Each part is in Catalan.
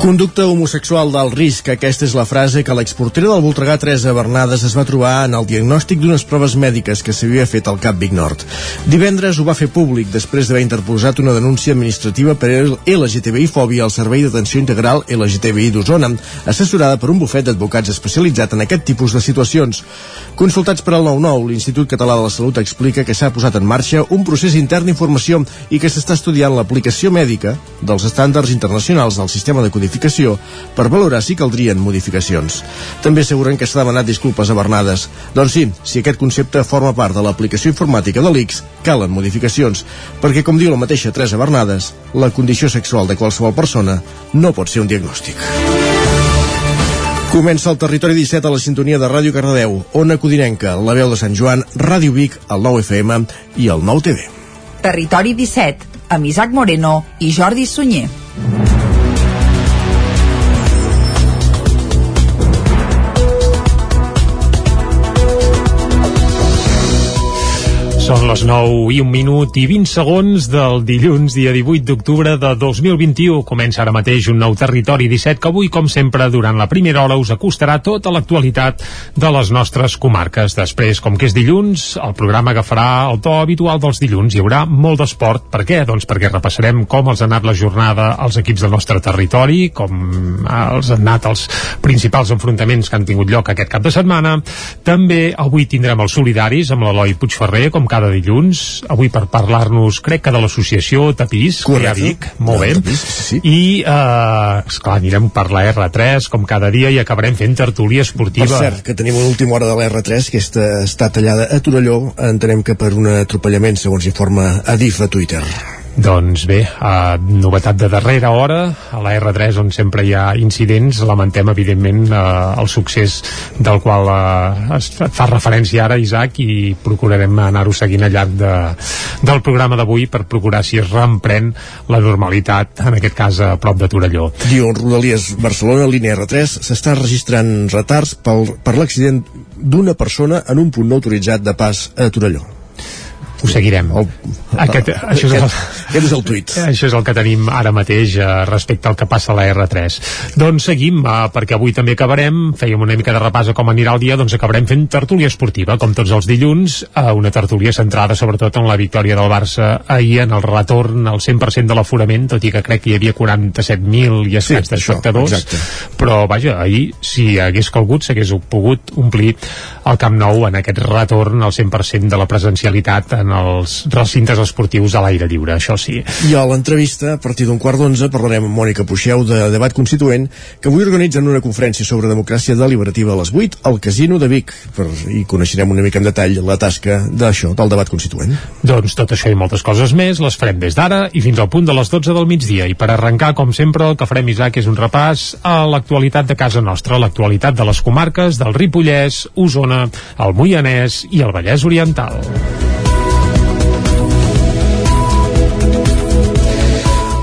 Conducta homosexual d'alt risc. Aquesta és la frase que l'exportera del Voltregà Teresa Bernades es va trobar en el diagnòstic d'unes proves mèdiques que s'havia fet al Cap Vic Nord. Divendres ho va fer públic després d'haver interposat una denúncia administrativa per LGTBI-fòbia al Servei d'Atenció Integral LGTBI d'Osona, assessorada per un bufet d'advocats especialitzat en aquest tipus de situacions. Consultats per al 9-9, l'Institut Català de la Salut explica que s'ha posat en marxa un procés intern d'informació i que s'està estudiant l'aplicació mèdica dels estàndards internacionals del sistema de codificació modificació per valorar si caldrien modificacions. També asseguren que s'ha demanat disculpes a Bernades. Doncs sí, si aquest concepte forma part de l'aplicació informàtica de l'ICS, calen modificacions, perquè com diu la mateixa Teresa Bernades, la condició sexual de qualsevol persona no pot ser un diagnòstic. Comença el Territori 17 a la sintonia de Ràdio Cardedeu, Ona Codinenca, la veu de Sant Joan, Ràdio Vic, el 9 FM i el 9 TV. Territori 17, amb Isaac Moreno i Jordi Sunyer. Són les 9 i un minut i 20 segons del dilluns, dia 18 d'octubre de 2021. Comença ara mateix un nou territori 17 que avui, com sempre, durant la primera hora us acostarà tota l'actualitat de les nostres comarques. Després, com que és dilluns, el programa agafarà el to habitual dels dilluns. Hi haurà molt d'esport. Per què? Doncs perquè repassarem com els ha anat la jornada als equips del nostre territori, com els han anat els principals enfrontaments que han tingut lloc aquest cap de setmana. També avui tindrem els solidaris amb l'Eloi Puigferrer, com cada cada dilluns, avui per parlar-nos, crec que de l'associació Tapís, Correcte. que ja dic, molt bé. Tapís, sí, sí. I, eh, esclar, anirem per la R3, com cada dia, i acabarem fent tertúlia esportiva. Per cert, que tenim una última hora de la R3 que està, està tallada a Torelló, entenem que per un atropellament, segons informa Adif a Twitter. Doncs bé, uh, novetat de darrera hora, a la R3 on sempre hi ha incidents, lamentem evidentment uh, el succés del qual uh, es fa referència ara Isaac i procurarem anar-ho seguint al llarg de, del programa d'avui per procurar si es reemprèn la normalitat, en aquest cas a prop de Torelló. Diu Rodalies Barcelona, línia R3, s'està registrant retards pel, per l'accident d'una persona en un punt no autoritzat de pas a Torelló. Ho seguirem. El, Aquest, això, és el, aquest és el tuit. això és el que tenim ara mateix eh, respecte al que passa a la R3. Doncs seguim, eh, perquè avui també acabarem, fèiem una mica de repàs a com anirà el dia, doncs acabarem fent tertúlia esportiva, com tots els dilluns, eh, una tertúlia centrada sobretot en la victòria del Barça ahir, en el retorn al 100% de l'aforament, tot i que crec que hi havia 47.000 i escaig Sí, d'espectadors, però vaja, ahir, si hagués calgut, s'hagués pogut omplir el Camp Nou en aquest retorn al 100% de la presencialitat en els recintes esportius a l'aire lliure, això sí. I a l'entrevista, a partir d'un quart d'onze, parlarem amb Mònica Puixeu de Debat Constituent, que avui organitzen una conferència sobre democràcia deliberativa a les 8 al Casino de Vic, per, i coneixerem una mica en detall la tasca d'això, del debat constituent. Doncs tot això i moltes coses més les farem des d'ara i fins al punt de les 12 del migdia. I per arrencar, com sempre, el que farem, Isaac, és un repàs a l'actualitat de casa nostra, l'actualitat de les comarques del Ripollès, Osona, el Moianès i el Vallès Oriental.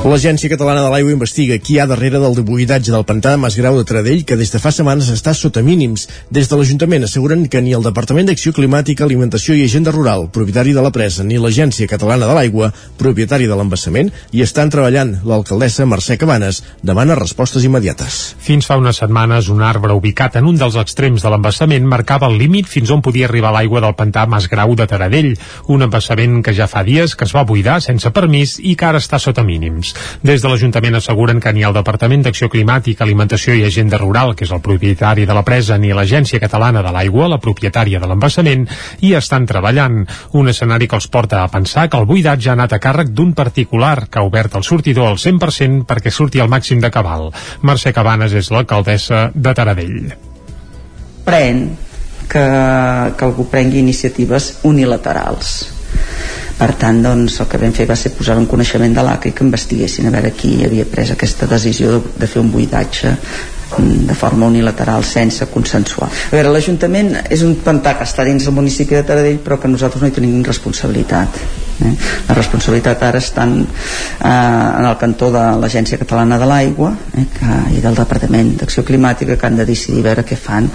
L'Agència Catalana de l'Aigua investiga qui hi ha darrere del buidatge del pantà de Masgrau de Taradell, que des de fa setmanes està sota mínims. Des de l'Ajuntament asseguren que ni el Departament d'Acció Climàtica, Alimentació i Agenda Rural, propietari de la presa, ni l'Agència Catalana de l'Aigua, propietari de l'embassament, hi estan treballant. L'alcaldessa Mercè Cabanes demana respostes immediates. Fins fa unes setmanes, un arbre ubicat en un dels extrems de l'embassament marcava el límit fins on podia arribar l'aigua del pantà Masgrau de Taradell, un embassament que ja fa dies que es va buidar sense permís i que ara està sota mínims. Des de l'Ajuntament asseguren que ni el Departament d'Acció Climàtica, Alimentació i Agenda Rural, que és el propietari de la presa, ni l'Agència Catalana de l'Aigua, la propietària de l'embassament, hi estan treballant. Un escenari que els porta a pensar que el buidatge ha anat a càrrec d'un particular que ha obert el sortidor al 100% perquè surti al màxim de cabal. Mercè Cabanes és l'alcaldessa de Taradell. pren que, que algú prengui iniciatives unilaterals per tant doncs, el que vam fer va ser posar en coneixement de l'ACA i que investiguessin a veure qui havia pres aquesta decisió de, de fer un buidatge mm, de forma unilateral sense consensuar. A veure, l'Ajuntament és un pantà que està dins del municipi de Taradell però que nosaltres no hi tenim responsabilitat Eh? La responsabilitat ara està en, eh, en el cantó de l'Agència Catalana de l'Aigua eh, que, i del Departament d'Acció Climàtica que han de decidir veure què fan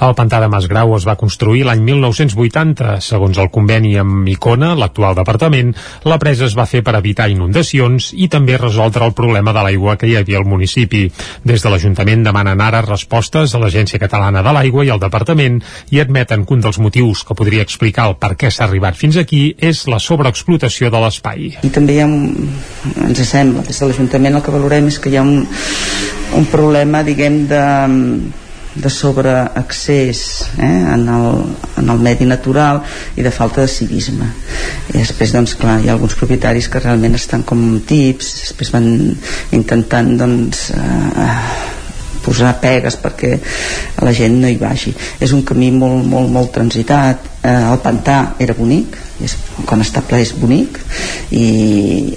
el pantà de Masgrau es va construir l'any 1980. Segons el conveni amb Icona, l'actual departament, la presa es va fer per evitar inundacions i també resoldre el problema de l'aigua que hi havia al municipi. Des de l'Ajuntament demanen ara respostes a l'Agència Catalana de l'Aigua i al departament i admeten que un dels motius que podria explicar el per què s'ha arribat fins aquí és la sobreexplotació de l'espai. I també hi ha un, ens sembla, des de l'Ajuntament el que valorem és que hi ha un, un problema, diguem, de de sobreaccés eh, en, el, en el medi natural i de falta de civisme. I després doncs clar hi ha alguns propietaris que realment estan com tips després van intentant doncs eh, posar pegues perquè la gent no hi vagi. És un camí molt, molt, molt transitat eh, el pantà era bonic és, quan està ple és bonic i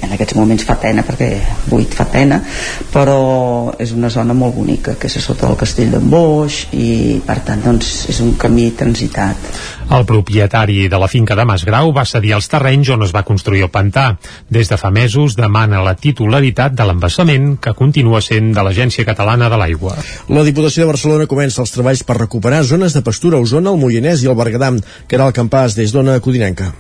en aquests moments fa pena perquè buit fa pena però és una zona molt bonica que és a sota del castell d'en Boix i per tant doncs és un camí transitat el propietari de la finca de Masgrau va cedir els terrenys on es va construir el pantà. Des de fa mesos demana la titularitat de l'embassament que continua sent de l'Agència Catalana de l'Aigua. La Diputació de Barcelona comença els treballs per recuperar zones de pastura a Osona, el Moianès i el Berguedà, que el campàs des d'Ona Codinenca.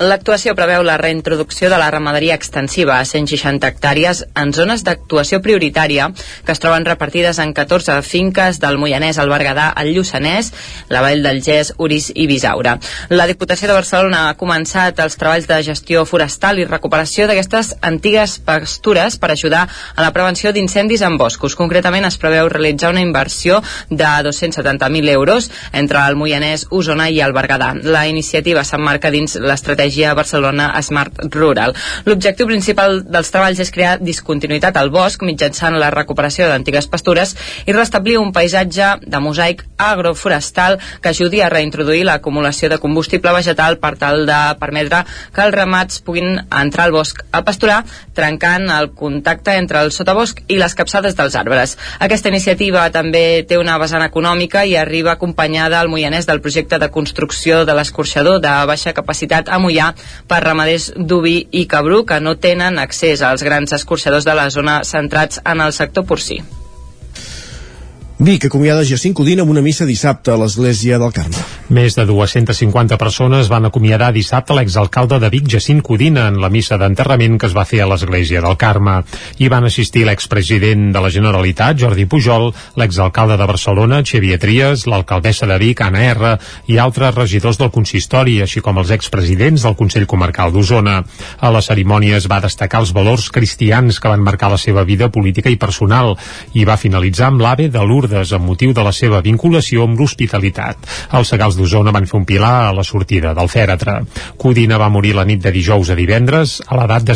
L'actuació preveu la reintroducció de la ramaderia extensiva a 160 hectàrees en zones d'actuació prioritària que es troben repartides en 14 finques del Moianès, el Berguedà, el Lluçanès, la Vall del Gès, Uris i Bisaura. La Diputació de Barcelona ha començat els treballs de gestió forestal i recuperació d'aquestes antigues pastures per ajudar a la prevenció d'incendis en boscos. Concretament es preveu realitzar una inversió de 270.000 euros entre el Moianès, Osona i el Berguedà. La iniciativa s'emmarca dins l'estratègia l'estratègia Barcelona Smart Rural. L'objectiu principal dels treballs és crear discontinuïtat al bosc mitjançant la recuperació d'antigues pastures i restablir un paisatge de mosaic agroforestal que ajudi a reintroduir l'acumulació de combustible vegetal per tal de permetre que els ramats puguin entrar al bosc a pasturar, trencant el contacte entre el sotabosc i les capçades dels arbres. Aquesta iniciativa també té una vessant econòmica i arriba acompanyada al Moianès del projecte de construcció de l'escorxador de baixa capacitat a Moià per ramaders d'oví i cabrú que no tenen accés als grans escorxadors de la zona centrats en el sector porcí. Vic acomiada Jacint Codina amb una missa dissabte a l'església del Carme. Més de 250 persones van acomiadar dissabte l'exalcalde de Vic, Jacint Codina, en la missa d'enterrament que es va fer a l'església del Carme. Hi van assistir l'expresident de la Generalitat, Jordi Pujol, l'exalcalde de Barcelona, Xavier Trias, l'alcaldessa de Vic, Anna R, i altres regidors del consistori, així com els expresidents del Consell Comarcal d'Osona. A la cerimònia es va destacar els valors cristians que van marcar la seva vida política i personal i va finalitzar amb l'ave de Lourdes Lourdes amb motiu de la seva vinculació amb l'hospitalitat. Els segals d'Osona van fer un pilar a la sortida del fèretre. Codina va morir la nit de dijous a divendres a l'edat de,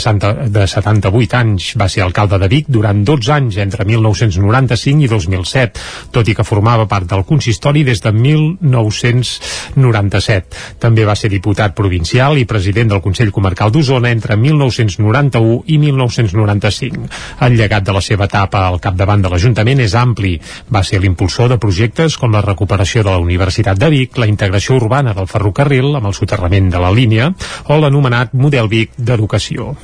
de 78 anys. Va ser alcalde de Vic durant 12 anys, entre 1995 i 2007, tot i que formava part del consistori des de 1997. També va ser diputat provincial i president del Consell Comarcal d'Osona entre 1991 i 1995. El llegat de la seva etapa al capdavant de l'Ajuntament és ampli. Va ser l'impulsor de projectes com la recuperació de la Universitat de Vic, la integració urbana del ferrocarril amb el soterrament de la línia o l'anomenat Model Vic d'Educació.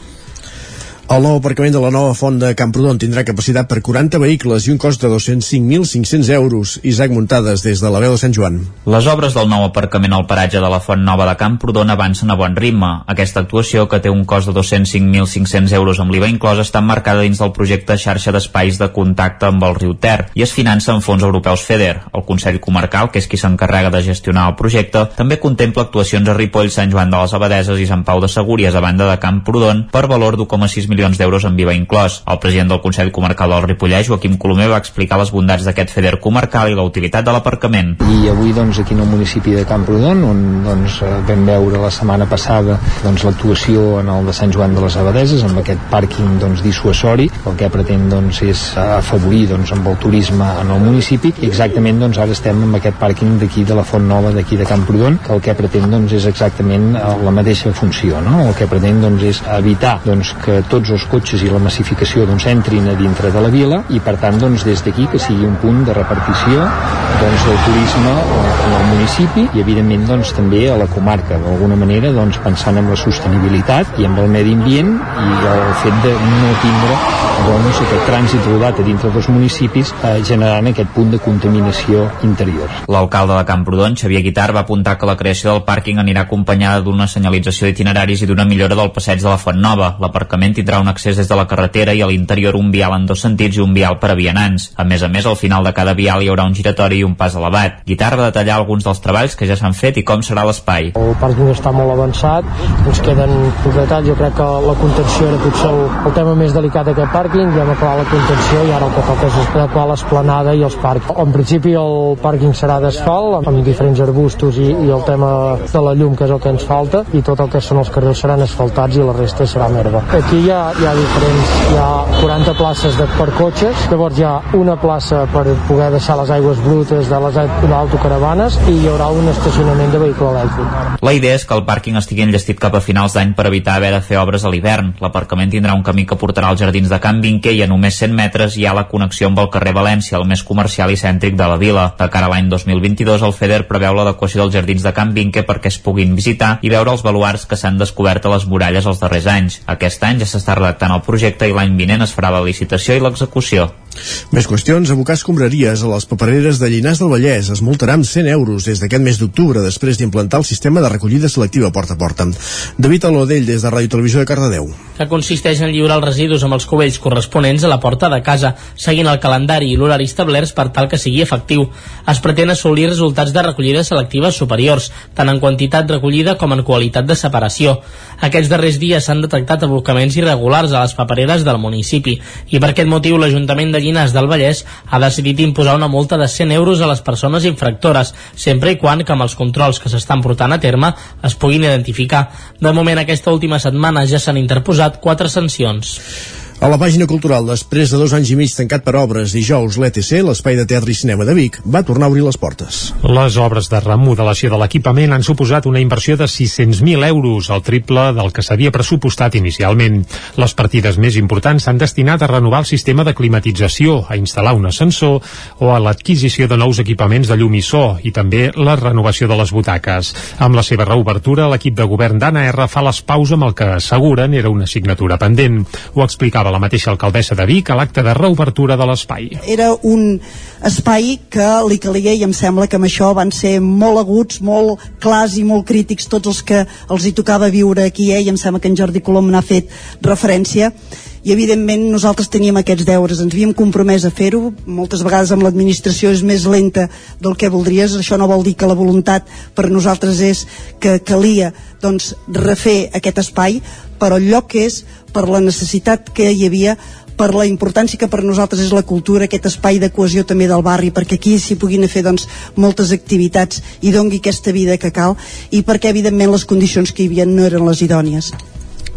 El nou aparcament de la nova font de Camprodon tindrà capacitat per 40 vehicles i un cost de 205.500 euros. Isaac Muntades, des de la veu de Sant Joan. Les obres del nou aparcament al paratge de la font nova de Camprodon avancen a bon ritme. Aquesta actuació, que té un cost de 205.500 euros amb l'IVA inclòs, està marcada dins del projecte xarxa d'espais de contacte amb el riu Ter i es finança amb fons europeus FEDER. El Consell Comarcal, que és qui s'encarrega de gestionar el projecte, també contempla actuacions a Ripoll, Sant Joan de les Abadeses i Sant Pau de Segúries, a banda de Camprodon, per valor d'1,6 milions milions d'euros en viva inclòs. El president del Consell Comarcal del Ripollès, Joaquim Colomer, va explicar les bondats d'aquest FEDER comarcal i la utilitat de l'aparcament. I avui doncs, aquí en el municipi de Camprodon, on doncs, eh, vam veure la setmana passada doncs, l'actuació en el de Sant Joan de les Abadeses, amb aquest pàrquing doncs, dissuasori, el que pretén doncs, és afavorir doncs, amb el turisme en el municipi, i exactament doncs, ara estem amb aquest pàrquing d'aquí de la Font Nova d'aquí de Camprodon, que el que pretén doncs, és exactament eh, la mateixa funció, no? el que pretén doncs, és evitar doncs, que tots tots els cotxes i la massificació doncs, entrin a dintre de la vila i per tant doncs, des d'aquí que sigui un punt de repartició doncs, del turisme en el municipi i evidentment doncs, també a la comarca d'alguna manera doncs, pensant en la sostenibilitat i en el medi ambient i el fet de no tindre doncs, aquest trànsit rodat a dintre dels municipis eh, generant aquest punt de contaminació interior. L'alcalde de Camprodon, Xavier Guitar, va apuntar que la creació del pàrquing anirà acompanyada d'una senyalització d'itineraris i d'una millora del passeig de la Font Nova. L'aparcament tindrà un accés des de la carretera i a l'interior un vial en dos sentits i un vial per a vianants. A més a més, al final de cada vial hi haurà un giratori i un pas elevat. Guitar va detallar alguns dels treballs que ja s'han fet i com serà l'espai. El pàrquing està molt avançat, ens queden pocs detalls, jo crec que la contenció era potser el, el tema més delicat d'aquest pàrquing, ja hem acabat la contenció i ara el que toca és adequar l'esplanada i els parcs. En principi el pàrquing serà d'asfalt, amb diferents arbustos i, i el tema de la llum, que és el que ens falta, i tot el que són els carrils seran asfaltats i la resta serà merda. Aquí hi ha, hi ha diferents, hi ha 40 places de, per cotxes, llavors hi ha una plaça per poder deixar les aigües brutes de les autocaravanes i hi haurà un estacionament de vehicle elèctric. La idea és que el pàrquing estigui enllestit cap a finals d'any per evitar haver de fer obres a l'hivern. L'aparcament tindrà un camí que portarà als jardins de Can Vinquer i a només 100 metres hi ha la connexió amb el carrer València, el més comercial i cèntric de la vila. De cara a l'any 2022, el FEDER preveu l'adequació dels jardins de Can Vinquer perquè es puguin visitar i veure els baluars que s'han descobert a les muralles els darrers anys. Aquest any ja s'està redactant el projecte i l'any vinent es farà la licitació i l'execució. Més qüestions, abocar escombraries a les papereres de Llinars del Vallès es multarà amb 100 euros des d'aquest mes d'octubre després d'implantar el sistema de recollida selectiva porta a porta. David Alodell des de Ràdio Televisió de Cardedeu. Que consisteix en lliurar els residus amb els cubells corresponents a la porta de casa, seguint el calendari i l'horari establerts per tal que sigui efectiu. Es pretén assolir resultats de recollida selectiva superiors, tant en quantitat recollida com en qualitat de separació. Aquests darrers dies s'han detectat abocaments irregulars a les papereres del municipi i per aquest motiu l'Ajuntament de Llinars del Vallès ha decidit imposar una multa de 100 euros a les persones infractores, sempre i quan que amb els controls que s'estan portant a terme es puguin identificar. De moment, aquesta última setmana ja s'han interposat quatre sancions. A la pàgina cultural, després de dos anys i mig tancat per obres, dijous l'ETC, l'Espai de Teatre i Cinema de Vic, va tornar a obrir les portes. Les obres de remodelació de l'equipament han suposat una inversió de 600.000 euros, el triple del que s'havia pressupostat inicialment. Les partides més importants s'han destinat a renovar el sistema de climatització, a instal·lar un ascensor o a l'adquisició de nous equipaments de llum i so i també la renovació de les butaques. Amb la seva reobertura, l'equip de govern d'Anna R fa les paus amb el que asseguren era una assignatura pendent. Ho explicava la mateixa alcaldessa de Vic a l'acte de reobertura de l'espai. Era un espai que li calia i em sembla que amb això van ser molt aguts, molt clars i molt crítics tots els que els hi tocava viure aquí eh? i em sembla que en Jordi Colom n'ha fet referència i evidentment nosaltres teníem aquests deures, ens havíem compromès a fer-ho, moltes vegades amb l'administració és més lenta del que voldries, això no vol dir que la voluntat per nosaltres és que calia doncs, refer aquest espai, però el lloc és per la necessitat que hi havia per la importància que per nosaltres és la cultura, aquest espai de cohesió també del barri, perquè aquí s'hi puguin fer doncs, moltes activitats i dongui aquesta vida que cal, i perquè evidentment les condicions que hi havia no eren les idònies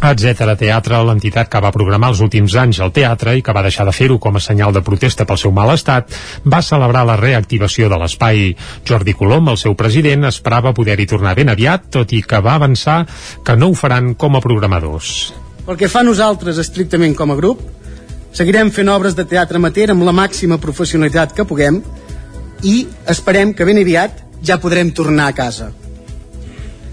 etc. Teatre, l'entitat que va programar els últims anys al teatre i que va deixar de fer-ho com a senyal de protesta pel seu mal estat, va celebrar la reactivació de l'espai. Jordi Colom, el seu president, esperava poder-hi tornar ben aviat, tot i que va avançar que no ho faran com a programadors. Pel que fa a nosaltres estrictament com a grup, seguirem fent obres de teatre amateur amb la màxima professionalitat que puguem i esperem que ben aviat ja podrem tornar a casa.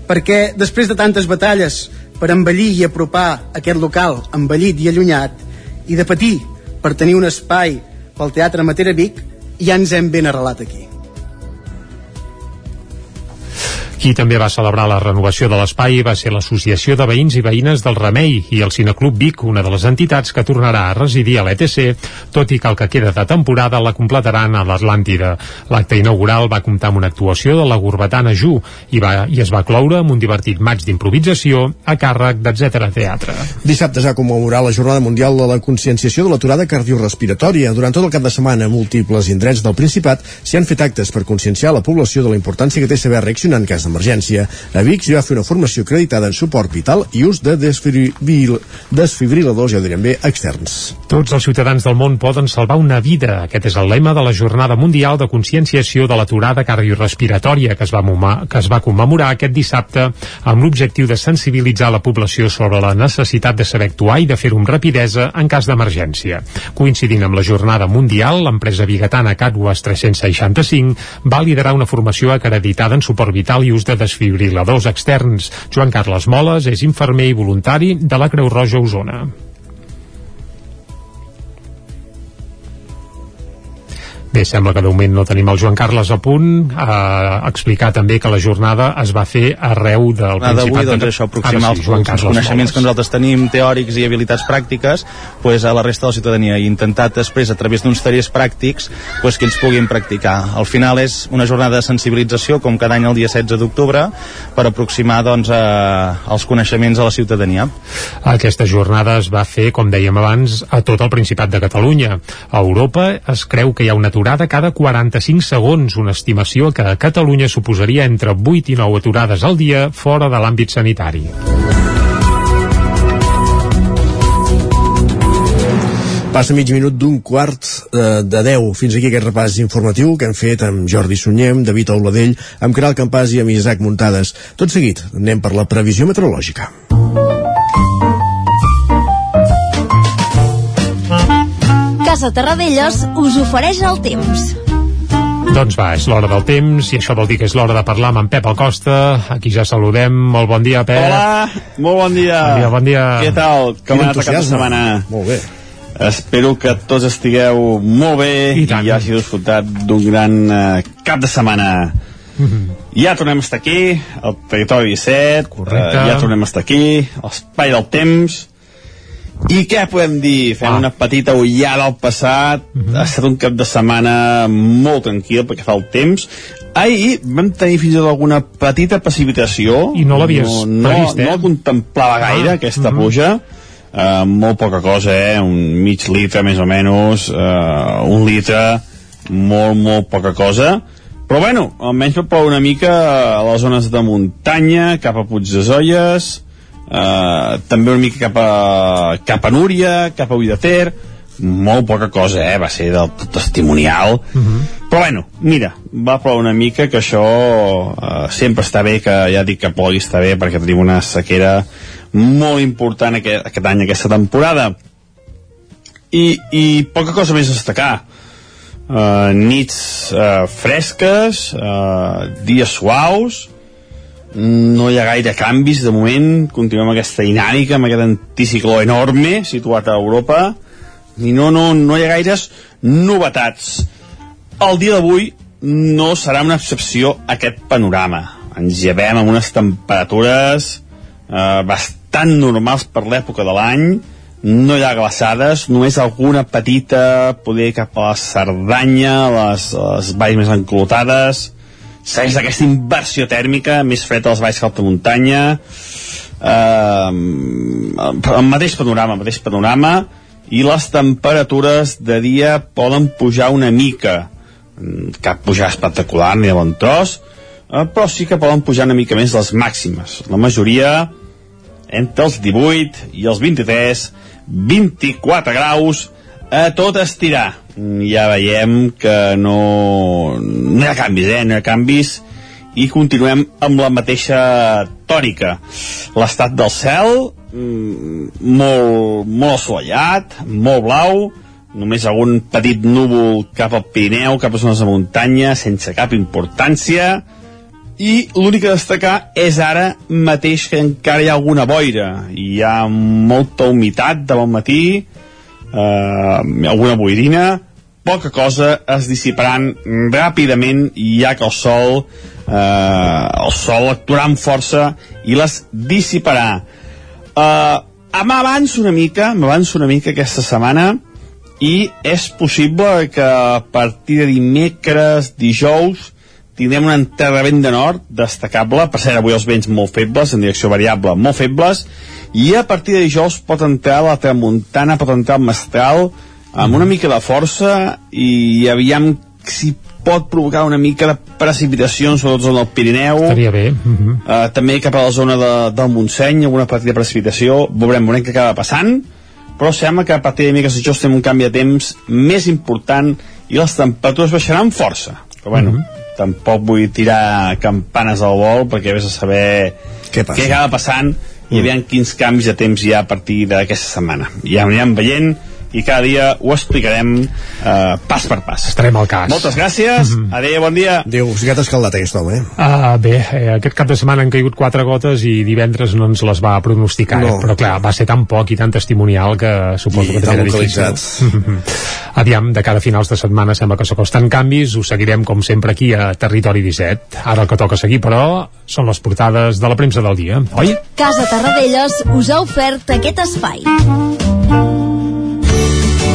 Perquè després de tantes batalles per embellir i apropar aquest local embellit i allunyat i de patir per tenir un espai pel Teatre Matera Vic, ja ens hem ben arrelat aquí. Qui també va celebrar la renovació de l'espai va ser l'Associació de Veïns i Veïnes del Remei i el Cineclub Vic, una de les entitats que tornarà a residir a l'ETC, tot i que el que queda de temporada la completaran a l'Atlàntida. L'acte inaugural va comptar amb una actuació de la Gurbatana Ju i, va, i es va cloure amb un divertit maig d'improvisació a càrrec d'Etcètera Teatre. Dissabte s'ha commemorat la Jornada Mundial de la Conscienciació de l'aturada cardiorrespiratòria. Durant tot el cap de setmana, múltiples indrets del Principat s'hi han fet actes per conscienciar la població de la importància que té saber reaccionar en cas de d'emergència. A Vic s'hi va fer una formació acreditada en suport vital i ús de desfibril desfibriladors, ja ho direm bé, externs. Tots els ciutadans del món poden salvar una vida. Aquest és el lema de la Jornada Mundial de Conscienciació de l'aturada cardiorrespiratòria que es va, mumar, que es va commemorar aquest dissabte amb l'objectiu de sensibilitzar la població sobre la necessitat de saber actuar i de fer-ho amb rapidesa en cas d'emergència. Coincidint amb la Jornada Mundial, l'empresa bigatana Catwas 365 va liderar una formació acreditada en suport vital i ús de desfibriladors externs. Joan Carles Moles és infermer i voluntari de la Creu Roja Osona. Bé, sembla que de moment no tenim el Joan Carles a punt. A explicar també que la jornada es va fer arreu del d'avui, Principat. doncs, això, aproximar sí, els, els coneixements que nosaltres tenim, teòrics i habilitats pràctiques, pues, a la resta de la ciutadania i intentar després, a través d'uns tallers pràctics, pues, que ells puguin practicar. Al final és una jornada de sensibilització, com cada any el dia 16 d'octubre, per aproximar doncs, a, els coneixements a la ciutadania. Aquesta jornada es va fer, com dèiem abans, a tot el Principat de Catalunya. A Europa es creu que hi ha una aturada cada 45 segons, una estimació que a Catalunya suposaria entre 8 i 9 aturades al dia fora de l'àmbit sanitari. Passa mig minut d'un quart eh, de 10. Fins aquí aquest repàs informatiu que hem fet amb Jordi Sunyem, David Auladell, amb Caral Campàs i amb Isaac Muntades. Tot seguit, anem per la previsió meteorològica. Casa Terradellos us ofereix el temps. Doncs va, és l'hora del temps i això vol dir que és l'hora de parlar amb en Pep Acosta. Aquí ja saludem. Molt bon dia, Pep. Hola, molt bon dia. Bon dia, bon dia. Què tal? Com ha anat entusiasme. setmana? Molt bé. Espero que tots estigueu molt bé i, i hagi disfrutat d'un gran eh, cap de setmana. Ja tornem a estar aquí, al Territori 17, Correcte. eh, ja tornem a estar aquí, a l'espai del temps, i què podem dir? Fem Ah. una petita ullada al passat. Ha estat un cap de setmana molt tranquil perquè fa el temps. Ahir vam tenir fins i tot alguna petita precipitació. I no l'havies no, no, previst, eh? No la contemplava gaire, Ah, aquesta mhm. pluja. Uh, molt poca cosa, eh? Un mig litre, més o menys. Uh, un litre, molt, molt poca cosa. Però bueno, almenys va ploure una mica a les zones de muntanya, cap a Puig de Zolles, uh, també una mica cap a, cap a Núria, cap a Ull de Ter, molt poca cosa, eh? Va ser del tot testimonial. Però bueno, mira, va ploure una mica, que això uh, sempre està bé, que ja dic que plogui està bé, perquè tenim una sequera molt important aquest, aquest any, aquesta temporada. I, i poca cosa més a destacar. Uh, nits uh, fresques, uh, dies suaus, no hi ha gaire canvis de moment, continuem aquesta dinàmica, amb aquest anticicló enorme situat a Europa, i no, no, no hi ha gaires novetats. El dia d'avui no serà una excepció aquest panorama. Ens llevem amb unes temperatures eh, bastant normals per l'època de l'any, no hi ha glaçades, només alguna petita, poder cap a la Cerdanya, les, les valls més enclotades, segueix aquesta inversió tèrmica, més fred a les valls que a alta muntanya, eh, el mateix panorama, el mateix panorama, i les temperatures de dia poden pujar una mica, cap pujar espectacular ni de bon tros, eh, però sí que poden pujar una mica més les màximes. La majoria entre els 18 i els 23, 24 graus, a tot estirar. Ja veiem que no, no hi ha canvis, eh? No hi ha canvis i continuem amb la mateixa tòrica. L'estat del cel, mm, molt, molt assolellat, molt blau, només algun petit núvol cap al Pirineu, cap a zones de muntanya, sense cap importància, i l'únic a destacar és ara mateix que encara hi ha alguna boira, hi ha molta humitat de bon matí, eh, alguna boirina, poca cosa es dissiparan ràpidament ja que el sol eh, el sol actuarà amb força i les dissiparà. Eh, m'avanço una mica m'avanço una mica aquesta setmana i és possible que a partir de dimecres, dijous tindrem un enterrament de nord destacable, per cert avui els vents molt febles en direcció variable molt febles i a partir de dijous pot entrar la tramuntana, pot entrar el mestral amb una mica de força i aviam si pot provocar una mica de precipitacions, sobretot en el Pirineu. Estaria bé. Uh -huh. uh, també cap a la zona de, del Montseny, alguna petita precipitació. Veurem, veurem què acaba passant, però sembla que a partir de miques això estem un canvi de temps més important i les temperatures baixaran força. Però bueno, uh -huh. Tampoc vull tirar campanes al vol perquè vés a saber què, passa? què acaba passant i aviam quins canvis de temps hi ha a partir d'aquesta setmana. Ja anirem veient i cada dia ho explicarem eh, pas per pas. Estarem al cas. Moltes gràcies, mm -hmm. adeu, bon dia. Adéu, sigui que t'ha escaldat aquest home, eh? Uh, bé, eh, aquest cap de setmana han caigut quatre gotes i divendres no ens les va pronosticar, no. eh? però clar, va ser tan poc i tan testimonial que suposo I que també era localitzat. difícil. Aviam, de cada finals de setmana sembla que s'acosten canvis, ho seguirem com sempre aquí a Territori 17. Ara el que toca seguir, però, són les portades de la premsa del dia, oi? Casa Tarradellas us ha ofert aquest espai.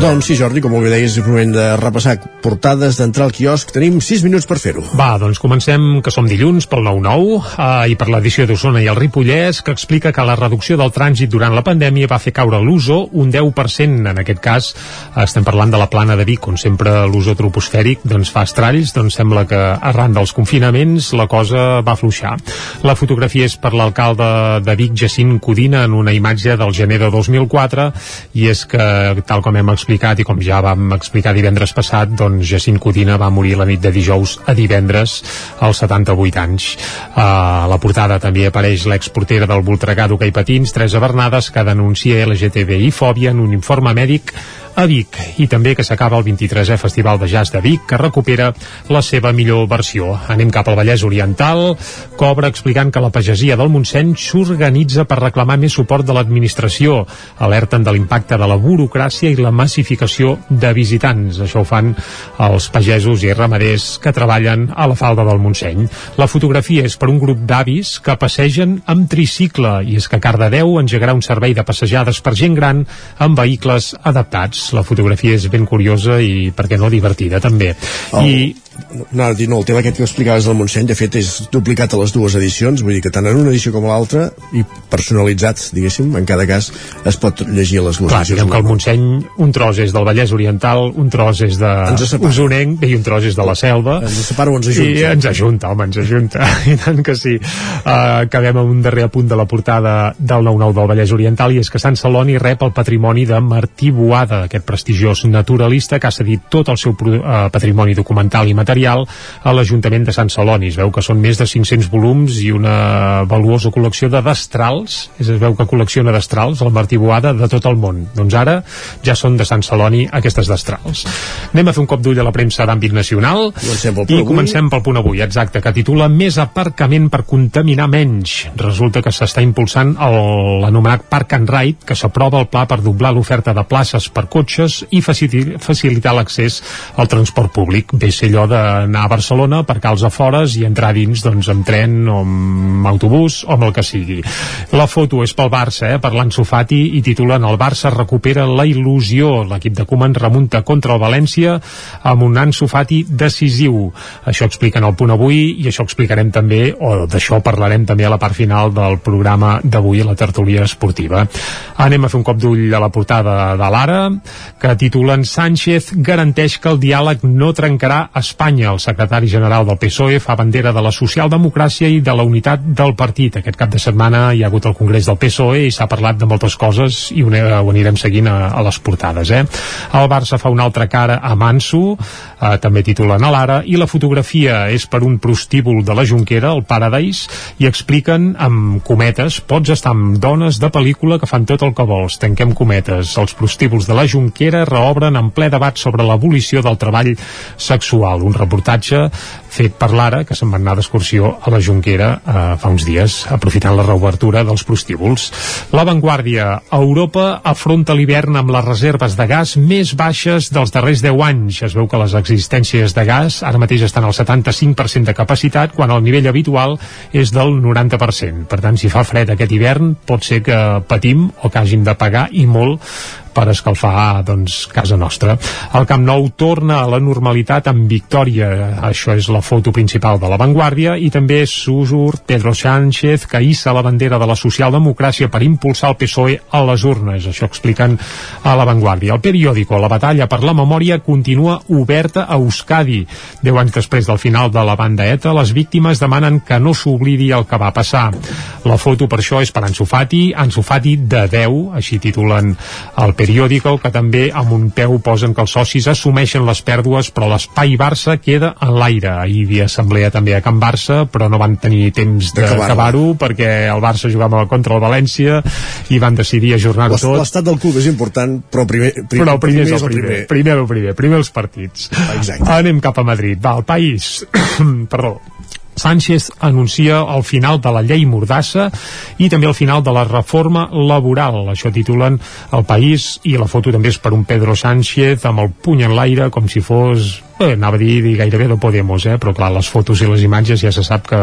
Doncs sí, Jordi, com bé deies, és moment de repassar portades, d'entrar al quiosc. Tenim 6 minuts per fer-ho. Va, doncs comencem, que som dilluns, pel 9-9, eh, i per l'edició d'Osona i el Ripollès, que explica que la reducció del trànsit durant la pandèmia va fer caure l'uso un 10%. En aquest cas, eh, estem parlant de la plana de Vic, on sempre l'uso troposfèric doncs, fa estralls, doncs sembla que arran dels confinaments la cosa va fluixar. La fotografia és per l'alcalde de Vic, Jacint Codina, en una imatge del gener de 2004, i és que, tal com hem explicat, i com ja vam explicar divendres passat, doncs Jacint Codina va morir la nit de dijous a divendres als 78 anys. A la portada també apareix l'exportera del Voltregà d'hoquei patins, Teresa Bernades, que denuncia LGTBI fòbia en un informe mèdic a Vic i també que s'acaba el 23è Festival de Jazz de Vic que recupera la seva millor versió. Anem cap al Vallès Oriental, cobra explicant que la pagesia del Montseny s'organitza per reclamar més suport de l'administració. Alerten de l'impacte de la burocràcia i la massificació de visitants. Això ho fan els pagesos i ramaders que treballen a la falda del Montseny. La fotografia és per un grup d'avis que passegen amb tricicle i és que Cardedeu engegarà un servei de passejades per gent gran amb vehicles adaptats la fotografia és ben curiosa i, per què no, divertida també. Oh. I no, dir, no, el tema aquest que explicaves del Montseny de fet és duplicat a les dues edicions vull dir que tant en una edició com a l'altra i personalitzat, diguéssim, en cada cas es pot llegir a les dues Clar, edicions que el Montseny, un tros és del Vallès Oriental, un tros és de Osonenc i un tros és de la Selva. Ens separa o ens ajunta? I ens ajunta, home, ens ajunta. I tant que sí. Uh, acabem amb un darrer apunt de la portada del 9-9 del Vallès Oriental i és que Sant Celoni rep el patrimoni de Martí Boada, aquest prestigiós naturalista que ha cedit tot el seu uh, patrimoni documental i material a l'Ajuntament de Sant Celoni. Es veu que són més de 500 volums i una valuosa col·lecció de destrals, es veu que col·lecciona destrals, el Martí Boada, de tot el món. Doncs ara ja són de Sant Celoni aquestes destrals. Anem a fer un cop d'ull a la premsa d'àmbit nacional comencem i comencem pel punt avui, exacte, que titula Més aparcament per contaminar menys. Resulta que s'està impulsant l'anomenat Park and Ride, que s'aprova el pla per doblar l'oferta de places per cotxes i facili- facilitar l'accés al transport públic. Bé ser allò d'anar a Barcelona, aparcar als afores i entrar dins doncs, amb tren o amb autobús o amb el que sigui. La foto és pel Barça, eh, per l'Ansu Fati, i titulen El Barça recupera la il·lusió. L'equip de Koeman remunta contra el València amb un Ansu Fati decisiu. Això expliquen al punt avui i això explicarem també, o d'això parlarem també a la part final del programa d'avui a la tertúlia esportiva. Anem a fer un cop d'ull a la portada de l'Ara, que titulen Sánchez garanteix que el diàleg no trencarà Espanya. El secretari general del PSOE fa bandera de la socialdemocràcia i de la unitat del partit. Aquest cap de setmana hi ha hagut el Congrés del PSOE i s'ha parlat de moltes coses i ho anirem seguint a, a les portades. Eh? El Barça fa una altra cara a Manso, eh, també titulen a l'Ara, i la fotografia és per un prostíbul de la Junquera, el Paradise, i expliquen amb cometes, pots estar amb dones de pel·lícula que fan tot el que vols, tanquem cometes. Els prostíbuls de la Junquera reobren en ple debat sobre l'abolició del treball sexual. Un reportatge fet per l'Ara, que se'n van anar d'excursió a la Junquera eh, fa uns dies, aprofitant la reobertura dels prostíbuls. La Vanguardia. Europa afronta l'hivern amb les reserves de gas més baixes dels darrers 10 anys. Es veu que les existències de gas ara mateix estan al 75% de capacitat, quan el nivell habitual és del 90%. Per tant, si fa fred aquest hivern, pot ser que patim o que hàgim de pagar i molt per escalfar doncs, casa nostra. El Camp Nou torna a la normalitat amb victòria. Això és la foto principal de la Vanguardia i també surt Pedro Sánchez que hissa la bandera de la socialdemocràcia per impulsar el PSOE a les urnes. Això expliquen a la Vanguardia. El periòdico, la batalla per la memòria continua oberta a Euskadi. Deu anys després del final de la banda ETA, les víctimes demanen que no s'oblidi el que va passar. La foto per això és per Ansu Fati, Ansu Fati de 10, així titulen el Periodical, que també amb un peu posen que els socis assumeixen les pèrdues, però l'espai Barça queda en l'aire. Ahir hi havia assemblea també a Can Barça, però no van tenir temps d'acabar-ho perquè el Barça jugava contra el València i van decidir ajornar-ho tot. L'estat del club és important, però primer, primer, però primer, primer és el primer. primer. Primer el primer, primer els partits. Exacte. Anem cap a Madrid. Va, el país. Perdó. Sánchez anuncia el final de la llei Mordassa i també el final de la reforma laboral. Això titulen El País i la foto també és per un Pedro Sánchez amb el puny en l'aire com si fos, eh, anava a dir, gairebé de Podemos, eh? però clar, les fotos i les imatges ja se sap que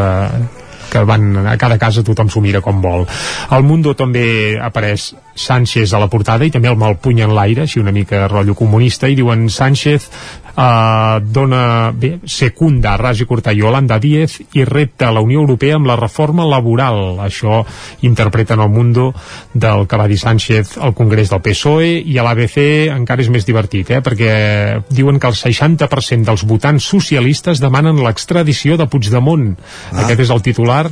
que van a cada casa tothom s'ho mira com vol. Al Mundo també apareix Sánchez a la portada i també el mal puny en l'aire, així una mica rotllo comunista, i diuen Sánchez eh, dona bé, secunda a Ragi Cortà i Holanda Díez i repta a la Unió Europea amb la reforma laboral. Això interpreta en el Mundo del que va dir Sánchez al Congrés del PSOE i a l'ABC encara és més divertit, eh? perquè diuen que el 60% dels votants socialistes demanen l'extradició de Puigdemont. Ah. Aquest és el titular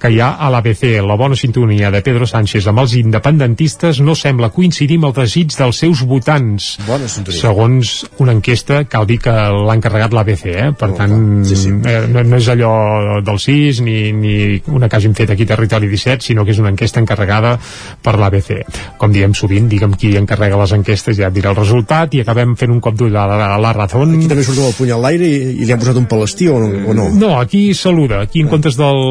que hi ha a l'ABC. La bona sintonia de Pedro Sánchez amb els independentistes no sembla coincidir amb el desig dels seus votants. Bona sintonia. Segons una enquesta, cal dir que l'ha encarregat l'ABC, eh? per oh, tant sí, sí. Eh, no, no és allò del 6 ni, ni una que hagin fet aquí Territori 17, sinó que és una enquesta encarregada per l'ABC. Com diem sovint, diguem qui encarrega les enquestes ja dirà el resultat i acabem fent un cop d'ull a, la, a la raó. Aquí també surt el puny en l'aire i, i li han posat un palestí o, o no? No, aquí saluda. Aquí en comptes del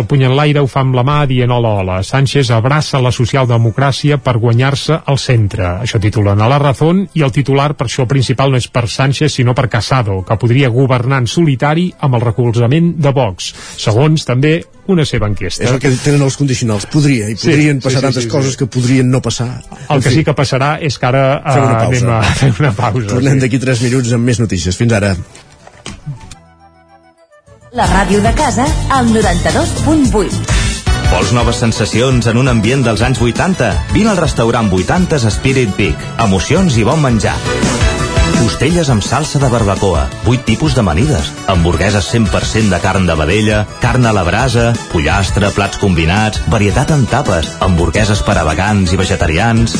el puny en l'aire ho fa amb la mà dient hola hola. Sánchez abraça la socialdemocràcia per guanyar-se al centre. Això titulen a la raó i el titular per això principal no és per Sánchez sinó per Casado, que podria governar en solitari amb el recolzament de Vox. Segons també una seva enquesta. És el que tenen els condicionals. Podria, i podrien sí, passar sí, sí, tantes sí, coses sí. que podrien no passar. El que sí que passarà és que ara uh, anem a fer una pausa. Tornem sí. d'aquí 3 minuts amb més notícies. Fins ara. La ràdio de casa al 92.8. Vols noves sensacions en un ambient dels anys 80? Vine al restaurant 80 Spirit Peak. Emocions i bon menjar. Costelles amb salsa de barbacoa, 8 tipus d'amanides, hamburgueses 100% de carn de vedella, carn a la brasa, pollastre, plats combinats, varietat en tapes, hamburgueses per a vegans i vegetarians...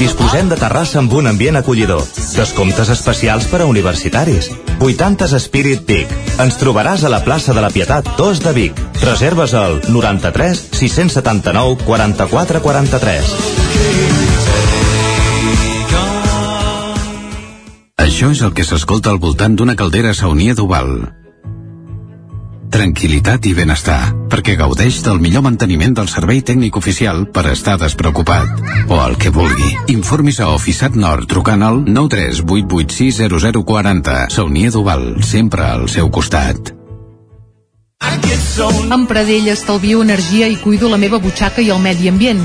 Disposem de terrassa amb un ambient acollidor. Descomptes especials per a universitaris. 80 Spirit Peak. Ens trobaràs a la plaça de la Pietat 2 de Vic. Reserves al 93 679 44 43. Això és el que s'escolta al voltant d'una caldera saunia d'Oval. Tranquilitat i benestar, perquè gaudeix del millor manteniment del servei tècnic oficial per estar despreocupat. O el que vulgui. Informis a Oficiat Nord trucant al 938860040. Saunia d'Oval, sempre al seu costat. Amb Pradell estalvio energia i cuido la meva butxaca i el medi ambient.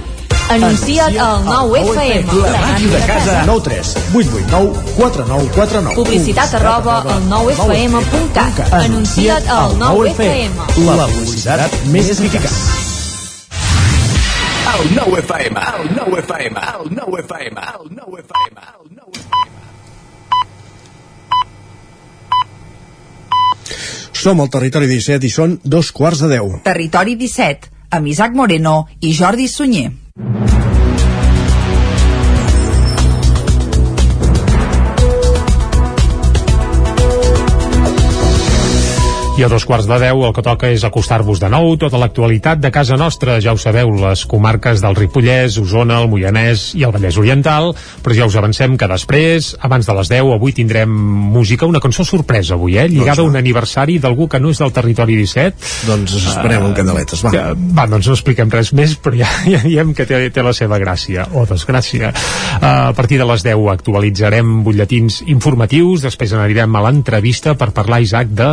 Anuncia't al 9FM. La màquina de casa. 9 3 8 8 9 4 9 4 9 Publicitat arroba al 9FM.cat. Anuncia't al 9FM. La publicitat més eficaç. El 9FM, el 9FM, el 9FM, el 9FM, el 9FM. Som al territori 17 i són dos quarts de 10. Territori 17, amb Isaac Moreno i Jordi Sunyer. Thank you. I a dos quarts de deu el que toca és acostar-vos de nou tota l'actualitat de casa nostra. Ja ho sabeu, les comarques del Ripollès, Osona, el Moianès i el Vallès Oriental, però ja us avancem que després, abans de les 10, avui tindrem música, una cançó sorpresa avui, eh? Lligada Doncs a un aniversari d'algú que no és del territori 17. Doncs esperem amb candeletes, va. Que, va, doncs no expliquem res més, però ja, ja diem que té, té la seva gràcia, o desgràcia. Uh, a partir de les 10 actualitzarem butlletins informatius, després anirem a l'entrevista per parlar, Isaac, de...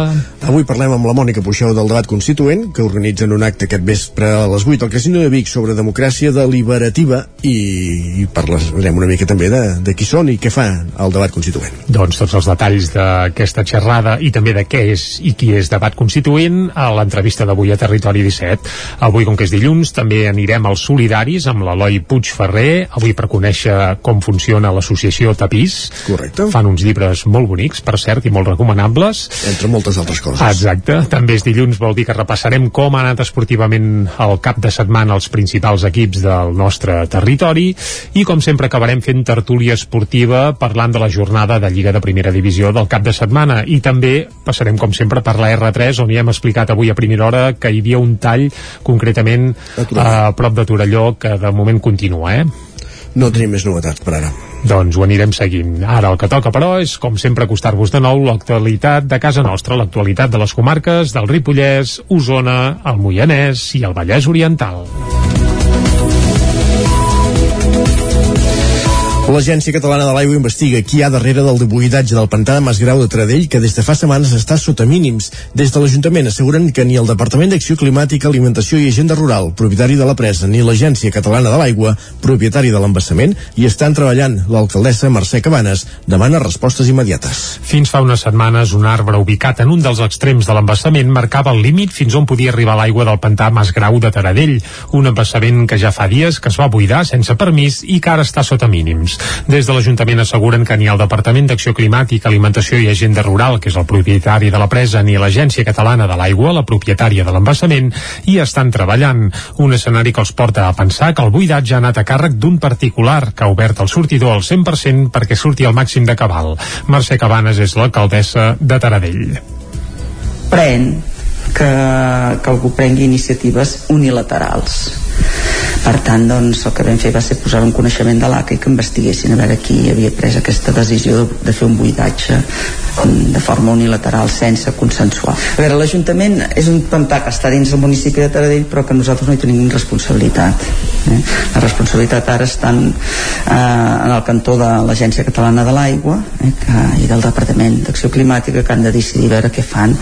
Avui parlem amb la Mònica Puixeu del debat constituent, que organitzen un acte aquest vespre a les 8 al Casino de Vic sobre democràcia deliberativa i, i parlarem una mica també de, de qui són i què fa el debat constituent. doncs tots els detalls d'aquesta xerrada i també de què és i qui és debat constituent a l'entrevista d'avui a Territori 17. Avui, com que és dilluns, també anirem als solidaris amb l'Eloi Puigferrer, avui per conèixer com funciona l'associació Tapís. Correcte. Fan uns llibres molt bonics, per cert, i molt recomanables. Entre moltes altres coses. Exacte. També és dilluns, vol dir que repassarem com ha anat esportivament el cap de setmana els principals equips del nostre territori i, com sempre, acabarem fent tertúlia esportiva parlant de la jornada de Lliga de Primera Divisió del cap de setmana i també passarem, com sempre, per la R3 on ja hem explicat avui a primera hora que hi havia un tall concretament a prop de Torelló que de moment continua, eh? No tenim més novetats per ara. Doncs ho anirem seguint. Ara el que toca, però, és, com sempre, acostar-vos de nou l'actualitat de casa nostra, l'actualitat de les comarques del Ripollès, Osona, el Moianès i el Vallès Oriental. L'Agència Catalana de l'Aigua investiga qui hi ha darrere del debuidatge del pantà de Masgrau de Taradell que des de fa setmanes està sota mínims. Des de l'Ajuntament asseguren que ni el Departament d'Acció Climàtica, Alimentació i Agenda Rural, propietari de la presa, ni l'Agència Catalana de l'Aigua, propietari de l'embassament, hi estan treballant. L'alcaldessa Mercè Cabanes demana respostes immediates. Fins fa unes setmanes, un arbre ubicat en un dels extrems de l'embassament marcava el límit fins on podia arribar l'aigua del pantà Masgrau de Taradell, un embassament que ja fa dies que es va buidar sense permís i que ara està sota mínims. Des de l'Ajuntament asseguren que ni el Departament d'Acció Climàtica, Alimentació i Agenda Rural, que és el propietari de la presa, ni l'Agència Catalana de l'Aigua, la propietària de l'embassament, hi estan treballant. Un escenari que els porta a pensar que el buidatge ha anat a càrrec d'un particular que ha obert el sortidor al 100% perquè surti al màxim de cabal. Mercè Cabanes és l'alcaldessa de Taradell. pren que, que algú prengui iniciatives unilaterals per tant doncs, el que vam fer va ser posar en coneixement de l'ACA i que investiguessin a veure qui havia pres aquesta decisió de, de fer un buidatge mm, de forma unilateral sense consensuar a veure, l'Ajuntament és un pantà que està dins del municipi de Taradell però que nosaltres no hi tenim responsabilitat eh? la responsabilitat ara està en, eh, en el cantó de l'Agència Catalana de l'Aigua eh, que, i del Departament d'Acció Climàtica que han de decidir veure què fan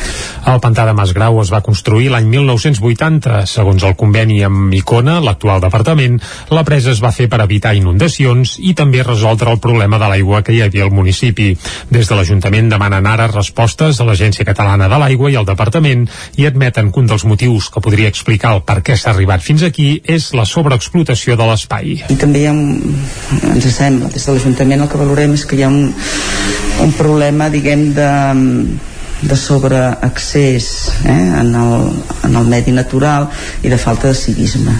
El pantà de Masgrau es va construir l'any 1980. Segons el conveni amb Icona, l'actual departament, la presa es va fer per evitar inundacions i també resoldre el problema de l'aigua que hi havia al municipi. Des de l'Ajuntament demanen ara respostes a l'Agència Catalana de l'Aigua i al departament i admeten que un dels motius que podria explicar el per què s'ha arribat fins aquí és la sobreexplotació de l'espai. i també hi ha un, ens sembla des de l'Ajuntament el que valorem és que hi ha un, un problema diguem de de sobreaccés eh, en, el, en el medi natural i de falta de civisme.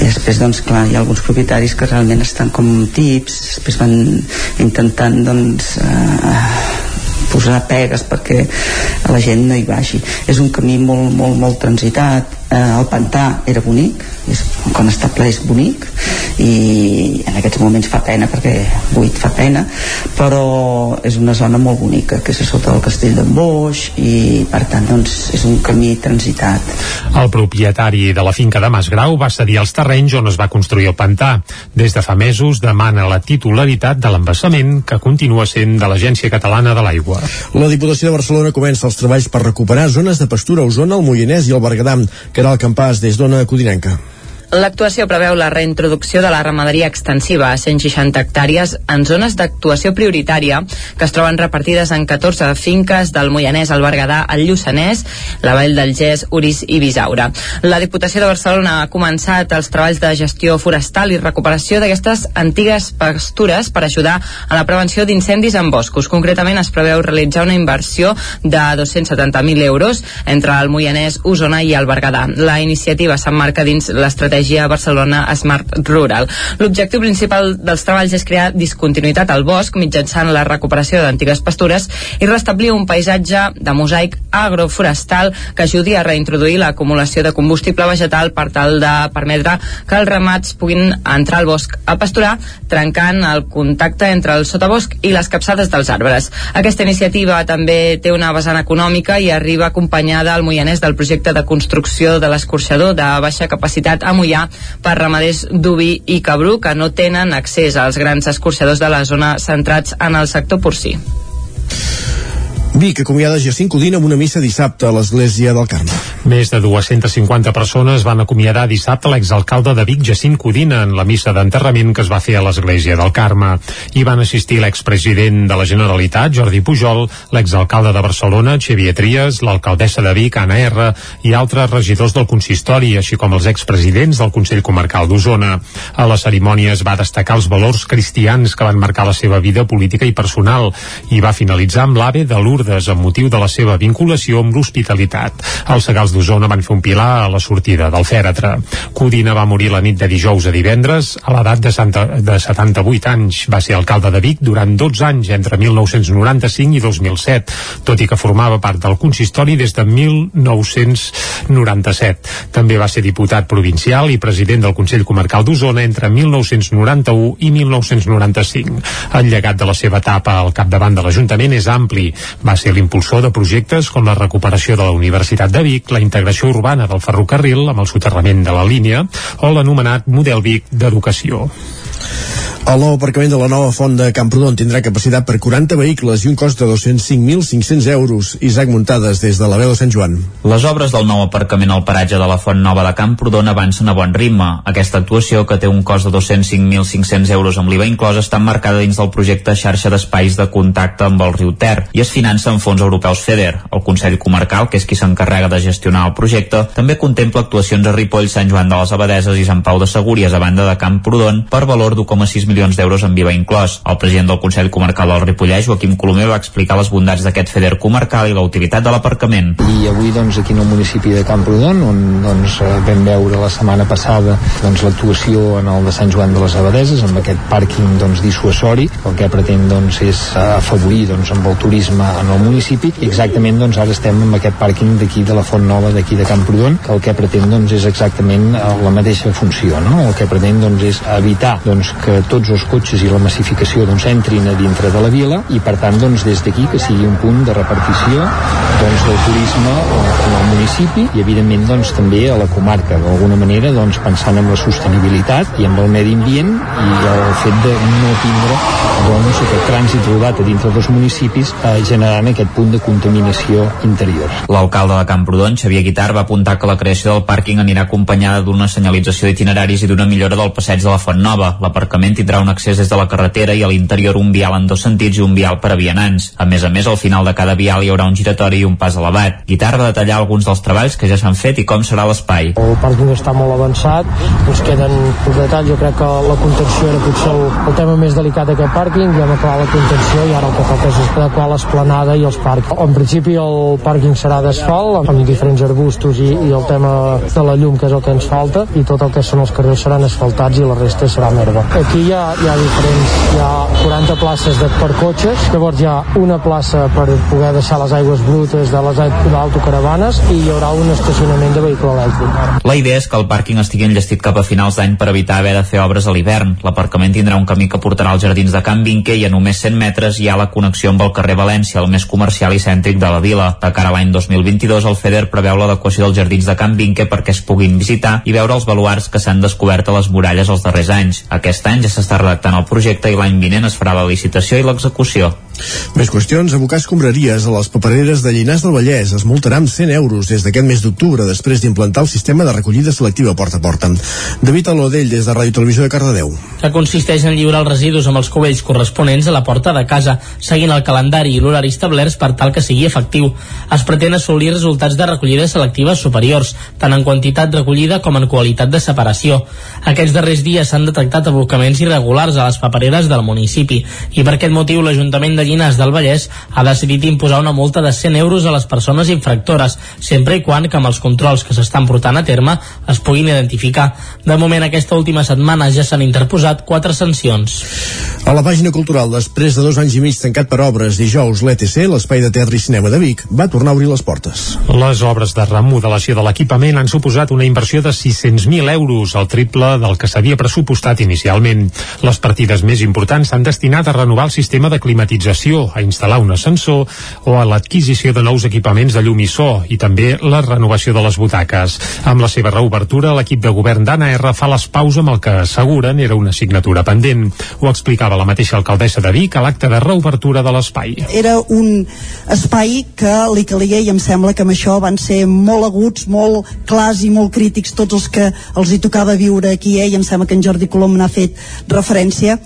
I després doncs clar hi ha alguns propietaris que realment estan com tips després van intentant doncs eh, posar pegues perquè la gent no hi vagi. És un camí molt, molt, molt transitat eh, el pantà era bonic és, quan està ple és bonic i en aquests moments fa pena perquè buit fa pena però és una zona molt bonica que és a sota del castell d'en Boix i per tant doncs és un camí transitat El propietari de la finca de Masgrau va cedir els terrenys on es va construir el pantà. Des de fa mesos demana la titularitat de l'embassament que continua sent de l'Agència Catalana de l'Aigua. La Diputació de Barcelona comença els treballs per recuperar zones de pastura a Osona, el Moianès i el Berguedà, el campàs des d'Ona Codinenca. L'actuació preveu la reintroducció de la ramaderia extensiva a 160 hectàrees en zones d'actuació prioritària que es troben repartides en 14 finques del Moianès, el Berguedà, el Lluçanès, la Vall del Gès, Uris i Bisaura. La Diputació de Barcelona ha començat els treballs de gestió forestal i recuperació d'aquestes antigues pastures per ajudar a la prevenció d'incendis en boscos. Concretament es preveu realitzar una inversió de 270.000 euros entre el Moianès, Osona i el Berguedà. La iniciativa s'emmarca dins l'estratègia l'estratègia Barcelona Smart Rural. L'objectiu principal dels treballs és crear discontinuïtat al bosc mitjançant la recuperació d'antigues pastures i restablir un paisatge de mosaic agroforestal que ajudi a reintroduir l'acumulació de combustible vegetal per tal de permetre que els ramats puguin entrar al bosc a pasturar, trencant el contacte entre el sotabosc i les capçades dels arbres. Aquesta iniciativa també té una vessant econòmica i arriba acompanyada al Moianès del projecte de construcció de l'escorxador de baixa capacitat a Moià per ramaders d'oví i cabrú que no tenen accés als grans escorxadors de la zona centrats en el sector porcí. Vic acomiada Jacint Codina amb una missa dissabte a l'església del Carme. Més de 250 persones van acomiadar dissabte l'exalcalde de Vic, Jacint Codina, en la missa d'enterrament que es va fer a l'església del Carme. Hi van assistir l'expresident de la Generalitat, Jordi Pujol, l'exalcalde de Barcelona, Xavier Trias, l'alcaldessa de Vic, Anna R, i altres regidors del consistori, així com els expresidents del Consell Comarcal d'Osona. A la cerimònia es va destacar els valors cristians que van marcar la seva vida política i personal i va finalitzar amb l'ave de Lourdes amb motiu de la seva vinculació amb l'hospitalitat. Els segals d'Osona van fer un pilar a la sortida del fèretre. Codina va morir la nit de dijous a divendres a l'edat de, Santa, de 78 anys. Va ser alcalde de Vic durant 12 anys, entre 1995 i 2007, tot i que formava part del consistori des de 1997. També va ser diputat provincial i president del Consell Comarcal d'Osona entre 1991 i 1995. El llegat de la seva etapa al capdavant de l'Ajuntament és ampli. Va ser l'impulsor de projectes com la recuperació de la Universitat de Vic, la integració urbana del ferrocarril amb el soterrament de la línia o l'anomenat Model Vic d'Educació. El nou aparcament de la nova font de Camprodon tindrà capacitat per 40 vehicles i un cost de 205.500 euros. Isaac Muntades, des de la veu de Sant Joan. Les obres del nou aparcament al paratge de la Font Nova de Camprodon avancen a bon ritme. Aquesta actuació, que té un cost de 205.500 euros amb l'IVA inclòs, està marcada dins del projecte xarxa d'espais de contacte amb el riu Ter i es finança amb fons europeus FEDER. El Consell Comarcal, que és qui s'encarrega de gestionar el projecte, també contempla actuacions a Ripoll, Sant Joan de les Abadeses i Sant Pau de Segúries a banda de Camprodon per valor d'1,6 milions d'euros amb IVA inclòs. El president del Consell Comarcal del Ripollès, Joaquim Colomer, va explicar les bondats d'aquest FEDER comarcal i la utilitat de l'aparcament. I avui doncs, aquí en el municipi de Camprodon, on doncs, eh, vam veure la setmana passada doncs, l'actuació en el de Sant Joan de les Abadeses, amb aquest pàrquing doncs, dissuasori, el que pretén doncs, és afavorir doncs, amb el turisme en el municipi. I exactament doncs, ara estem amb aquest pàrquing d'aquí de la Font Nova d'aquí de Camprodon, que el que pretén doncs, és exactament eh, la mateixa funció. No? El que pretén doncs, és evitar doncs, que tots els cotxes i la massificació doncs, entrin a dintre de la vila i per tant doncs, des d'aquí que sigui un punt de repartició doncs, del turisme en el municipi i evidentment doncs, també a la comarca d'alguna manera doncs, pensant en la sostenibilitat i amb el medi ambient i el fet de no tindre doncs, aquest trànsit rodat a dintre dels municipis eh, generant aquest punt de contaminació interior. L'alcalde de Camprodon, Xavier Guitar, va apuntar que la creació del pàrquing anirà acompanyada d'una senyalització d'itineraris i d'una millora del passeig de la Font Nova. L'aparcament tindrà un accés des de la carretera i a l'interior un vial en dos sentits i un vial per a vianants. A més a més, al final de cada vial hi haurà un giratori i un pas elevat. Guitar va detallar alguns dels treballs que ja s'han fet i com serà l'espai. El pàrquing està molt avançat, ens queden uns detalls, jo crec que la contenció era potser el, el tema més delicat d'aquest pàrquing, ja hem acabat la contenció i ara el que toca és adequar l'esplanada i els parcs. En principi el pàrquing serà d'asfalt, amb diferents arbustos i, i el tema de la llum, que és el que ens falta, i tot el que són els carrers seran asfaltats i la resta serà merda. Aquí hi ha, hi ha diferents, hi ha 40 places de, per cotxes, llavors hi ha una plaça per poder deixar les aigües brutes de les autocaravanes i hi haurà un estacionament de vehicle elèctric. La idea és que el pàrquing estigui enllestit cap a finals d'any per evitar haver de fer obres a l'hivern. L'aparcament tindrà un camí que portarà als jardins de Can Vinque i a només 100 metres hi ha la connexió amb el carrer València, el més comercial i cèntric de la vila. De cara a l'any 2022, el FEDER preveu l'adequació dels jardins de Can Vinque perquè es puguin visitar i veure els baluars que s'han descobert a les muralles els darrers anys. Aquest any ja s'està redactant el projecte i l'any vinent es farà la licitació i l'execució. Més qüestions, abocar escombraries a les papereres de Llinars del Vallès es multarà amb 100 euros des d'aquest mes d'octubre després d'implantar el sistema de recollida selectiva porta a porta. David Alodell des de Ràdio Televisió de Cardedeu. Que consisteix en lliurar els residus amb els cubells corresponents a la porta de casa, seguint el calendari i l'horari establerts per tal que sigui efectiu. Es pretén assolir resultats de recollida selectiva superiors, tant en quantitat recollida com en qualitat de separació. Aquests darrers dies s'han detectat abocaments irregulars a les papereres del municipi i per aquest motiu l'Ajuntament de Llinars del Vallès ha decidit imposar una multa de 100 euros a les persones infractores, sempre i quan que amb els controls que s'estan portant a terme es puguin identificar. De moment, aquesta última setmana ja s'han interposat quatre sancions. A la pàgina cultural, després de dos anys i mig tancat per obres, dijous l'ETC, l'Espai de Teatre i Cinema de Vic, va tornar a obrir les portes. Les obres de remodelació de l'equipament han suposat una inversió de 600.000 euros, el triple del que s'havia pressupostat inicialment. Les partides més importants s'han destinat a renovar el sistema de climatització, a instal·lar un ascensor o a l'adquisició de nous equipaments de llum i so i també la renovació de les butaques. Amb la seva reobertura, l'equip de govern d'Anna R fa les paus amb el que asseguren era una assignatura pendent. Ho explicava la mateixa alcaldessa de Vic a l'acte de reobertura de l'espai. Era un espai que li calia i em sembla que amb això van ser molt aguts, molt clars i molt crítics tots els que els hi tocava viure aquí eh? i em sembla que en Jordi Colom n'ha fet referència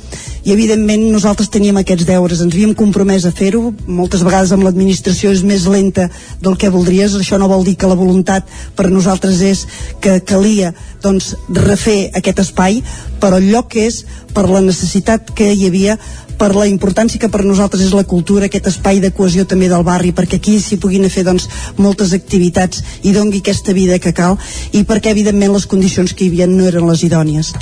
i evidentment nosaltres teníem aquests deures, ens havíem compromès a fer-ho, moltes vegades amb l'administració és més lenta del que voldries, això no vol dir que la voluntat per a nosaltres és que calia doncs, refer aquest espai, però el lloc és per la necessitat que hi havia per la importància que per nosaltres és la cultura, aquest espai de cohesió també del barri, perquè aquí s'hi puguin fer doncs, moltes activitats i dongui aquesta vida que cal, i perquè evidentment les condicions que hi havia no eren les idònies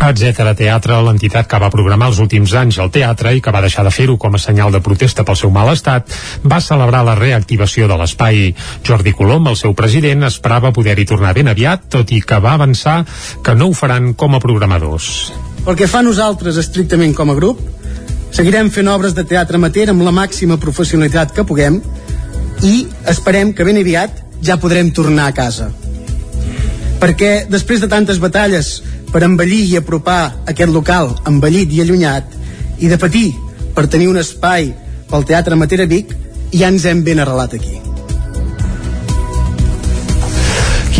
Etcètera Teatre, l'entitat que va programar els últims anys el teatre i que va deixar de fer-ho com a senyal de protesta pel seu mal estat, va celebrar la reactivació de l'espai. Jordi Colom, el seu president, esperava poder-hi tornar ben aviat, tot i que va avançar que no ho faran com a programadors. Pel que fa nosaltres estrictament com a grup, seguirem fent obres de teatre amateur amb la màxima professionalitat que puguem i esperem que ben aviat ja podrem tornar a casa. Perquè després de tantes batalles per embellir i apropar aquest local embellit i allunyat i de patir per tenir un espai pel Teatre Matera Vic ja ens hem ben arrelat aquí.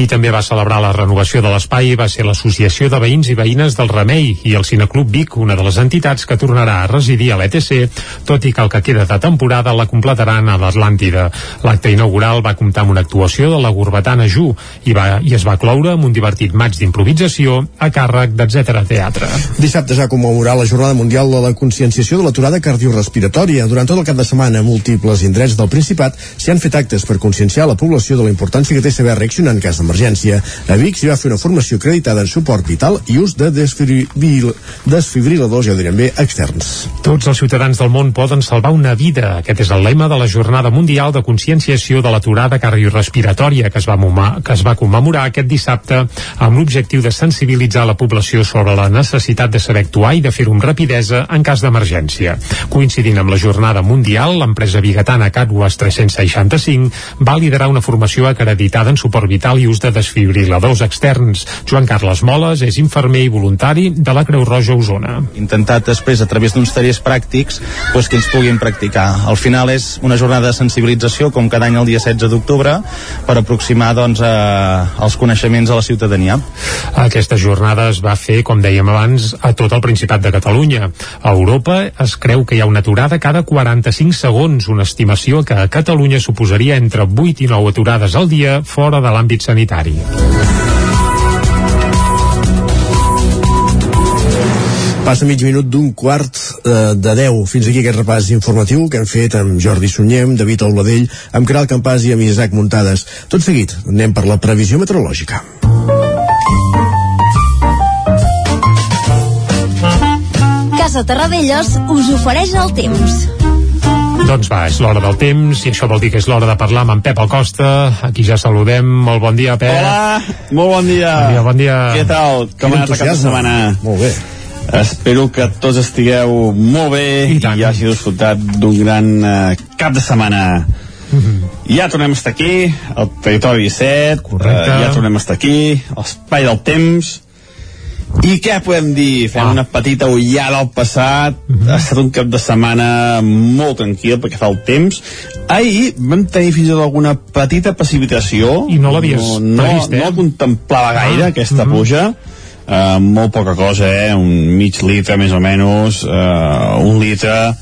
Qui també va celebrar la renovació de l'espai va ser l'Associació de Veïns i Veïnes del Remei i el Cineclub Vic, una de les entitats que tornarà a residir a l'ETC, tot i que el que queda de temporada la completaran a l'Atlàntida. L'acte inaugural va comptar amb una actuació de la Gurbatana Ju i, va, i es va cloure amb un divertit maig d'improvisació a càrrec d'Etcètera Teatre. Dissabte es va commemorar la Jornada Mundial de la Conscienciació de l'aturada cardiorrespiratòria. Durant tot el cap de setmana, múltiples indrets del Principat s'hi han fet actes per conscienciar la població de la importància que té saber reaccionar en cas d'emergència. A Vic s'hi va fer una formació acreditada en suport vital i ús de desfibril... desfibriladors, ja ho direm bé, externs. Tots els ciutadans del món poden salvar una vida. Aquest és el lema de la Jornada Mundial de Conscienciació de l'aturada cardiorrespiratòria que es va, mumar, que es va commemorar aquest dissabte amb l'objectiu de sensibilitzar la població sobre la necessitat de saber actuar i de fer-ho amb rapidesa en cas d'emergència. Coincidint amb la Jornada Mundial, l'empresa bigatana Catwas 365 va liderar una formació acreditada en suport vital i ús de desfibriladors externs. Joan Carles Moles és infermer i voluntari de la Creu Roja Osona. Intentat després, a través d'uns tallers pràctics, doncs, que ens puguin practicar. Al final és una jornada de sensibilització, com cada any el dia 16 d'octubre, per aproximar doncs, a, els coneixements a la ciutadania. Aquesta jornada es va fer, com dèiem abans, a tot el Principat de Catalunya. A Europa es creu que hi ha una aturada cada 45 segons, una estimació que a Catalunya suposaria entre 8 i 9 aturades al dia fora de l'àmbit sanitari. Passa mig minut d'un quart eh, de 10. Fins aquí aquest repàs informatiu que hem fet amb Jordi Sunyem, David Olbadell, amb Caral Campàs i amb Isaac Muntades. Tot seguit, anem per la previsió meteorològica. Casa Terradellos us ofereix el temps. Doncs va, és l'hora del temps i això vol dir que és l'hora de parlar amb en Pep Acosta. Aquí ja saludem. Molt bon dia, Pep. Hola, molt bon dia. Bon dia, bon dia. Què tal? Com ha anat aquesta setmana? Molt bé. Espero que tots estigueu molt bé i, i hagi disfrutat d'un gran uh, cap de setmana. Mm -hmm. Ja tornem a estar aquí, al Territori 17, uh, ja tornem a estar aquí, a l'espai del temps, i què podem dir? Fem ah. una petita ullada al passat. Mm -hmm. Ha estat un cap de setmana molt tranquil perquè fa el temps. Ahir vam tenir fins i tot alguna petita precipitació. I no l'havies no, no, previst, eh? No la contemplava gaire, ah. aquesta mm -hmm. pluja. Uh, molt poca cosa, eh? Un mig litre més o menys, uh, un litre,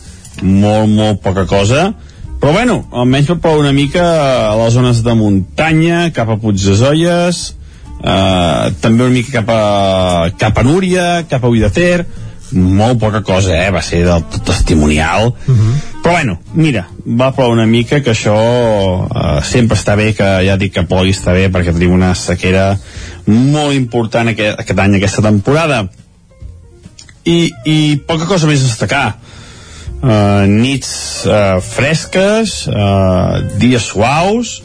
molt, molt poca cosa. Però bueno, almenys per ploure una mica a les zones de muntanya, cap a Puig de Zolles, eh, també una mica cap a, cap a Núria, cap a Ull de Ter, molt poca cosa, eh? va ser del tot testimonial uh -huh. però bueno, mira va ploure una mica que això eh, sempre està bé, que ja dic que plogui està bé perquè tenim una sequera molt important aquest, aquest any, aquesta temporada i, i poca cosa més a destacar uh, nits uh, fresques uh, dies suaus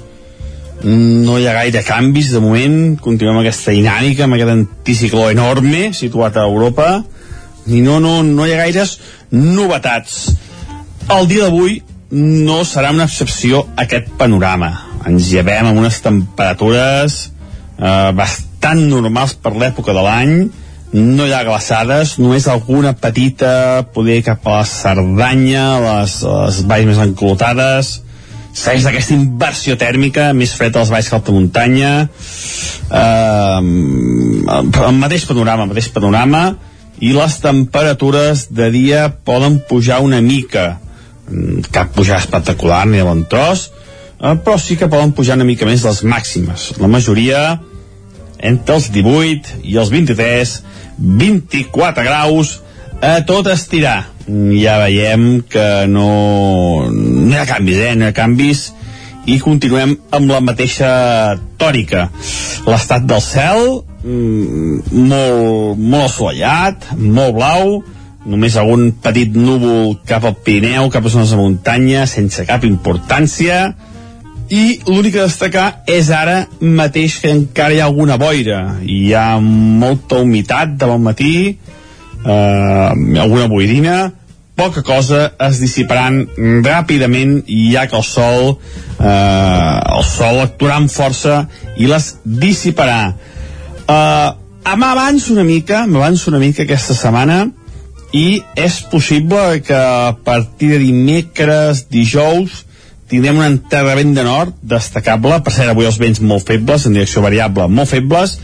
no hi ha gaire canvis de moment, continuem aquesta dinàmica amb aquest anticicló enorme situat a Europa. I no, no, no hi ha gaires novetats. El dia d'avui no serà una excepció aquest panorama. Ens llevem amb unes temperatures eh, bastant normals per l'època de l'any. No hi ha glaçades, només alguna petita poder cap a la Cerdanya les, les valls més enclotades segueix d'aquesta inversió tèrmica més fred als valls que alta muntanya. Eh, el mateix panorama el mateix panorama. I les temperatures de dia poden pujar una mica. Mm, cap pujar espectacular ni de bon tros eh, però sí que poden pujar una mica més les màximes. La majoria entre els 18 i els 23 24 graus a tot estirar ja veiem que no, no hi ha canvis, eh? no hi ha canvis i continuem amb la mateixa tòrica. L'estat del cel, mm, molt, molt assolellat, molt blau, només algun petit núvol cap al Pirineu, cap a zones de muntanya, sense cap importància, i l'únic a destacar és ara mateix que encara hi ha alguna boira. Hi ha molta humitat de bon matí, eh, alguna boirina, poca cosa es dissiparan ràpidament ja que el sol eh, el sol actuarà amb força i les dissiparà. Eh, m'avanço una mica m'avanço una mica aquesta setmana i és possible que a partir de dimecres, dijous tindrem un enterrament de nord destacable, per cert avui els vents molt febles en direcció variable molt febles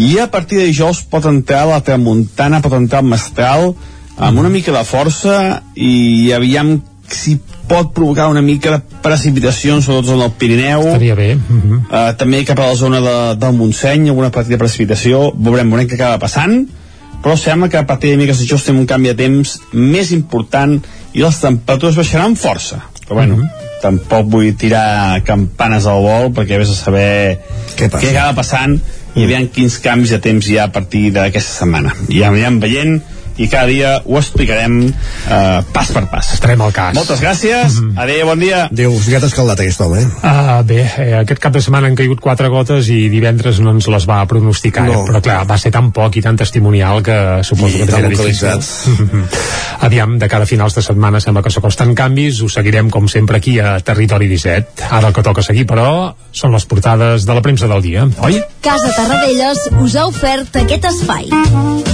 i a partir de dijous pot entrar la tramuntana, pot entrar el mestral amb una mica de força i aviam si pot provocar una mica de precipitacions, sobretot en el Pirineu. Estaria bé. Uh -huh. uh, també cap a la zona de, del Montseny, alguna petita precipitació. Veurem, veurem què acaba passant, però sembla que a partir de miques això estem un canvi de temps més important i les temperatures baixaran força. Però bueno, uh -huh. Tampoc vull tirar campanes al vol perquè vés a saber què, què acaba passant i aviam quins canvis de temps hi ha a partir d'aquesta setmana. I ja anirem veient i cada dia ho explicarem eh, pas per pas. Estarem al cas. Moltes gràcies, mm -hmm. adéu, bon dia. Déu, ficat escaldat aquest home, eh? Uh, bé, eh, aquest cap de setmana han caigut quatre gotes i divendres no ens les va pronosticar, no. eh? però clar, va ser tan poc i tan testimonial que suposo I que era difícil. Aviam, de cada finals de setmana sembla que s'acosten canvis, ho seguirem com sempre aquí a Territori 17. Ara el que toca seguir, però, són les portades de la premsa del dia, oi? Casa Tarradellas us ha ofert aquest espai.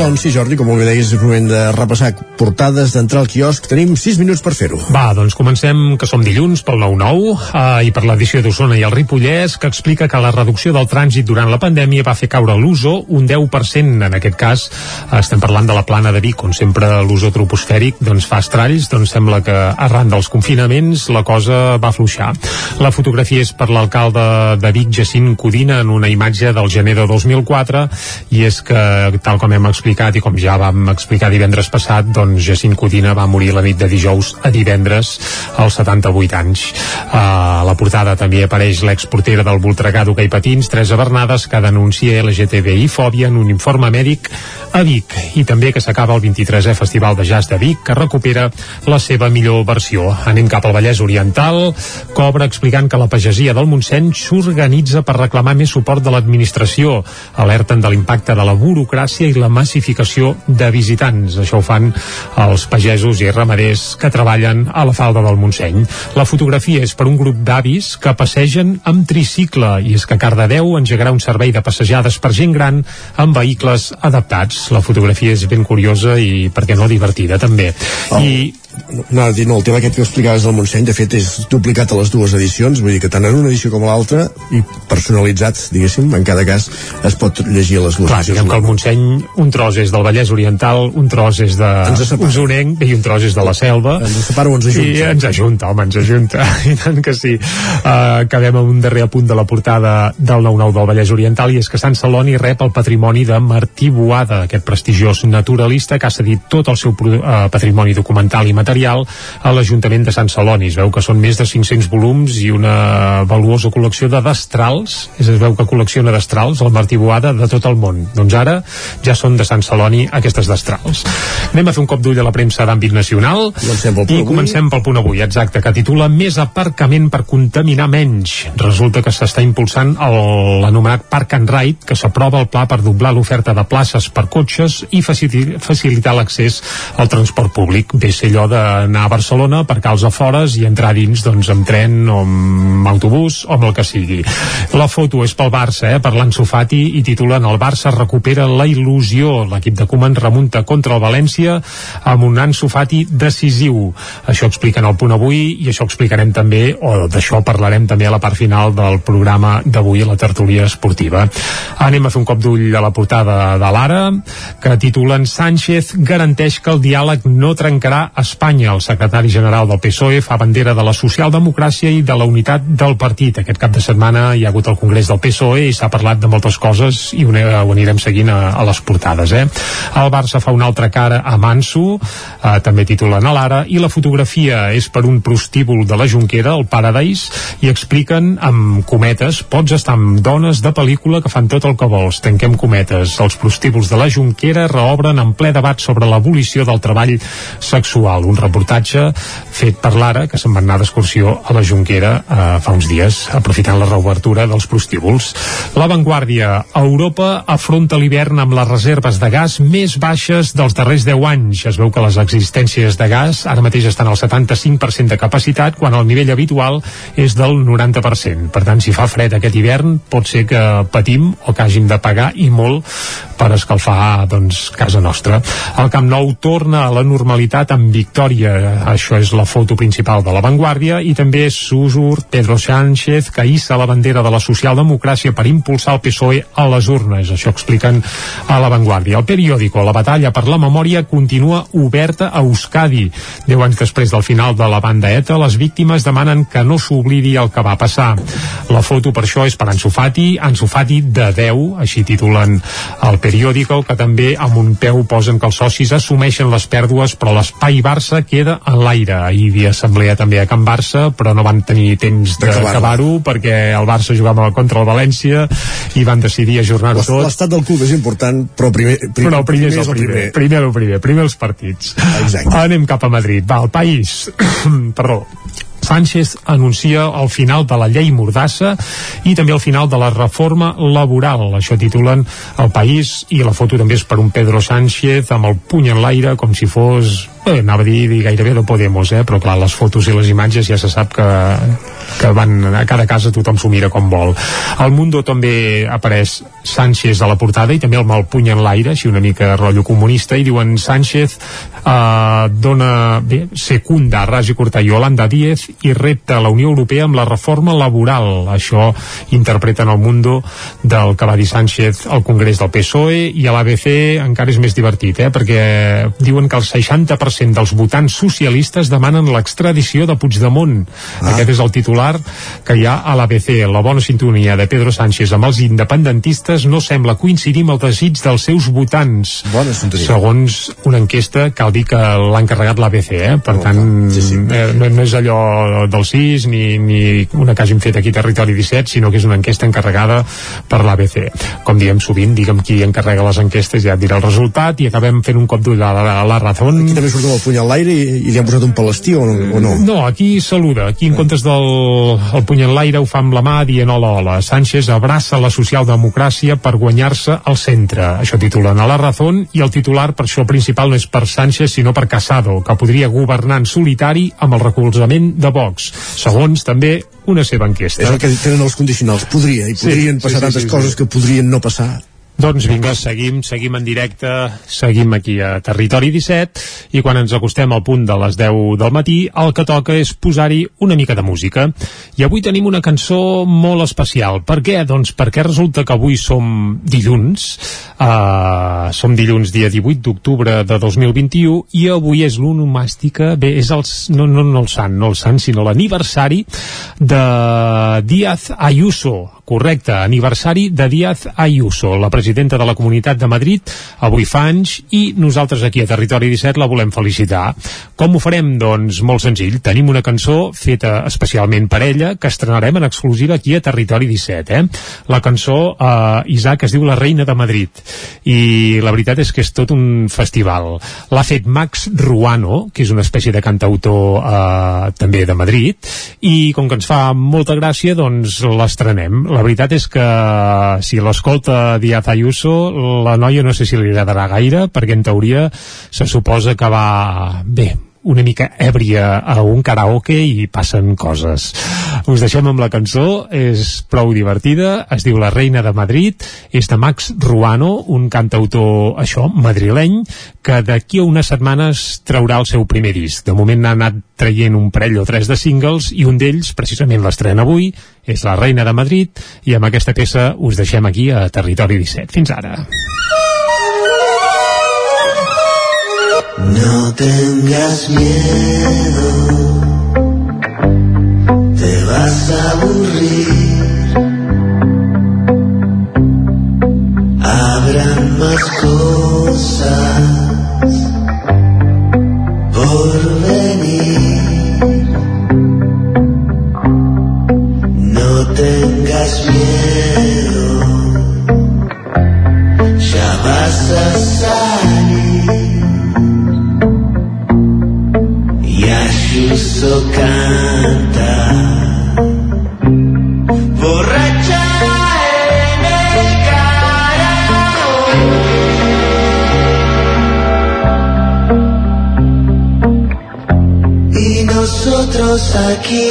Doncs sí, Jordi, com molt bé deies, és moment de repassar portades, d'entrar al quiosc. Tenim 6 minuts per fer-ho. Va, doncs comencem, que som dilluns, pel 9-9, eh, i per l'edició d'Osona i el Ripollès, que explica que la reducció del trànsit durant la pandèmia va fer caure l'uso un 10%. En aquest cas, eh, estem parlant de la plana de Vic, on sempre l'uso troposfèric doncs, fa estralls, doncs sembla que arran dels confinaments la cosa va afluixar. La fotografia és per l'alcalde de Vic, Jacint Codina, en una imatge del gener de 2004, i és que, tal com hem explicat i com ja vam explicar divendres passat, doncs Jacint Codina va morir la nit de dijous a divendres als 78 anys. A la portada també apareix l'exportera del Voltregà d'hoquei patins, Teresa Bernades, que denuncia LGTBI fòbia en un informe mèdic a Vic i també que s'acaba el 23è Festival de Jazz de Vic que recupera la seva millor versió. Anem cap al Vallès Oriental, cobra explicant que la pagesia del Montseny s'organitza per reclamar més suport de l'administració. Alerten de l'impacte de la burocràcia i la massificació de visitants. Això ho fan els pagesos i ramaders que treballen a la falda del Montseny. La fotografia és per un grup d'avis que passegen amb tricicle i és que Cardedeu engegarà un servei de passejades per gent gran amb vehicles adaptats la fotografia és ben curiosa i, per què no, divertida també. Oh. I no, no, no, el tema aquest que explicaves del Montseny de fet és duplicat a les dues edicions vull dir que tant en una edició com a l'altra i personalitzat, diguéssim, en cada cas es pot llegir a les dues Clar, diguem que el Montseny un tros és del Vallès Oriental un tros és de Osonenc i un tros és de la Selva. Ens separa o ens ajunta. i ens ajunta, home, ens ajunta. I tant que sí. Uh, acabem amb un darrer apunt de la portada del 9-9 del Vallès Oriental i és que Sant Celoni rep el patrimoni de Martí Boada aquest prestigiós naturalista que ha cedit tot el seu uh, patrimoni documental i material a l'Ajuntament de Sant Celoni. Es veu que són més de 500 volums i una valuosa col·lecció de destrals, és es veu que col·lecciona destrals el Martí Boada de tot el món. Doncs ara ja són de Sant Celoni aquestes destrals. Anem a fer un cop d'ull a la premsa d'àmbit nacional i comencem pel punt avui, exacte, que titula Més aparcament per contaminar menys. Resulta que s'està impulsant l'anomenat Park and Ride, que s'aprova el pla per doblar l'oferta de places per cotxes i facilitar l'accés al transport públic. Bé ser allò d'anar a Barcelona, aparcar als afores i entrar dins doncs, amb tren o amb autobús o amb el que sigui. La foto és pel Barça, eh, per l'Anso Fati i titulen El Barça recupera la il·lusió. L'equip de Koeman remunta contra el València amb un Anso Fati decisiu. Això expliquen al punt avui i això explicarem també, o d'això parlarem també a la part final del programa d'avui a la tertúlia esportiva. Anem a fer un cop d'ull a la portada de l'Ara, que titulen Sánchez garanteix que el diàleg no trencarà Espanya. El secretari general del PSOE fa bandera de la socialdemocràcia i de la unitat del partit. Aquest cap de setmana hi ha hagut el Congrés del PSOE i s'ha parlat de moltes coses i ho, anirem seguint a, a les portades. Eh? El Barça fa una altra cara a Manso, eh, també titulen a l'Ara, i la fotografia és per un prostíbul de la Junquera, el Paradise, i expliquen amb cometes, pots estar amb dones de pel·lícula que fan tot el que vols. Tanquem cometes. Els prostíbuls de la Junquera reobren en ple debat sobre l'abolició del treball sexual. Un reportatge fet per l'Ara, que se'n van anar d'excursió a la Junquera eh, fa uns dies, aprofitant la reobertura dels prostíbuls. La Vanguardia. Europa afronta l'hivern amb les reserves de gas més baixes dels darrers 10 anys. Es veu que les existències de gas ara mateix estan al 75% de capacitat, quan el nivell habitual és del 90%. Per tant, si fa fred aquest hivern, pot ser que patim o que hàgim de pagar i molt per escalfar doncs, casa nostra. El Camp Nou torna a la normalitat amb victòria victòria. Això és la foto principal de la Vanguardia i també Susur Pedro Sánchez que hissa la bandera de la socialdemocràcia per impulsar el PSOE a les urnes. Això expliquen a la Vanguardia. El periòdico, la batalla per la memòria continua oberta a Euskadi. Deu anys després del final de la banda ETA, les víctimes demanen que no s'oblidi el que va passar. La foto per això és per Ansu Fati, Ansu Fati de 10, així titulen el periòdico, que també amb un peu posen que els socis assumeixen les pèrdues, però l'espai Barça queda en l'aire. Ahir hi havia assemblea també a Can Barça, però no van tenir temps d'acabar-ho perquè el Barça jugava contra el València i van decidir ajornar-ho tot. L'estat del club és important, però primer, primer, però primer, és el primer. Primer, primer el primer, primer els partits. Exacte. Anem cap a Madrid. Va, el país. Perdó. Sánchez anuncia el final de la llei Mordassa i també el final de la reforma laboral. Això titulen El País i la foto també és per un Pedro Sánchez amb el puny en l'aire com si fos eh, anava a dir, dir gairebé no Podemos, eh? però clar, les fotos i les imatges ja se sap que, que van a cada casa tothom s'ho mira com vol. Al Mundo també apareix Sánchez a la portada i també el mal puny en l'aire, així una mica rotllo comunista, i diuen Sánchez eh, dona, bé, secunda Rasi Cortà i Holanda Díez i repta a la Unió Europea amb la reforma laboral. Això interpreten el Mundo del que va dir Sánchez al Congrés del PSOE i a l'ABC encara és més divertit, eh? perquè diuen que el 60% dels votants socialistes demanen l'extradició de Puigdemont. Ah. Aquest és el titular que hi ha a l'ABC. La bona sintonia de Pedro Sánchez amb els independentistes no sembla coincidir amb el desig dels seus votants. Bona sintonia. Segons una enquesta, cal dir que l'ha encarregat l'ABC, eh? per oh, tant, sí, sí. Eh, no, no és allò del 6 ni, ni una que hàgim fet aquí Territori 17, sinó que és una enquesta encarregada per l'ABC. Com diem sovint, digue'm qui encarrega les enquestes, ja et dirà el resultat i acabem fent un cop d'ull a la, a la Razón. Aquí també surt amb el puny a l'aire i, i li han posat un palestí o, o no? No, aquí saluda. Aquí en comptes del el puny en l'aire ho fa amb la mà dient hola, hola. Sánchez abraça la socialdemocràcia per guanyar-se al centre. Això titulen a la Razón i el titular per això principal no és per Sánchez sinó per Casado, que podria governar en solitari amb el recolzament de Vox. Segons també una seva enquesta. És el que tenen els condicionals. Podria, i podrien sí, passar sí, sí, tantes sí, sí, coses que podrien no passar. Doncs vinga, seguim, seguim en directe, seguim aquí a Territori 17 i quan ens acostem al punt de les 10 del matí, el que toca és posar-hi una mica de música. I avui tenim una cançó molt especial. Per què? Doncs perquè resulta que avui som dilluns, uh, som dilluns dia 18 d'octubre de 2021 i avui és l'onomàstica, bé, és el, no, no, no el sant, no el sant, sinó l'aniversari de Díaz Ayuso, correcte, aniversari de Díaz Ayuso, la presidenta de la Comunitat de Madrid, avui fa anys, i nosaltres aquí a Territori 17 la volem felicitar. Com ho farem? Doncs molt senzill. Tenim una cançó feta especialment per ella, que estrenarem en exclusiva aquí a Territori 17. Eh? La cançó, eh, Isaac, es diu La Reina de Madrid, i la veritat és que és tot un festival. L'ha fet Max Ruano, que és una espècie de cantautor eh, també de Madrid, i com que ens fa molta gràcia, doncs l'estrenem. La veritat és que si l'escolta Díaz Ayuso, la noia no sé si li agradarà gaire, perquè en teoria se suposa que va bé, una mica èbria a un karaoke i passen coses. Us deixem amb la cançó, és prou divertida, es diu La reina de Madrid, és de Max Ruano, un cantautor, això, madrileny, que d'aquí a unes setmanes traurà el seu primer disc. De moment ha anat traient un parell o tres de singles i un d'ells, precisament l'estrena avui, és La reina de Madrid i amb aquesta peça us deixem aquí a Territori 17. Fins ara. No tengas miedo, te vas a aburrir. Habrán más cosas por venir. No tengas miedo, Ayuso canta borracha en el carajo. Y nosotros aquí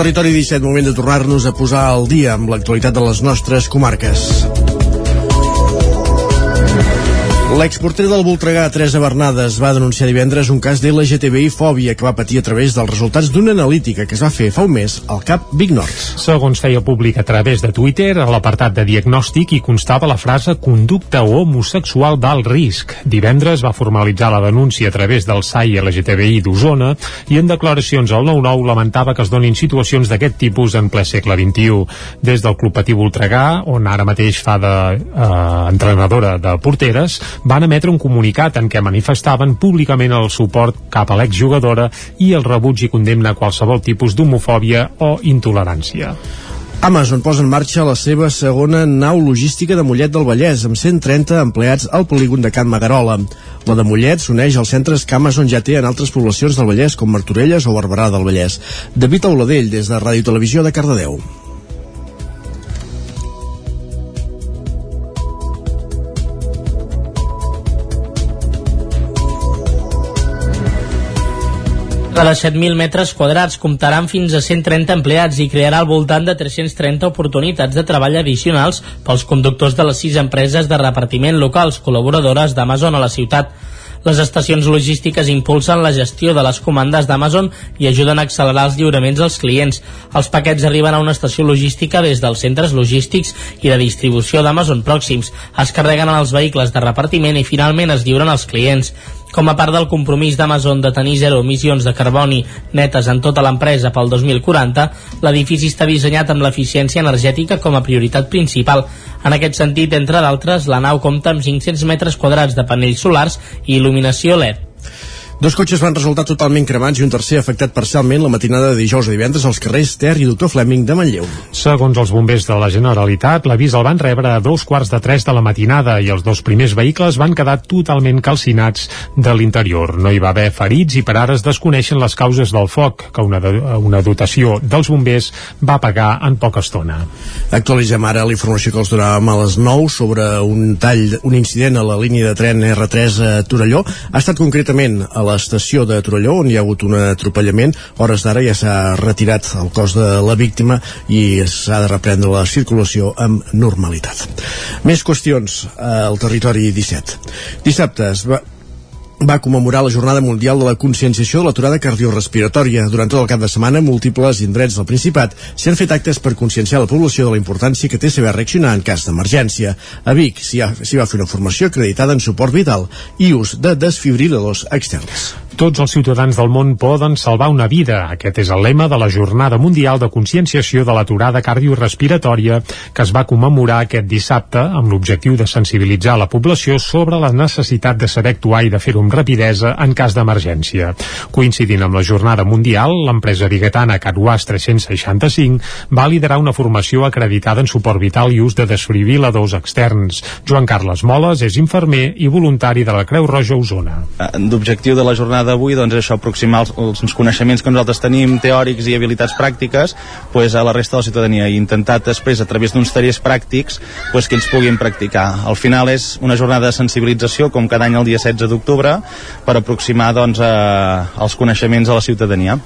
territori 17, moment de tornar-nos a posar al dia amb l'actualitat de les nostres comarques. L'exporter del Voltregà, Teresa Bernades, va denunciar divendres un cas d'LGTBI-fòbia que va patir a través dels resultats d'una analítica que es va fer fa un mes al CAP Big Nord. Segons feia públic a través de Twitter, a l'apartat de diagnòstic hi constava la frase conducta homosexual d'alt risc. Divendres va formalitzar la denúncia a través del SAI LGTBI d'Osona i en declaracions al 9-9 lamentava que es donin situacions d'aquest tipus en ple segle XXI. Des del Club Patí Voltregà, on ara mateix fa de, eh, de porteres, van emetre un comunicat en què manifestaven públicament el suport cap a l'exjugadora i el rebuig i condemna a qualsevol tipus d'homofòbia o intolerància. Amazon posa en marxa la seva segona nau logística de Mollet del Vallès, amb 130 empleats al polígon de Can Magarola. La de Mollet s'uneix als centres que Amazon ja té en altres poblacions del Vallès, com Martorelles o Barberà del Vallès. David Auladell, des de Ràdio Televisió de Cardedeu. De les 7.000 metres quadrats comptarà amb fins a 130 empleats i crearà al voltant de 330 oportunitats de treball addicionals pels conductors de les sis empreses de repartiment locals col·laboradores d'Amazon a la ciutat. Les estacions logístiques impulsen la gestió de les comandes d'Amazon i ajuden a accelerar els lliuraments als clients. Els paquets arriben a una estació logística des dels centres logístics i de distribució d'Amazon pròxims, es carreguen en els vehicles de repartiment i finalment es lliuren als clients. Com a part del compromís d'Amazon de tenir zero emissions de carboni netes en tota l'empresa pel 2040, l'edifici està dissenyat amb l'eficiència energètica com a prioritat principal. En aquest sentit, entre d'altres, la nau compta amb 500 metres quadrats de panells solars i il·luminació LED. Dos cotxes van resultar totalment cremats i un tercer afectat parcialment la matinada de dijous a divendres als carrers Ter i Doctor Fleming de Manlleu. Segons els bombers de la Generalitat, l'avís el van rebre a dos quarts de tres de la matinada i els dos primers vehicles van quedar totalment calcinats de l'interior. No hi va haver ferits i per ara es desconeixen les causes del foc, que una, de, una dotació dels bombers va apagar en poca estona. Actualitzem ara la informació que els donàvem a les 9 sobre un tall, un incident a la línia de tren R3 a Torelló. Ha estat concretament a l'estació de Torelló, on hi ha hagut un atropellament. Hores d'ara ja s'ha retirat el cos de la víctima i s'ha de reprendre la circulació amb normalitat. Més qüestions al territori 17. Dissabte es va, va commemorar la Jornada Mundial de la Conscienciació de l'aturada cardiorrespiratòria. Durant tot el cap de setmana, múltiples indrets del Principat s'han fet actes per conscienciar la població de la importància que té saber reaccionar en cas d'emergència. A Vic s'hi va fer una formació acreditada en suport vital i ús de desfibriladors externs. Tots els ciutadans del món poden salvar una vida. Aquest és el lema de la Jornada Mundial de Conscienciació de l'aturada cardiorrespiratòria que es va commemorar aquest dissabte amb l'objectiu de sensibilitzar la població sobre la necessitat de saber actuar i de fer-ho amb rapidesa en cas d'emergència. Coincidint amb la Jornada Mundial, l'empresa biguetana Catwas 365 va liderar una formació acreditada en suport vital i ús de desfibriladors externs. Joan Carles Moles és infermer i voluntari de la Creu Roja Osona. L'objectiu de la jornada d'avui doncs, això, aproximar els, els coneixements que nosaltres tenim, teòrics i habilitats pràctiques, pues, a la resta de la ciutadania i intentar després, a través d'uns tallers pràctics, pues, que ells puguin practicar. Al final és una jornada de sensibilització, com cada any el dia 16 d'octubre, per aproximar doncs, a, els coneixements a la ciutadania.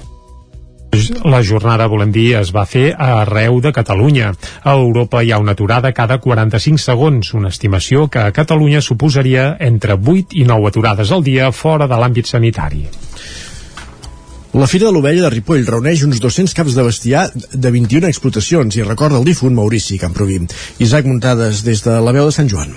La jornada, volem dir, es va fer arreu de Catalunya. A Europa hi ha una aturada cada 45 segons, una estimació que a Catalunya suposaria entre 8 i 9 aturades al dia fora de l'àmbit sanitari. La Fira de l'Ovella de Ripoll reuneix uns 200 caps de bestiar de 21 explotacions i recorda el difunt Maurici Camproví. Isaac Muntades des de la veu de Sant Joan.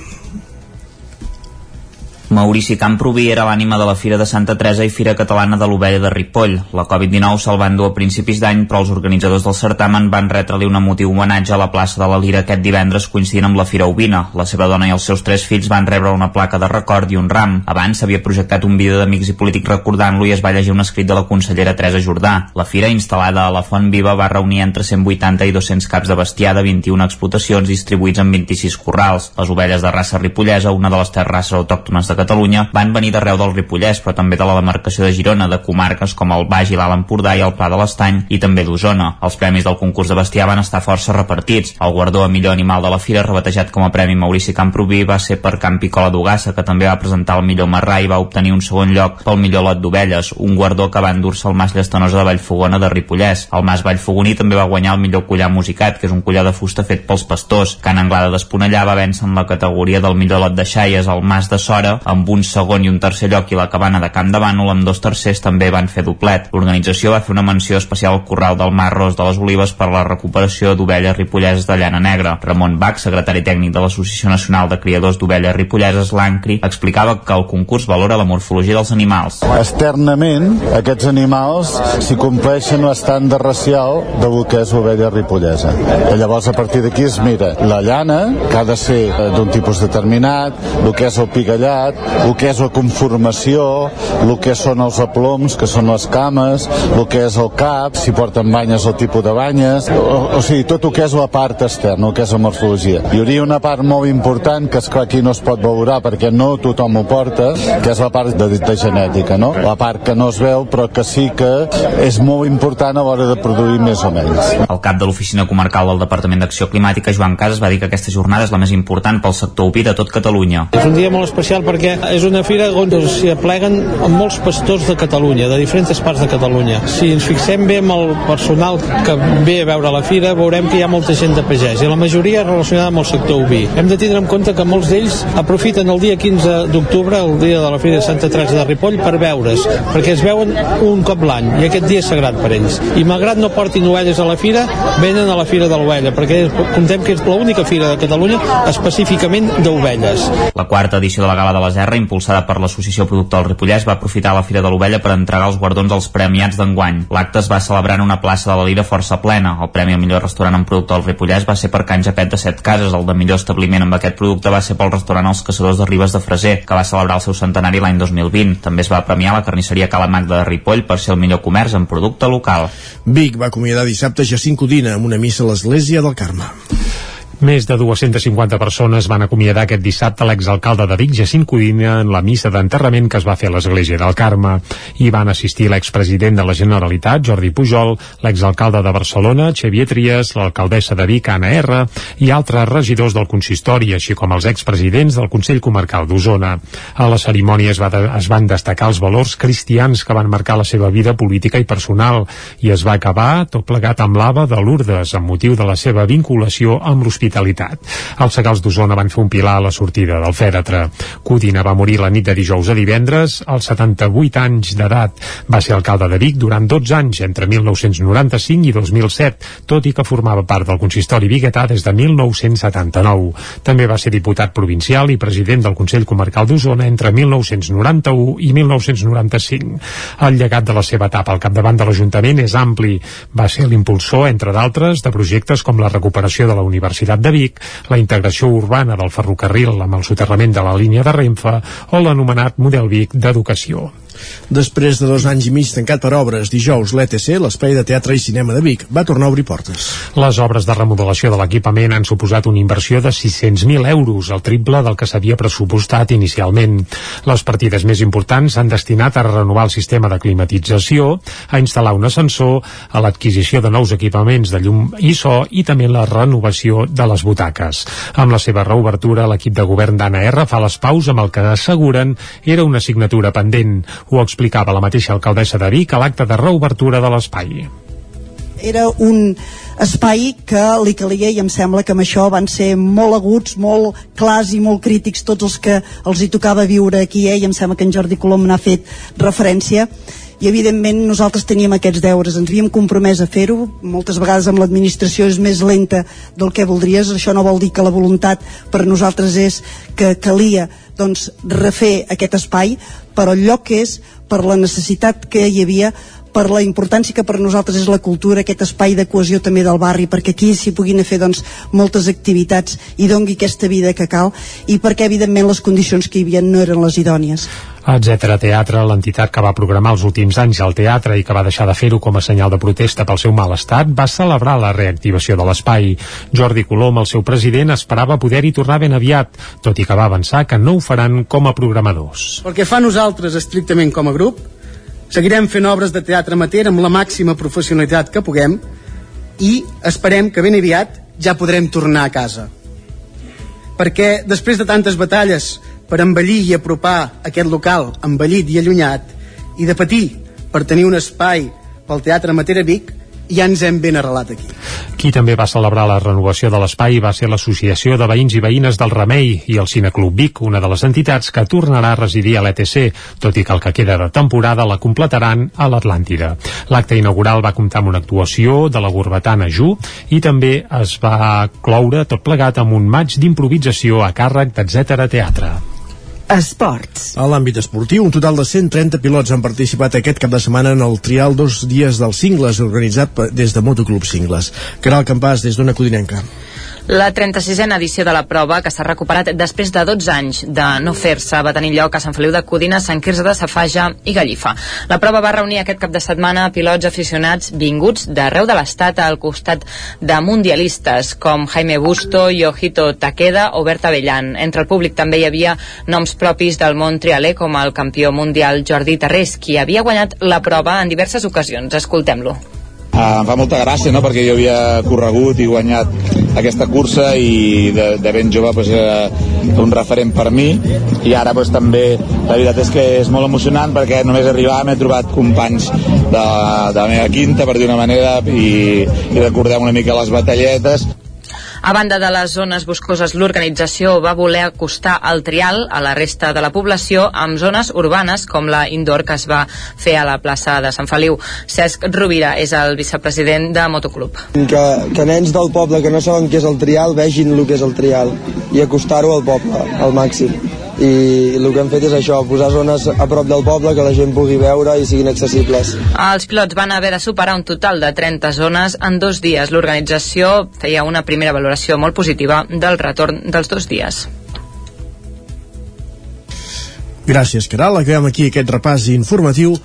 Maurici Camproví era l'ànima de la Fira de Santa Teresa i Fira Catalana de l'Ovella de Ripoll. La Covid-19 se'l van dur a principis d'any, però els organitzadors del certamen van retre-li un emotiu homenatge a la plaça de la Lira aquest divendres coincidint amb la Fira Ovina. La seva dona i els seus tres fills van rebre una placa de record i un ram. Abans s'havia projectat un vídeo d'amics i polítics recordant-lo i es va llegir un escrit de la consellera Teresa Jordà. La fira, instal·lada a la Font Viva, va reunir entre 180 i 200 caps de bestiar de 21 explotacions distribuïts en 26 corrals. Les ovelles de raça ripollesa, una de les tres races autòctones de Catalunya, van venir d'arreu del Ripollès, però també de la demarcació de Girona, de comarques com el Baix i l'Alt Empordà i el Pla de l'Estany i també d'Osona. Els premis del concurs de bestiar van estar força repartits. El guardó a millor animal de la fira, rebatejat com a Premi Maurici Camproví, va ser per Camp Picola d'Ugassa, que també va presentar el millor marrà i va obtenir un segon lloc pel millor lot d'ovelles, un guardó que va endur-se el Mas Llestanosa de Vallfogona de Ripollès. El Mas Vallfogoní també va guanyar el millor collar musicat, que és un collar de fusta fet pels pastors. Can Anglada d'Esponellà va vèncer en la categoria del millor lot de xaies el Mas de Sora amb un segon i un tercer lloc i la cabana de Camp de Bànol amb dos tercers també van fer doblet. L'organització va fer una menció especial al Corral del Mar Ros de les Olives per la recuperació d'ovelles ripolleses de llana negra. Ramon Bach, secretari tècnic de l'Associació Nacional de Criadors d'Ovelles Ripolleses, l'ANCRI, explicava que el concurs valora la morfologia dels animals. Externament, aquests animals s'hi compleixen l'estàndard racial del que és l'ovella ripollesa. I llavors, a partir d'aquí es mira la llana, que ha de ser eh, d'un tipus determinat, el que és el pigallat, el que és la conformació, el que són els aploms, que són les cames, el que és el cap, si porten banyes, el tipus de banyes, o, o sigui, tot el que és la part externa, el que és la morfologia. Hi hauria una part molt important que, esclar, aquí no es pot valorar perquè no tothom ho porta, que és la part de, de genètica, no? La part que no es veu, però que sí que és molt important a l'hora de produir més o menys. El cap de l'Oficina Comarcal del Departament d'Acció Climàtica, Joan Casas, va dir que aquesta jornada és la més important pel sector oví de tot Catalunya. És un dia molt especial perquè és una fira on s'hi apleguen molts pastors de Catalunya, de diferents parts de Catalunya. Si ens fixem bé amb el personal que ve a veure la fira, veurem que hi ha molta gent de pagès i la majoria relacionada amb el sector oví. Hem de tindre en compte que molts d'ells aprofiten el dia 15 d'octubre, el dia de la Fira de Santa Teresa de Ripoll, per veure's, perquè es veuen un cop l'any i aquest dia és sagrat per ells. I malgrat no portin ovelles a la fira, venen a la Fira de l'Ovella, perquè comptem que és l'única fira de Catalunya específicament d'ovelles. La quarta edició de la Gala de la Serra, impulsada per l'Associació Productor del Ripollès, va aprofitar la Fira de l'Ovella per entregar els guardons als premiats d'enguany. L'acte es va celebrar en una plaça de la Lira força plena. El Premi al millor restaurant en producte del Ripollès va ser per Can Japet de Set Cases. El de millor establiment amb aquest producte va ser pel restaurant Els Caçadors de Ribes de Freser, que va celebrar el seu centenari l'any 2020. També es va premiar la carnisseria Cala Magda de Ripoll per ser el millor comerç en producte local. Vic va acomiadar dissabte Jacint Codina amb una missa a l'església del Carme. Més de 250 persones van acomiadar aquest dissabte l'exalcalde de Vic, Jacint Codina, en la missa d'enterrament que es va fer a l'església del Carme. Hi van assistir l'expresident de la Generalitat, Jordi Pujol, l'exalcalde de Barcelona, Xavier Trias, l'alcaldessa de Vic, Anna R, i altres regidors del consistori, així com els expresidents del Consell Comarcal d'Osona. A la cerimònia es, va de, es van destacar els valors cristians que van marcar la seva vida política i personal, i es va acabar tot plegat amb l'ava de Lourdes, amb motiu de la seva vinculació amb l'hospital l'hospitalitat. Els segals d'Osona van fer un pilar a la sortida del fèretre. Codina va morir la nit de dijous a divendres, als 78 anys d'edat. Va ser alcalde de Vic durant 12 anys, entre 1995 i 2007, tot i que formava part del consistori biguetà des de 1979. També va ser diputat provincial i president del Consell Comarcal d'Osona entre 1991 i 1995. El llegat de la seva etapa al capdavant de l'Ajuntament és ampli. Va ser l'impulsor, entre d'altres, de projectes com la recuperació de la Universitat de Vic, la integració urbana del ferrocarril amb el soterrament de la línia de Renfe o l'anomenat Model Vic d'Educació. Després de dos anys i mig tancat per obres, dijous l'ETC, l'Espai de Teatre i Cinema de Vic, va tornar a obrir portes. Les obres de remodelació de l'equipament han suposat una inversió de 600.000 euros, el triple del que s'havia pressupostat inicialment. Les partides més importants s'han destinat a renovar el sistema de climatització, a instal·lar un ascensor, a l'adquisició de nous equipaments de llum i so i també la renovació de les butaques. Amb la seva reobertura, l'equip de govern d'Anna R fa les paus amb el que asseguren era una assignatura pendent. Ho explicava la mateixa alcaldessa de Vic a l'acte de reobertura de l'espai. era un espai que li calia i em sembla que amb això van ser molt aguts, molt clars i molt crítics tots els que els hi tocava viure aquí eh? i em sembla que en Jordi Colom n'ha fet referència i evidentment nosaltres teníem aquests deures, ens havíem compromès a fer-ho, moltes vegades amb l'administració és més lenta del que voldries, això no vol dir que la voluntat per nosaltres és que calia doncs, refer aquest espai, però el lloc és, per la necessitat que hi havia, per la importància que per nosaltres és la cultura, aquest espai de cohesió també del barri, perquè aquí s'hi puguin fer doncs, moltes activitats i dongui aquesta vida que cal, i perquè evidentment les condicions que hi havia no eren les idònies. Etcètera Teatre, l'entitat que va programar els últims anys al teatre i que va deixar de fer-ho com a senyal de protesta pel seu mal estat, va celebrar la reactivació de l'espai. Jordi Colom, el seu president, esperava poder-hi tornar ben aviat, tot i que va avançar que no ho faran com a programadors. Pel que fa nosaltres estrictament com a grup, seguirem fent obres de teatre amateur amb la màxima professionalitat que puguem i esperem que ben aviat ja podrem tornar a casa. Perquè després de tantes batalles per embellir i apropar aquest local embellit i allunyat i de patir per tenir un espai pel Teatre Matera Vic, ja ens hem ben arrelat aquí. Qui també va celebrar la renovació de l'espai va ser l'Associació de Veïns i Veïnes del Remei i el Cineclub Vic, una de les entitats que tornarà a residir a l'ETC, tot i que el que queda de temporada la completaran a l'Atlàntida. L'acte inaugural va comptar amb una actuació de la Gurbatana Ju i també es va cloure tot plegat amb un maig d'improvisació a càrrec d'Etcètera Teatre. Esports. A l'àmbit esportiu, un total de 130 pilots han participat aquest cap de setmana en el trial dos dies dels cingles organitzat des de Motoclub Cingles. Caral Campàs, des d'una codinenca. La 36a edició de la prova, que s'ha recuperat després de 12 anys de no fer-se, va tenir lloc a Sant Feliu de Codina, Sant Quirze de Safaja i Gallifa. La prova va reunir aquest cap de setmana pilots aficionats vinguts d'arreu de l'estat al costat de mundialistes com Jaime Busto, Yojito Takeda o Berta Bellan. Entre el públic també hi havia noms propis del món trialè com el campió mundial Jordi Tarrés, qui havia guanyat la prova en diverses ocasions. Escoltem-lo. Uh, em fa molta gràcia, no?, perquè jo havia corregut i guanyat aquesta cursa i de, de ben jove pues, era un referent per mi i ara pues, també la veritat és que és molt emocionant perquè només arribar m'he trobat companys de, de la meva quinta, per dir una manera, i, i recordem una mica les batalletes A banda de les zones boscoses, l'organització va voler acostar el trial a la resta de la població amb zones urbanes com la indoor que es va fer a la plaça de Sant Feliu. Cesc Rovira és el vicepresident de Motoclub. que, que nens del poble que no saben què és el trial vegin el que és el trial i acostar-ho al poble al màxim i el que hem fet és això, posar zones a prop del poble que la gent pugui veure i siguin accessibles. Els pilots van haver de superar un total de 30 zones en dos dies. L'organització feia una primera valoració molt positiva del retorn dels dos dies. Gràcies, Caral. Acabem aquí aquest repàs informatiu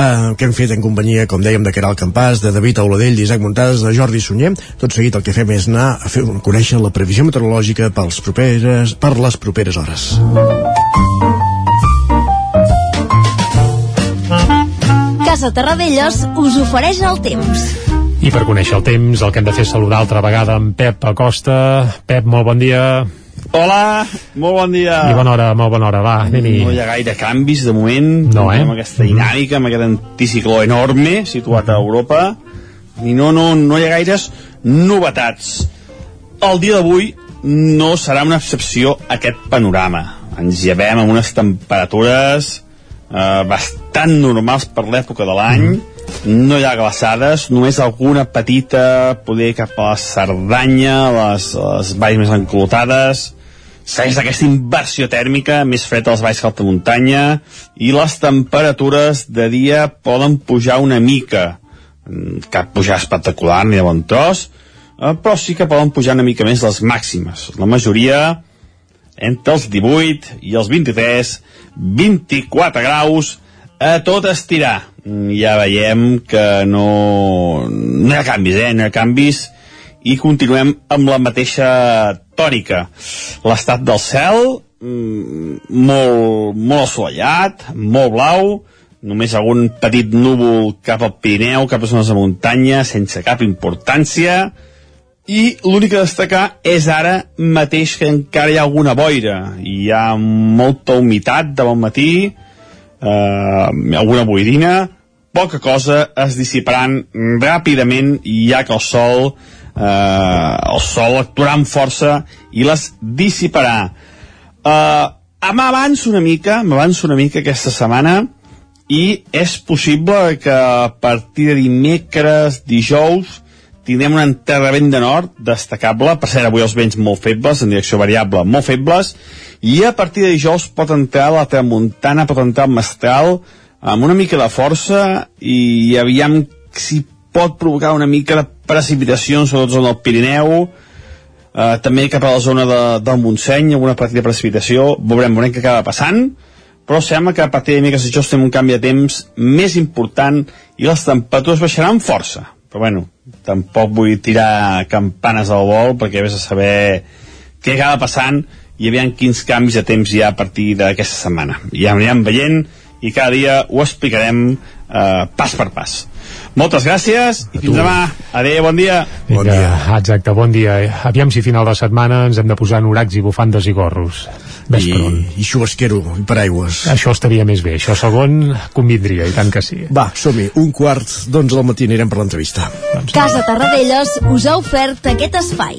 eh, que hem fet en companyia, com dèiem, de Caral Campàs, de David Auladell, d'Isaac Montades, de Jordi Sunyer. Tot seguit el que fem és anar a fer, conèixer la previsió meteorològica pels properes, per les properes hores. Casa Terradellos us ofereix el temps. I per conèixer el temps, el que hem de fer és saludar altra vegada en Pep Acosta. Pep, molt bon dia. Hola, molt bon dia. I bona hora, molt bona hora, va, anem-hi. No hi ha gaire canvis de moment, No, eh? amb aquesta dinàmica, amb aquest anticicló enorme situat a Europa, i no, no, no hi ha gaires novetats. El dia d'avui no serà una excepció aquest panorama. Ens llevem amb unes temperatures eh, bastant normals per l'època de l'any, no hi ha glaçades, només alguna petita, poder cap a la Cerdanya, les, les valls més enclotades, segueix aquesta inversió tèrmica, més fred als valls que alta muntanya, i les temperatures de dia poden pujar una mica, Mm, cap pujar espectacular ni de bon tros, eh, però sí que poden pujar una mica més les màximes. La majoria entre els 18 i els 23, 24 graus a tot estirar. Mm, Ja veiem que no, no hi ha canvis, eh? No hi ha canvis i continuem amb la mateixa tòrica. L'estat del cel, mm, molt, molt assolellat, molt blau, només algun petit núvol cap al Pirineu, cap a zones de muntanya, sense cap importància, i l'únic a destacar és ara mateix que encara hi ha alguna boira. Hi ha molta humitat de bon matí, eh, alguna boirina, poca cosa es dissiparan ràpidament ja que el sol el sol actuarà amb força i les dissiparà. Eh, m'avanço una mica, m'avanço una mica aquesta setmana i és possible que a partir de dimecres, dijous, tindrem un enterrament de nord destacable, per cert avui els vents molt febles, en direcció variable molt febles, i a partir de dijous pot entrar la tramuntana, pot entrar el mestral amb una mica de força i aviam si pot provocar una mica de precipitació, sobretot en el Pirineu, eh, també cap a la zona de, del Montseny, alguna petita precipitació, veurem, veurem què acaba passant, però sembla que a partir de dimecres dijous tenim un canvi de temps més important i les temperatures baixaran força. Però bueno, tampoc vull tirar campanes al vol perquè vés a saber què acaba passant i aviam quins canvis de temps hi ha a partir d'aquesta setmana. Ja anirem veient i cada dia ho explicarem eh, pas per pas. Moltes gràcies i fins demà. Adéu, bon dia. Bon dia. Exacte, bon dia. Aviam si final de setmana ens hem de posar noracs i bufandes i gorros. Ves I, i xubasquero, i paraigües. Això estaria més bé. Això segon convindria, i tant que sí. Va, som-hi. Un quart d'onze del matí anirem per l'entrevista. Casa Tarradellas us ha ofert aquest espai.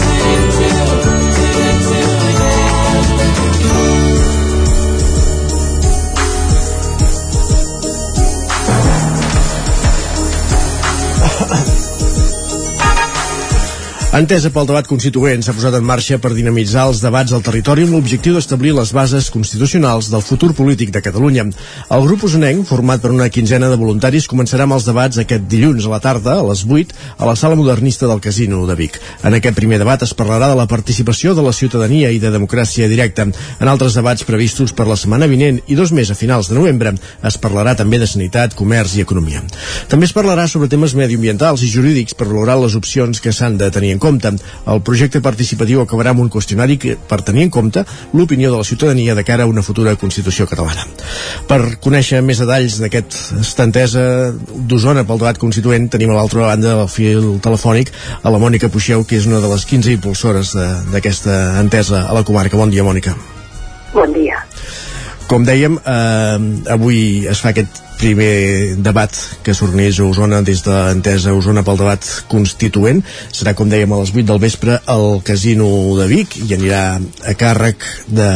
Entesa pel debat constituent s'ha posat en marxa per dinamitzar els debats al territori amb l'objectiu d'establir les bases constitucionals del futur polític de Catalunya. El grup usonenc, format per una quinzena de voluntaris, començarà amb els debats aquest dilluns a la tarda, a les 8, a la sala modernista del Casino de Vic. En aquest primer debat es parlarà de la participació de la ciutadania i de democràcia directa. En altres debats previstos per la setmana vinent i dos més a finals de novembre es parlarà també de sanitat, comerç i economia. També es parlarà sobre temes mediambientals i jurídics per valorar les opcions que s'han de tenir en compte. El projecte participatiu acabarà amb un qüestionari que, per tenir en compte l'opinió de la ciutadania de cara a una futura Constitució catalana. Per conèixer més detalls d'aquesta entesa d'Osona pel debat constituent tenim a l'altra banda del fil telefònic a la Mònica Puixeu, que és una de les 15 impulsores d'aquesta entesa a la comarca. Bon dia, Mònica. Bon dia. Com dèiem, eh, avui es fa aquest primer debat que s'organitza a Osona des de l'entesa Osona pel debat constituent. Serà, com dèiem, a les 8 del vespre al Casino de Vic i anirà a càrrec de,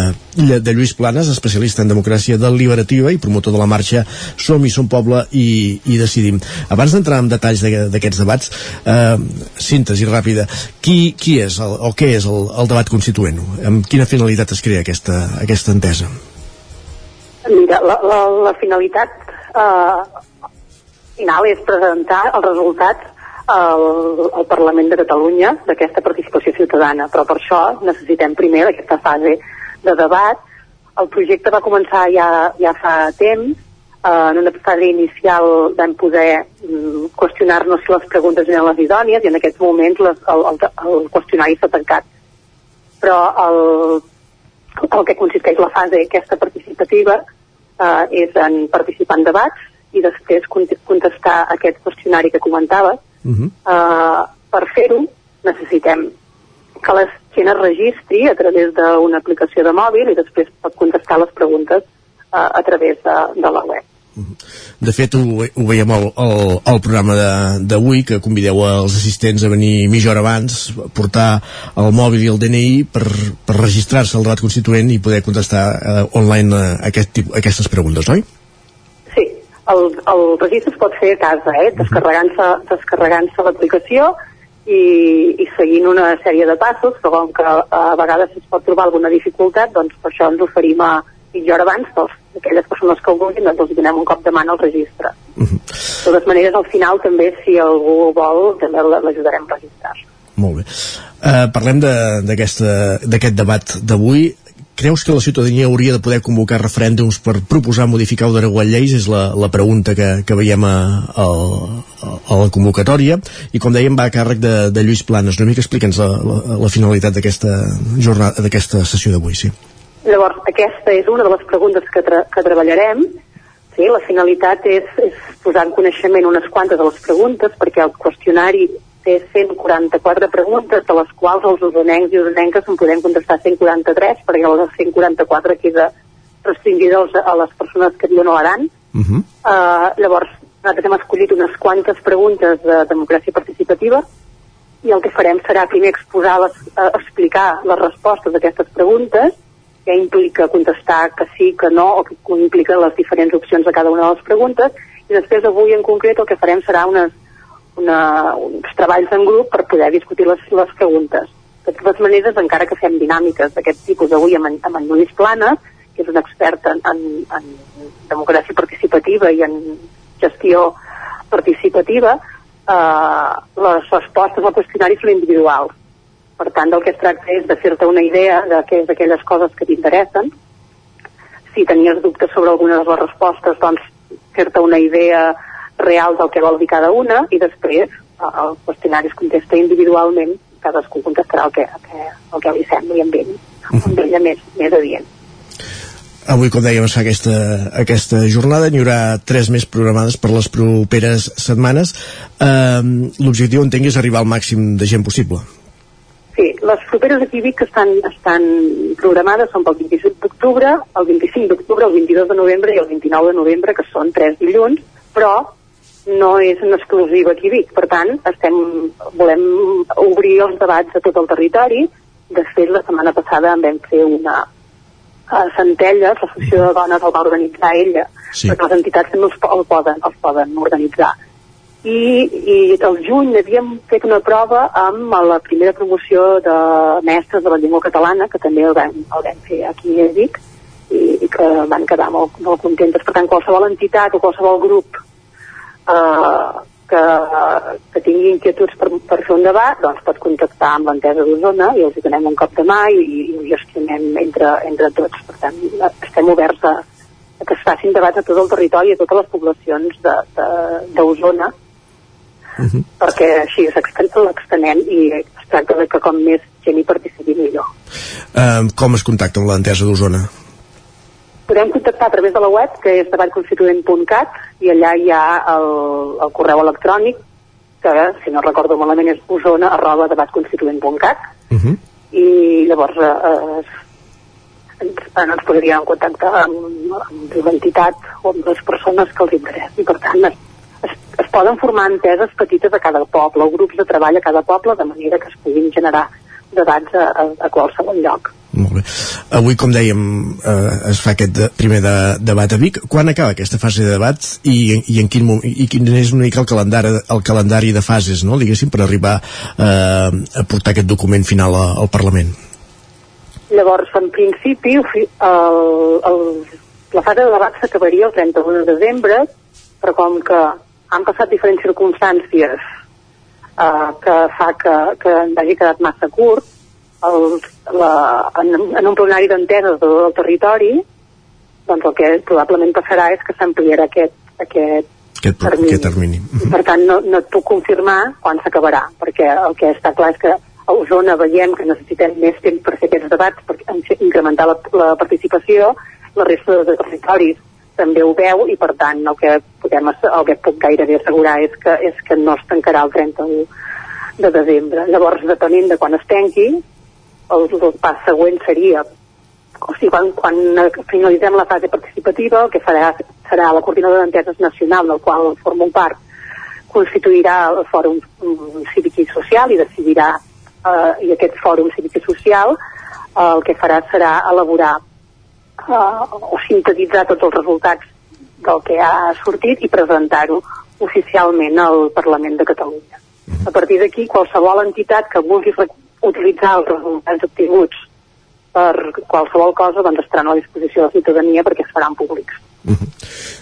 de Lluís Planes, especialista en democràcia deliberativa i promotor de la marxa Som i Som Poble i, i Decidim. Abans d'entrar en detalls de- d'aquests debats, eh, síntesi ràpida, qui, qui és el, o què és el, el debat constituent? Amb quina finalitat es crea aquesta, aquesta entesa? Mira, la, la, la finalitat eh, final és presentar els resultats al, al Parlament de Catalunya d'aquesta participació ciutadana, però per això necessitem primer aquesta fase de debat. El projecte va començar ja, ja fa temps, eh, en una fase inicial vam poder mm, qüestionar-nos si les preguntes eren les idònies i en aquests moments les, el, el, el qüestionari s'ha tancat. Però el, el que consisteix la fase aquesta participativa eh, és en participar en debats i després cont- contestar aquest qüestionari que comentaves. Uh -huh. Eh, per fer-ho necessitem que la gent es registri a través d'una aplicació de mòbil i després pot contestar les preguntes eh, a través de, de la web. De fet, ho, ho veiem al, al, al programa d'avui, que convideu els assistents a venir mitja hora abans, portar el mòbil i el DNI per, per registrar-se al debat constituent i poder contestar eh, online eh, aquest, tip- aquestes preguntes, oi? Sí, El, el registre es pot fer a casa, eh? descarregant-se descarregant l'aplicació i, i seguint una sèrie de passos, però com que a vegades es pot trobar alguna dificultat, doncs per això ens oferim a mitja hora abans, doncs aquelles persones que ho vulguin, doncs els donem un cop de mà al registre. De totes maneres, al final també, si algú vol, també l'ajudarem a registrar. Molt bé. Uh, parlem de- d'aquest debat d'avui. Creus que la ciutadania hauria de poder convocar referèndums per proposar modificar o derogar lleis? És la, la pregunta que, que veiem a, a, a la convocatòria. I com dèiem, va a càrrec de, de Lluís Planes. Una mica explica'ns la, la, la finalitat d'aquesta sessió d'avui, sí. Llavors, aquesta és una de les preguntes que, tra que treballarem. Sí, la finalitat és, és posar en coneixement unes quantes de les preguntes, perquè el qüestionari té 144 preguntes, de les quals els usonencs i usonenques en podem contestar 143, perquè de 144 queda restringida a les persones que viuen a l'Aran. Uh -huh. Uh, llavors, nosaltres hem escollit unes quantes preguntes de democràcia participativa i el que farem serà primer exposar les, uh, explicar les respostes d'aquestes preguntes que implica contestar que sí, que no, o que implica les diferents opcions de cada una de les preguntes, i després avui en concret el que farem serà unes, una, uns treballs en grup per poder discutir les, les preguntes. De totes maneres, encara que fem dinàmiques d'aquest tipus avui amb, amb en Lluís Planes, que és un expert en, en, en democràcia participativa i en gestió participativa, eh, les respostes al qüestionari són individuals. Per tant, del que es tracta és de fer-te una idea de què és aquelles coses que t'interessen. Si tenies dubtes sobre alguna de les respostes, doncs fer-te una idea real del que vol dir cada una i després eh, el qüestionari es contesta individualment cadascú contestarà el que, el que, el que li sembli amb ell, amb ella més, més adient. Avui, com dèiem, es fa aquesta, aquesta jornada. N'hi haurà tres més programades per les properes setmanes. Um, L'objectiu, entenc, és arribar al màxim de gent possible. Sí, les properes aquí Vic que estan, estan programades són pel 25 d'octubre, el 25 d'octubre, el 22 de novembre i el 29 de novembre, que són tres dilluns, però no és en exclusiva aquí Vic. Per tant, estem, volem obrir els debats a tot el territori. De fet, la setmana passada en vam fer una a Centelles, l'associació de dones el va organitzar ella, Sí. perquè les entitats també els, po- el poden, els poden organitzar. I, i el juny havíem fet una prova amb la primera promoció de mestres de la llengua catalana, que també el vam, el vam fer aquí a Vic, i, i que van quedar molt, molt contentes. Per tant, qualsevol entitat o qualsevol grup eh, que, que tingui inquietuds per, per fer un debat, doncs pot contactar amb l'entesa d'Osona i els hi donem un cop de mà i, i ho gestionem entre, entre tots. Per tant, estem oberts a, a que es facin debats a tot el territori, a totes les poblacions de- d'Osona, perquè així l'extenem i es tracta de que com més gent hi participi millor. Um, com es contacta amb l'entesa d'Osona? Podem contactar a través de la web, que és debatconstituent.cat, i allà hi ha el, el correu electrònic, que, si no recordo malament, és osona arroba debatconstituent.cat, Uh -huh. i llavors eh, eh, ens, ens podríem contactar amb, amb l'entitat o amb les persones que els interessi. Per tant, es, es, poden formar enteses petites a cada poble, o grups de treball a cada poble, de manera que es puguin generar debats a, a, a qualsevol lloc. Molt bé. Avui, com dèiem, eh, es fa aquest de, primer de, debat a Vic. Quan acaba aquesta fase de debat i, i, en quin, i quin és una mica el calendari, el calendari de fases, no? diguéssim, per arribar eh, a portar aquest document final a, al Parlament? Llavors, en principi, el, el, la fase de debat s'acabaria el 31 de desembre, però com que han passat diferents circumstàncies eh, que fa que, que ens hagi quedat massa curt, el, la, en, en un plenari d'enteses de tot el territori, doncs el que probablement passarà és que s'ampliarà aquest, aquest Aquest, Termini. aquest termini. i per tant no, no et puc confirmar quan s'acabarà, perquè el que està clar és que a Osona veiem que necessitem més temps per fer aquests debats, per en- incrementar la, la participació, la resta de territoris també ho veu i per tant el que, podem, el que puc gairebé assegurar és que, és que no es tancarà el 31 de desembre. Llavors, depenent de quan es tanqui, el, el pas següent seria o sigui, quan, quan finalitzem la fase participativa, el que farà serà la coordinadora d'enteses nacional, del qual formo part, constituirà el fòrum mm, cívic i social i decidirà, eh, i aquest fòrum cívic i social eh, el que farà serà elaborar eh, o sintetitzar tots els resultats del que ha sortit i presentar-ho oficialment al Parlament de Catalunya. A partir d'aquí, qualsevol entitat que vulgui utilitzar els resultats obtinguts per qualsevol cosa doncs estaran a la disposició de la ciutadania perquè es faran públics.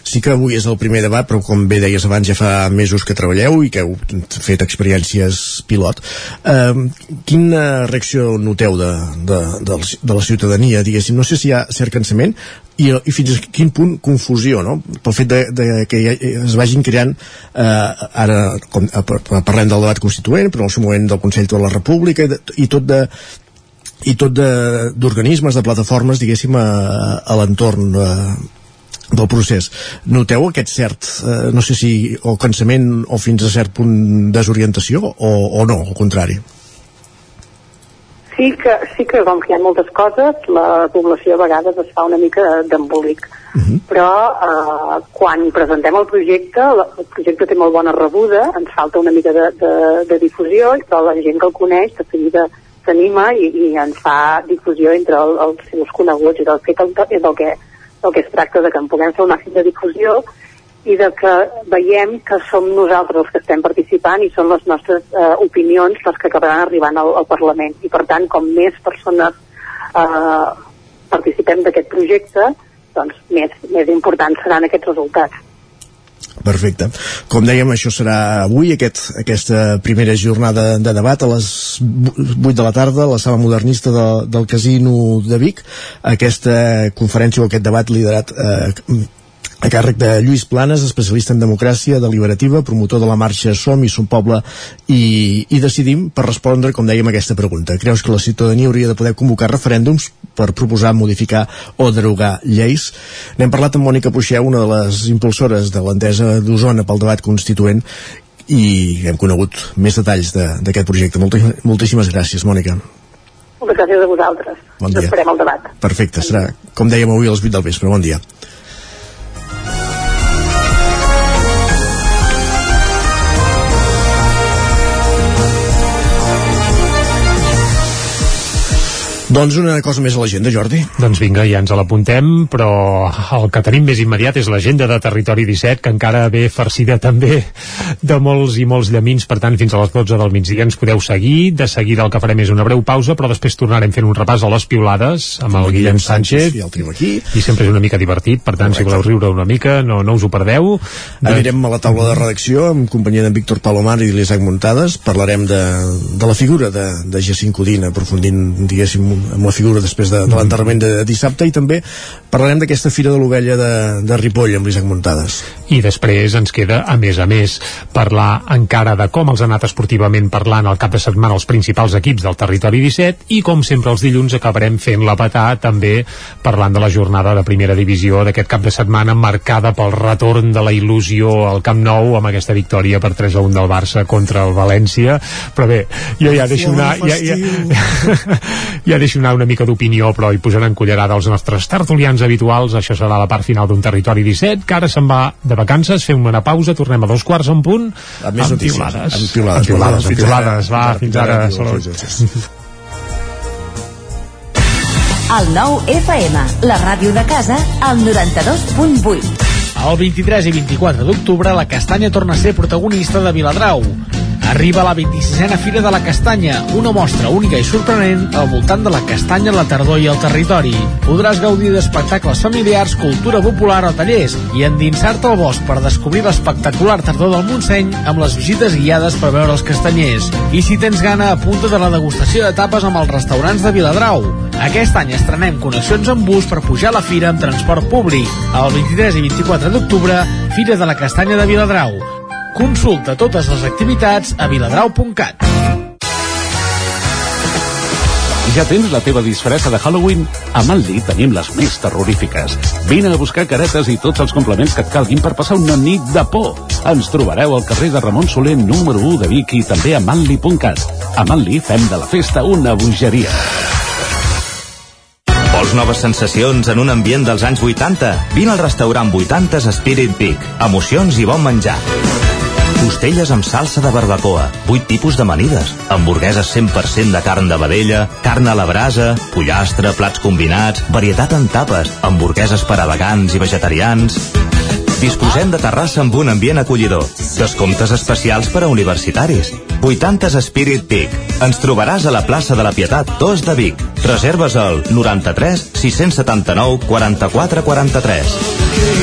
Sí que avui és el primer debat, però com bé deies abans ja fa mesos que treballeu i que heu fet experiències pilot. Eh, quina reacció noteu de, de, de, de la ciutadania, diguéssim? No sé si hi ha cert cansament i, i fins a quin punt confusió, no? Pel fet de, de que es vagin creant eh, ara, com, eh, par- parlem del debat constituent, però en el seu moment del Consell de la República i, de, i tot de i tot de- d'organismes, de, plataformes, diguéssim, a, a l'entorn eh, del procés. Noteu aquest cert, eh, no sé si o cansament o fins a cert punt desorientació o, o no, al contrari? Sí que, sí que com que hi ha moltes coses, la població a vegades es fa una mica d'embolic. Però eh, quan presentem el projecte, el projecte té molt bona rebuda, ens falta una mica de, de, de difusió, però la gent que el coneix de seguida s'anima i, i ens fa difusió entre el, els seus coneguts i del és el que, el que es tracta de que en puguem fer un màxim de difusió i de que veiem que som nosaltres els que estem participant i són les nostres eh, opinions les que acabaran arribant al, al Parlament. I per tant, com més persones eh, participem d'aquest projecte, doncs més, més importants seran aquests resultats. Perfecte. Com dèiem, això serà avui, aquest, aquesta primera jornada de debat a les 8 de la tarda a la sala modernista de, del Casino de Vic. Aquesta conferència o aquest debat liderat eh, a càrrec de Lluís Planes, especialista en democràcia deliberativa, promotor de la marxa Som i Som Poble i, i Decidim, per respondre, com dèiem, aquesta pregunta. Creus que la ciutadania hauria de poder convocar referèndums per proposar, modificar o derogar lleis? N'hem parlat amb Mònica Puixeu, una de les impulsores de l'entesa d'Osona pel debat constituent, i hem conegut més detalls de- d'aquest projecte. Molti, moltíssimes gràcies, Mònica. Moltes gràcies a vosaltres. Bon dia. Esperem el debat. Perfecte, serà, com dèiem avui, a les 8 del vespre. Bon dia. Doncs una cosa més a l'agenda, Jordi. Doncs vinga, ja ens l'apuntem, però el que tenim més immediat és l'agenda de Territori 17, que encara ve farcida també de molts i molts llamins, per tant, fins a les 12 del migdia ens podeu seguir. De seguida el que farem és una breu pausa, però després tornarem fent un repàs a les piulades amb el Guillem Sánchez. Ja el tenim aquí. I sempre és una mica divertit, per tant, si voleu riure una mica, no, no us ho perdeu. Anirem a la taula de redacció amb companyia d'en Víctor Palomar i l'Isaac Muntades. Parlarem de, de la figura de, de Jacint Codina, aprofundint, diguéssim, amb la figura després de, de l'enterrament de dissabte. I també parlarem d'aquesta Fira de l'Ovella de, de Ripoll amb l'Isaac Muntades. I després ens queda, a més a més, parlar encara de com els ha anat esportivament parlant el cap de setmana els principals equips del territori 17 i com sempre els dilluns acabarem fent la petà també parlant de la jornada de primera divisió d'aquest cap de setmana marcada pel retorn de la il·lusió al Camp Nou amb aquesta victòria per 3 a 1 del Barça contra el València. Però bé, jo ja deixo anar ja, ja, ja deixo anar una mica d'opinió però hi posaran cullerada els nostres tertulians habituals això serà la part final d'un territori 17 que ara se'n va de vacances, fem una pausa tornem a dos quarts en punt Amb més notícies. piulades Amb piulades. amb piulades, amb piulades va, fins ara, Fins ara. salut. El nou FM, la ràdio de casa, al 92.8. El 23 i 24 d'octubre la castanya torna a ser protagonista de Viladrau. Arriba la 26a Fira de la Castanya, una mostra única i sorprenent al voltant de la castanya, la tardor i el territori. Podràs gaudir d'espectacles familiars, cultura popular o tallers i endinsar-te al bosc per descobrir l'espectacular tardor del Montseny amb les visites guiades per veure els castanyers. I si tens gana, apunta de la degustació de tapes amb els restaurants de Viladrau. Aquest any estrenem connexions amb bus per pujar a la fira amb transport públic. El 23 i 24 d'octubre, Fira de la Castanya de Viladrau. Consulta totes les activitats a viladrau.cat. Ja tens la teva disfressa de Halloween? A Manli tenim les més terrorífiques. Vine a buscar caretes i tots els complements que et calguin per passar una nit de por. Ens trobareu al carrer de Ramon Soler número 1 de Vic i també a manli.cat. A Manli fem de la festa una bogeria. Vols noves sensacions en un ambient dels anys 80? Vine al restaurant 80s Spirit Peak. Emocions i bon menjar. Costelles amb salsa de barbacoa, 8 tipus d'amanides, hamburgueses 100% de carn de vedella, carn a la brasa, pollastre, plats combinats, varietat en tapes, hamburgueses per a vegans i vegetarians... Disposem de terrassa amb un ambient acollidor. Descomptes especials per a universitaris. 80 Spirit Peak. Ens trobaràs a la plaça de la Pietat 2 de Vic. Reserves al 93 679 44 43.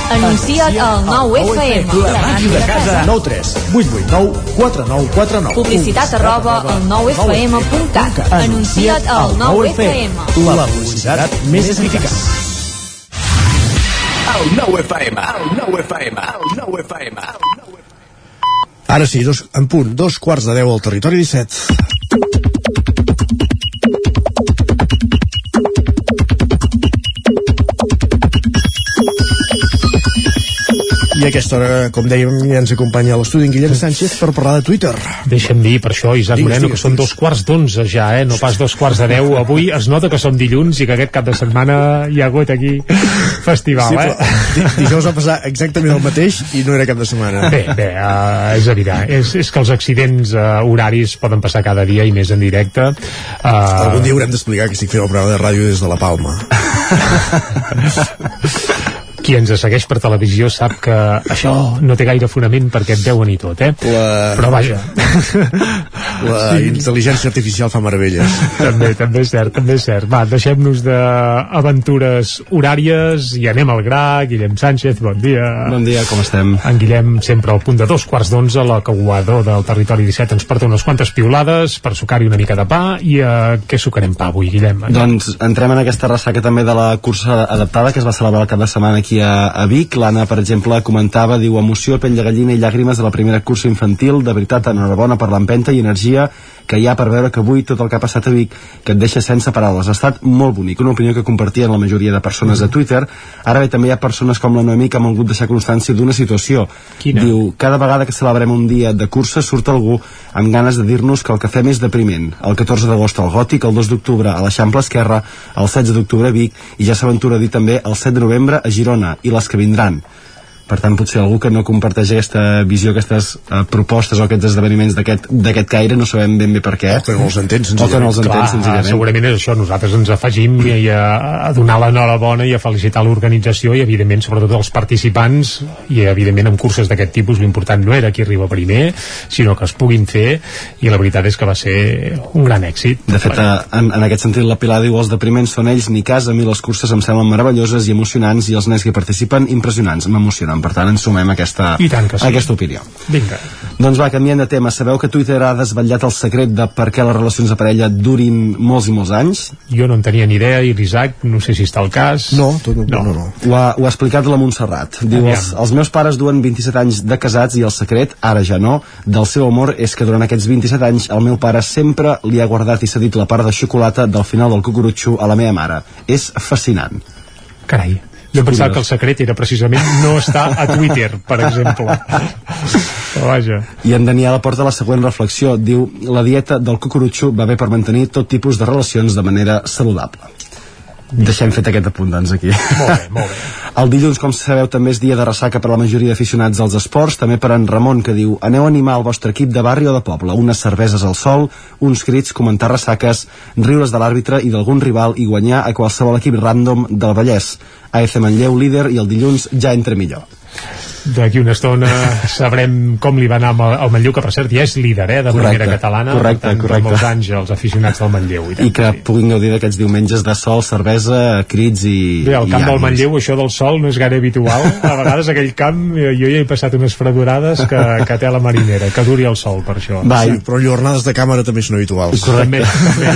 Anuncia't al 9FM. La màquina de casa. 9 3 8 8 9 4 9 4 9. Publicitat arroba al 9FM.cat. Anuncia't al 9FM. La publicitat més eficaç. El 9 FM, el 9 FM, el 9 FM. Ara sí, dos, en punt, dos quarts de deu al territori 17. I a aquesta hora, com dèiem, ja ens acompanya a l'estudi en Guillem Sánchez per parlar de Twitter. Deixa'm dir, per això, Isaac Digues, Moreno, digues, que són dos quarts d'onze ja, eh? no pas dos quarts de deu. Avui es nota que som dilluns i que aquest cap de setmana hi ha hagut aquí festival, sí, eh? però di- dijous va passar exactament el mateix i no era cap de setmana. Bé, bé, uh, és evident. És, és que els accidents uh, horaris poden passar cada dia i més en directe. Uh, Algun dia haurem d'explicar que estic fent el programa de ràdio des de la Palma. qui ens segueix per televisió sap que això no té gaire fonament perquè et veuen i tot, eh? La... Però vaja. La Sí. intel·ligència artificial fa meravelles. també, també és cert, també és cert. Va, deixem-nos d'aventures horàries i anem al gra. Guillem Sánchez, bon dia. Bon dia, com estem? En Guillem, sempre al punt de dos quarts d'onze, la coguador del territori 17 ens porta unes quantes piulades per sucar-hi una mica de pa i uh, què sucarem pa avui, Guillem? Doncs entrem en aquesta ressaca també de la cursa adaptada que es va celebrar el cap de setmana aquí a, a Vic. L'Anna, per exemple, comentava, diu, emoció, pell de gallina i llàgrimes de la primera cursa infantil. De veritat, enhorabona per l'empenta i energia que hi ha per veure que avui tot el que ha passat a Vic que et deixa sense paraules. Ha estat molt bonic, una opinió que compartien la majoria de persones a Twitter. Ara bé, també hi ha persones com la Noemí que han volgut deixar constància d'una situació. Quina? Diu, cada vegada que celebrem un dia de cursa surt algú amb ganes de dir-nos que el que fem és depriment. El 14 d'agost al Gòtic, el 2 d'octubre a l'Eixample Esquerra, el 16 d'octubre a Vic i ja s'aventura a dir també el 7 de novembre a Girona i les que vindran. Per tant, potser algú que no comparteix aquesta visió, aquestes uh, propostes o aquests esdeveniments d'aquest d'aquest caire, no sabem ben bé per què. O que no els entén, O que no els entén, Clar, senzillament. segurament és això, nosaltres ens afegim i a, a donar l'enhorabona i a felicitar l'organització i evidentment sobretot els participants i evidentment en curses d'aquest tipus l'important no era qui arriba primer sinó que es puguin fer i la veritat és que va ser un gran èxit De fet, eh, en, en aquest sentit, la Pilar diu els depriments són ells ni cas, a mi les curses em semblen meravelloses i emocionants i els nens que participen impressionants, m'emocionen. Per tant, ens sumem a aquesta, I tant que sí. a aquesta opinió. vinga, Doncs va, canviant de tema. Sabeu que Twitter ha desvetllat el secret de per què les relacions de parella durin molts i molts anys? jo no en tenia ni idea i l'Isaac no sé si està al cas no, tot, no, no, no. Ho ha, ho ha explicat la Montserrat. Diu, Aviam. els, els meus pares duen 27 anys de casats i el secret, ara ja no, del seu amor és que durant aquests 27 anys el meu pare sempre li ha guardat i cedit la part de xocolata del final del cucurutxo a la meva mare. És fascinant. carai jo pensava que el secret era precisament no estar a Twitter, per exemple però vaja I en Daniel aporta la següent reflexió. Diu, la dieta del cucurutxo va bé per mantenir tot tipus de relacions de manera saludable. Deixem fet aquest apunt, doncs, aquí. molt bé, molt bé El dilluns, com sabeu, també és dia de ressaca per a la majoria d'aficionats als esports, també per en Ramon, que diu aneu a animar el vostre equip de barri o de poble, unes cerveses al sol, uns crits, comentar ressaques, riures de l'àrbitre i d'algun rival i guanyar a qualsevol equip random del Vallès. AF Manlleu líder i el dilluns ja entra millor. D'aquí una estona sabrem com li va anar al, al Manlleu, que per cert ja és líder eh, de Correcte, primera catalana, correcte, tant, correcte. molts anys els aficionats del Manlleu. I, i que puguin gaudir d'aquests diumenges de sol, cervesa, crits i Bé, al i camp del. Manlleu això del sol no és gaire habitual a vegades aquell camp jo ja he passat unes fredurades que, que té la marinera que duri el sol per això Va, sí, però jornades de càmera també són habituals. També, també.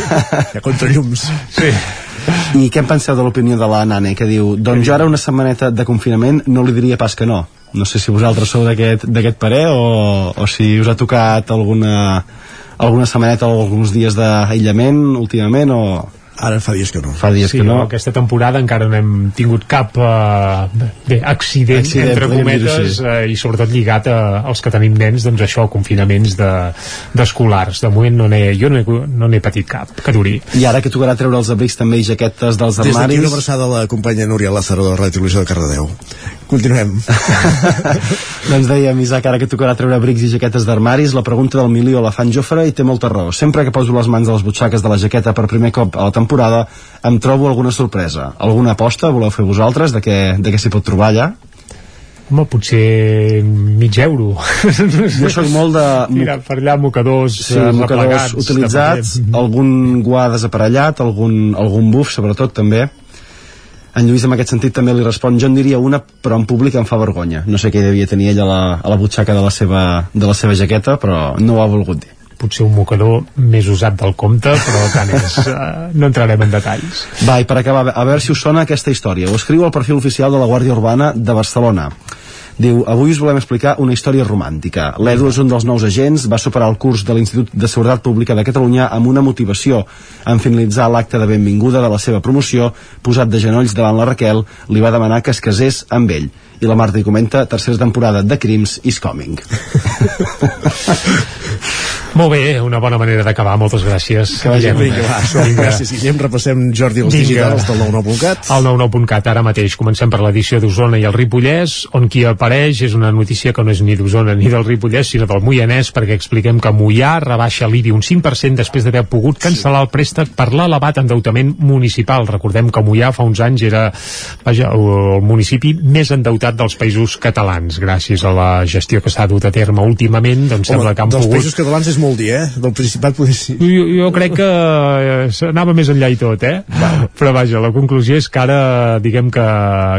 Hi ha contrallums. Sí. I què en penseu de l'opinió de la Nane, que diu doncs jo ara una setmaneta de confinament no li diria pas que no. No sé si vosaltres sou d'aquest parer o, o si us ha tocat alguna, alguna setmaneta o alguns dies d'aïllament últimament o... Ara fa dies que no. Fa dies sí, que no. aquesta temporada encara no hem tingut cap uh, bé, accident, Accident, entre cometes uh, i sobretot lligat a, als que tenim nens doncs això, confinaments de- d'escolars de, moment no n'he, jo no n'he no patit cap que duri I ara que tocarà treure els abrics també i jaquetes dels Des d'aquí armaris... una abraçada a la companya Núria Lázaro de Ràdio Televisió de Cardedeu. Continuem. doncs dèiem, Isaac, ara que tocarà treure abrics i jaquetes d'armaris, la pregunta del milió la fan Jofre i té molta raó. Sempre que poso les mans a les butxaques de la jaqueta per primer cop a la temporada, em trobo alguna sorpresa. Alguna aposta voleu fer vosaltres de què, de què s'hi pot trobar allà? home, potser mig euro Jo soc molt de... Mira, per allà mocadors Sí, eh, mocadors utilitzats, de- algun guà desaparellat, algun, algun buf, sobretot, també. En Lluís, en aquest sentit, també li respon, jo en diria una, però en públic em fa vergonya. No sé què devia tenir ella a la, a la butxaca de la, seva, de la seva jaqueta, però no ho ha volgut dir. Potser un mocador més usat del compte però tant és, uh, no entrarem en detalls Va, i per acabar, a veure si us sona aquesta història. Ho escriu al perfil oficial de la Guàrdia Urbana de Barcelona. Diu, avui us volem explicar una història romàntica. L'Edu és un dels nous agents, va superar el curs de l'Institut de Seguretat Pública de Catalunya amb una motivació. En finalitzar l'acte de benvinguda de la seva promoció, posat de genolls davant la Raquel, li va demanar que es casés amb ell. I la Marta hi comenta, tercera temporada de Crims is coming. molt bé, una bona manera d'acabar moltes gràcies Que vagi Guillem. bé, que va, som, gràcies Guillem, repassem Jordi els Vinga. digitals del 99.cat. El 99.cat ara mateix. Comencem per l'edició d'Osona i el Ripollès, on qui apareix és una notícia que no és ni d'Osona ni del Ripollès, sinó del Moianès, perquè expliquem que Moià rebaixa l'IBI un 5% després d'haver pogut cancel·lar el préstec per l'elevat endeutament municipal. Recordem que Moià fa uns anys era vaja, el municipi més endeutat dels països catalans. Gràcies a la gestió que s'ha dut a terme últimament, doncs Home, sembla que han dels pogut... països catalans és molt dir, eh? Del Principat poder ser... Jo, jo crec que eh, s'anava més enllà i tot, eh? Però vaja, la conclusió és que ara, diguem que,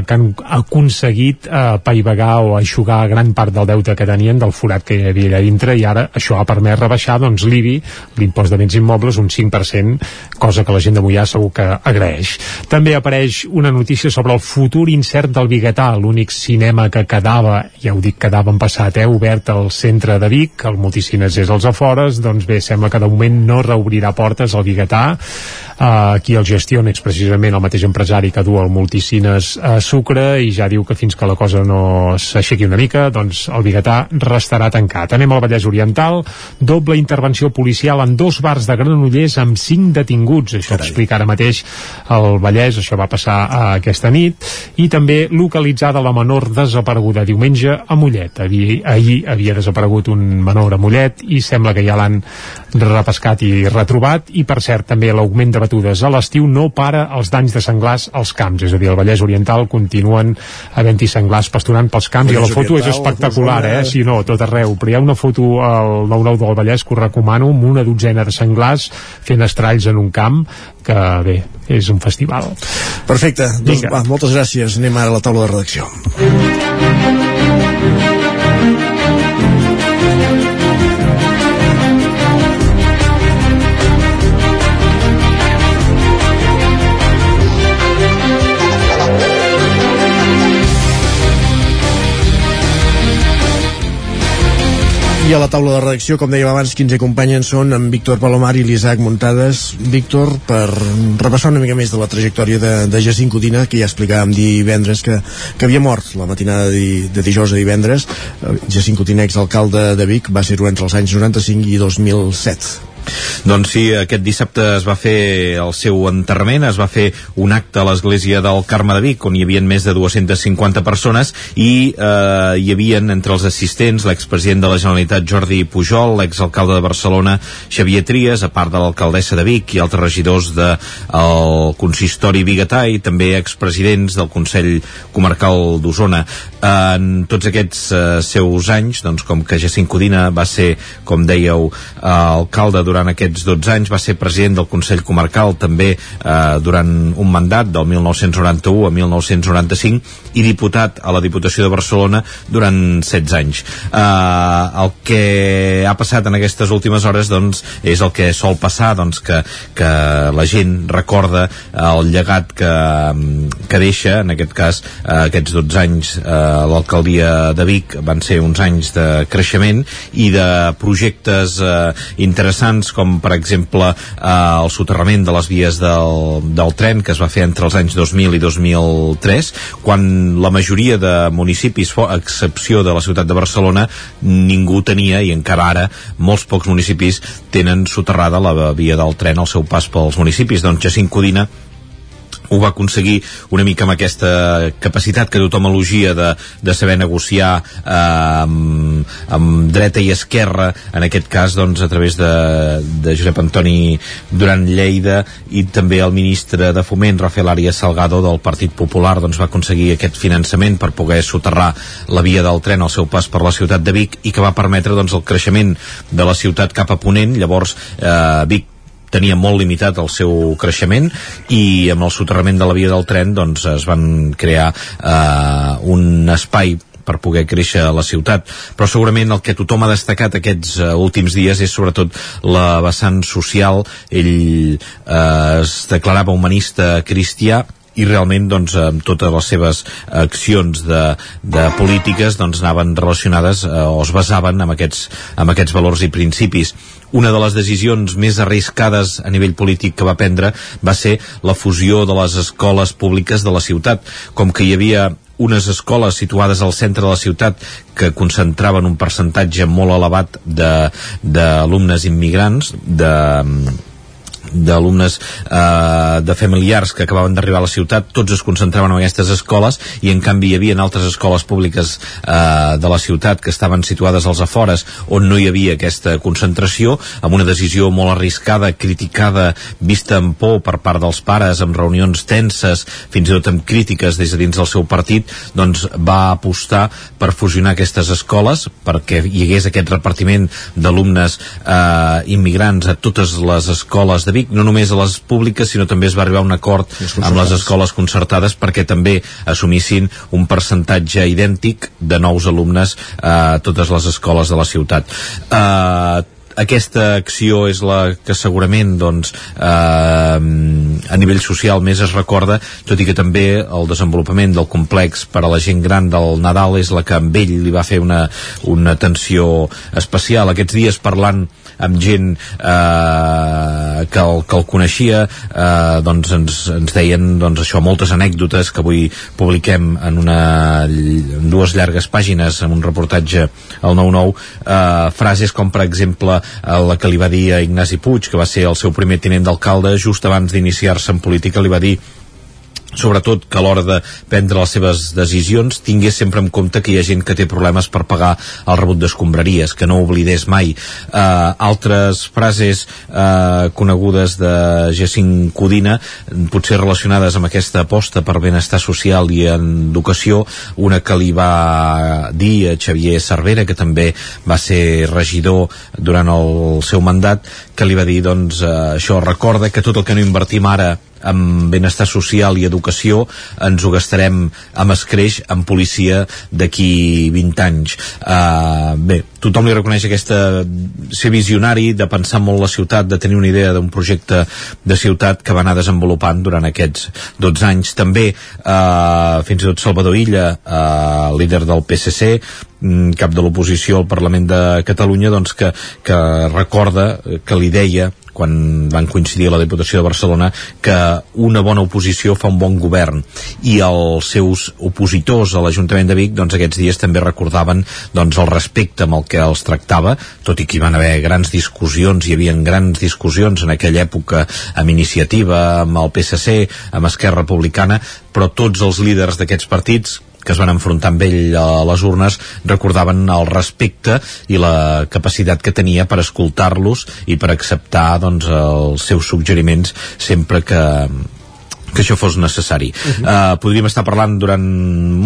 que han aconseguit eh, paivagar o aixugar gran part del deute que tenien, del forat que hi havia allà dintre, i ara això ha permès rebaixar, doncs, l'IBI, l'impost de béns immobles, un 5%, cosa que la gent de Mollà segur que agraeix. També apareix una notícia sobre el futur incert del Biguetà, l'únic cinema que quedava, ja ho dic, quedava en passat, eh, obert al centre de Vic, el multicines és als afores, doncs bé, sembla que de moment no reobrirà portes al Biguetà, uh, qui el gestiona és precisament el mateix empresari que du el multicines a Sucre i ja diu que fins que la cosa no s'aixequi una mica, doncs el Biguetà restarà tancat. Anem al Vallès Oriental, doble intervenció policial en dos bars de Granollers amb cinc detinguts, això Carai. explica ara mateix el Vallès, això va passar uh, aquesta nit, i també localitzada la menor desapareguda diumenge a Mollet. Ahir, ahir havia desaparegut un menor a Mollet i sembla que ja l'han repescat i retrobat i per cert també l'augment de batudes a l'estiu no para els danys de senglars als camps, és a dir, al Vallès Oriental continuen havent-hi senglars pasturant pels camps i la Vallès foto és Oriental, espectacular, Osona. eh? Si no, tot arreu, però hi ha una foto al 9-9 del Vallès que us recomano amb una dotzena de senglars fent estralls en un camp que bé, és un festival Perfecte, doncs va, moltes gràcies. Anem ara a la taula de redacció. I a la taula de redacció, com dèiem abans, qui ens acompanyen són en Víctor Palomar i l'Isaac Muntades. Víctor, per repassar una mica més de la trajectòria de, de Jacint Codina, que ja explicàvem divendres que, que havia mort la matinada de, de dijous a divendres. Eh, Jacint Codina, exalcalde de Vic, va ser-ho entre els anys 95 i 2007 Doncs sí, aquest dissabte es va fer el seu enterrament, es va fer un acte a l'església del Carme de Vic, on hi havia més de 250 persones i eh, hi havien entre els assistents l'expresident de la Generalitat Jordi Pujol, l'exalcalde de Barcelona Xavier Trias, a part de l'alcaldessa de Vic i altres regidors del de, consistori biguetà i també expresidents del Consell Comarcal d'Osona. En tots aquests eh, seus anys, doncs com que Jacint Codina va ser, com dèieu, eh, alcalde durant aquests 12 anys, va ser president del Consell Comarcal també eh, durant un mandat del 1991 a 1995 i diputat a la Diputació de Barcelona durant 16 anys. Eh, el que ha passat en aquestes últimes hores doncs, és el que sol passar, doncs, que, que la gent recorda el llegat que, que deixa, en aquest cas, eh, aquests 12 anys eh, l'alcaldia de Vic van ser uns anys de creixement i de projectes eh, interessants com per exemple eh, el soterrament de les vies del, del tren que es va fer entre els anys 2000 i 2003 quan la majoria de municipis, a excepció de la ciutat de Barcelona, ningú tenia i encara ara molts pocs municipis tenen soterrada la via del tren al seu pas pels municipis. Doncs Jacint Codina ho va aconseguir una mica amb aquesta capacitat que tothom elogia de, de saber negociar eh, amb, amb dreta i esquerra en aquest cas doncs a través de, de Josep Antoni Duran Lleida i també el ministre de Foment Rafael Arias Salgado del Partit Popular doncs va aconseguir aquest finançament per poder soterrar la via del tren al seu pas per la ciutat de Vic i que va permetre doncs el creixement de la ciutat cap a Ponent. Llavors eh, Vic tenia molt limitat el seu creixement i amb el soterrament de la via del tren doncs es van crear eh, un espai per poder créixer a la ciutat. Però segurament el que tothom ha destacat aquests uh, últims dies és sobretot la vessant social. Ell uh, es declarava humanista cristià i realment doncs, amb totes les seves accions de, de polítiques doncs, anaven relacionades eh, o es basaven en aquests, en aquests valors i principis una de les decisions més arriscades a nivell polític que va prendre va ser la fusió de les escoles públiques de la ciutat. Com que hi havia unes escoles situades al centre de la ciutat que concentraven un percentatge molt elevat d'alumnes immigrants, de d'alumnes eh, de familiars que acabaven d'arribar a la ciutat, tots es concentraven en aquestes escoles i en canvi hi havia altres escoles públiques eh, de la ciutat que estaven situades als afores on no hi havia aquesta concentració amb una decisió molt arriscada, criticada, vista amb por per part dels pares, amb reunions tenses, fins i tot amb crítiques des de dins del seu partit, doncs va apostar per fusionar aquestes escoles perquè hi hagués aquest repartiment d'alumnes eh, immigrants a totes les escoles de Vic, no només a les públiques, sinó també es va arribar a un acord amb les escoles concertades perquè també assumissin un percentatge idèntic de nous alumnes a totes les escoles de la ciutat. Uh, aquesta acció és la que segurament doncs, eh, a nivell social més es recorda, tot i que també el desenvolupament del complex per a la gent gran del Nadal és la que amb ell li va fer una, una atenció especial. Aquests dies parlant amb gent eh, que, el, que el coneixia eh, doncs ens, ens deien doncs això, moltes anècdotes que avui publiquem en, una, en dues llargues pàgines en un reportatge al 9-9 eh, frases com per exemple la que li va dir a Ignasi Puig que va ser el seu primer tinent d'alcalde just abans d'iniciar-se en política li va dir sobretot que a l'hora de prendre les seves decisions tingués sempre en compte que hi ha gent que té problemes per pagar el rebut d'escombraries, que no oblidés mai. Uh, altres frases uh, conegudes de Jacint Codina, potser relacionades amb aquesta aposta per benestar social i en educació, una que li va dir a Xavier Cervera, que també va ser regidor durant el seu mandat, que li va dir, doncs, uh, això, recorda que tot el que no invertim ara amb benestar social i educació ens ho gastarem amb escreix en policia d'aquí 20 anys. Uh, bé, tothom li reconeix aquesta ser visionari, de pensar molt la ciutat de tenir una idea d'un projecte de ciutat que va anar desenvolupant durant aquests 12 anys. També uh, fins i tot Salvador Illa uh, líder del PSC mm, cap de l'oposició al Parlament de Catalunya doncs que, que recorda que li deia quan van coincidir a la Diputació de Barcelona que una bona oposició fa un bon govern. I els seus opositors a l'Ajuntament de Vic doncs aquests dies també recordaven doncs el respecte amb el que els tractava tot i que hi van haver grans discussions hi havia grans discussions en aquella època amb iniciativa, amb el PSC amb Esquerra Republicana però tots els líders d'aquests partits que es van enfrontar amb ell a les urnes recordaven el respecte i la capacitat que tenia per escoltar-los i per acceptar doncs, els seus suggeriments sempre que, que això fos necessari. Uh -huh. uh, podríem estar parlant durant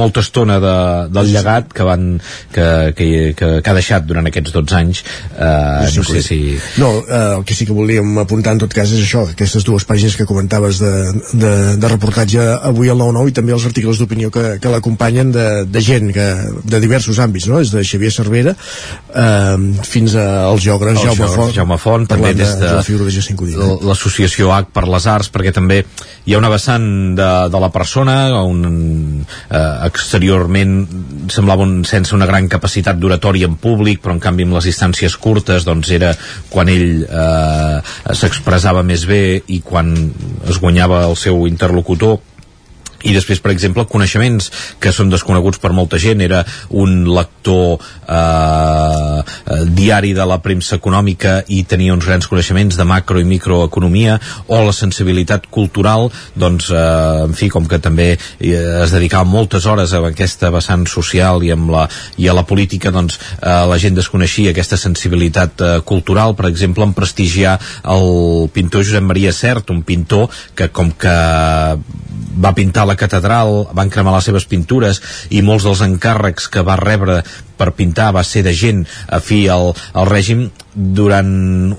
molta estona de, del llegat que, van, que, que, que, que ha deixat durant aquests 12 anys. Uh, sí, no sé si... No, uh, el que sí que volíem apuntar en tot cas és això, aquestes dues pàgines que comentaves de, de, de reportatge avui al 9-9 i també els articles d'opinió que, que l'acompanyen de, de gent que, de diversos àmbits, no? des de Xavier Cervera uh, fins al geògraf el Jaume Font, Jaume Font també des de, de la l'associació H per les Arts, perquè també hi ha una vessant de, de la persona un, eh, exteriorment semblava un, sense una gran capacitat d'oratòria en públic però en canvi amb les distàncies curtes doncs era quan ell eh, s'expressava més bé i quan es guanyava el seu interlocutor i després, per exemple, coneixements que són desconeguts per molta gent. Era un lector eh, diari de la premsa econòmica i tenia uns grans coneixements de macro i microeconomia o la sensibilitat cultural. Doncs, eh, en fi, com que també eh, es dedicava moltes hores a aquesta vessant social i, amb la, i a la política doncs eh, la gent desconeixia aquesta sensibilitat eh, cultural, per exemple en prestigiar el pintor Josep Maria Cert, un pintor que com que va pintar la catedral, van cremar les seves pintures i molts dels encàrrecs que va rebre per pintar va ser de gent afí al, al règim durant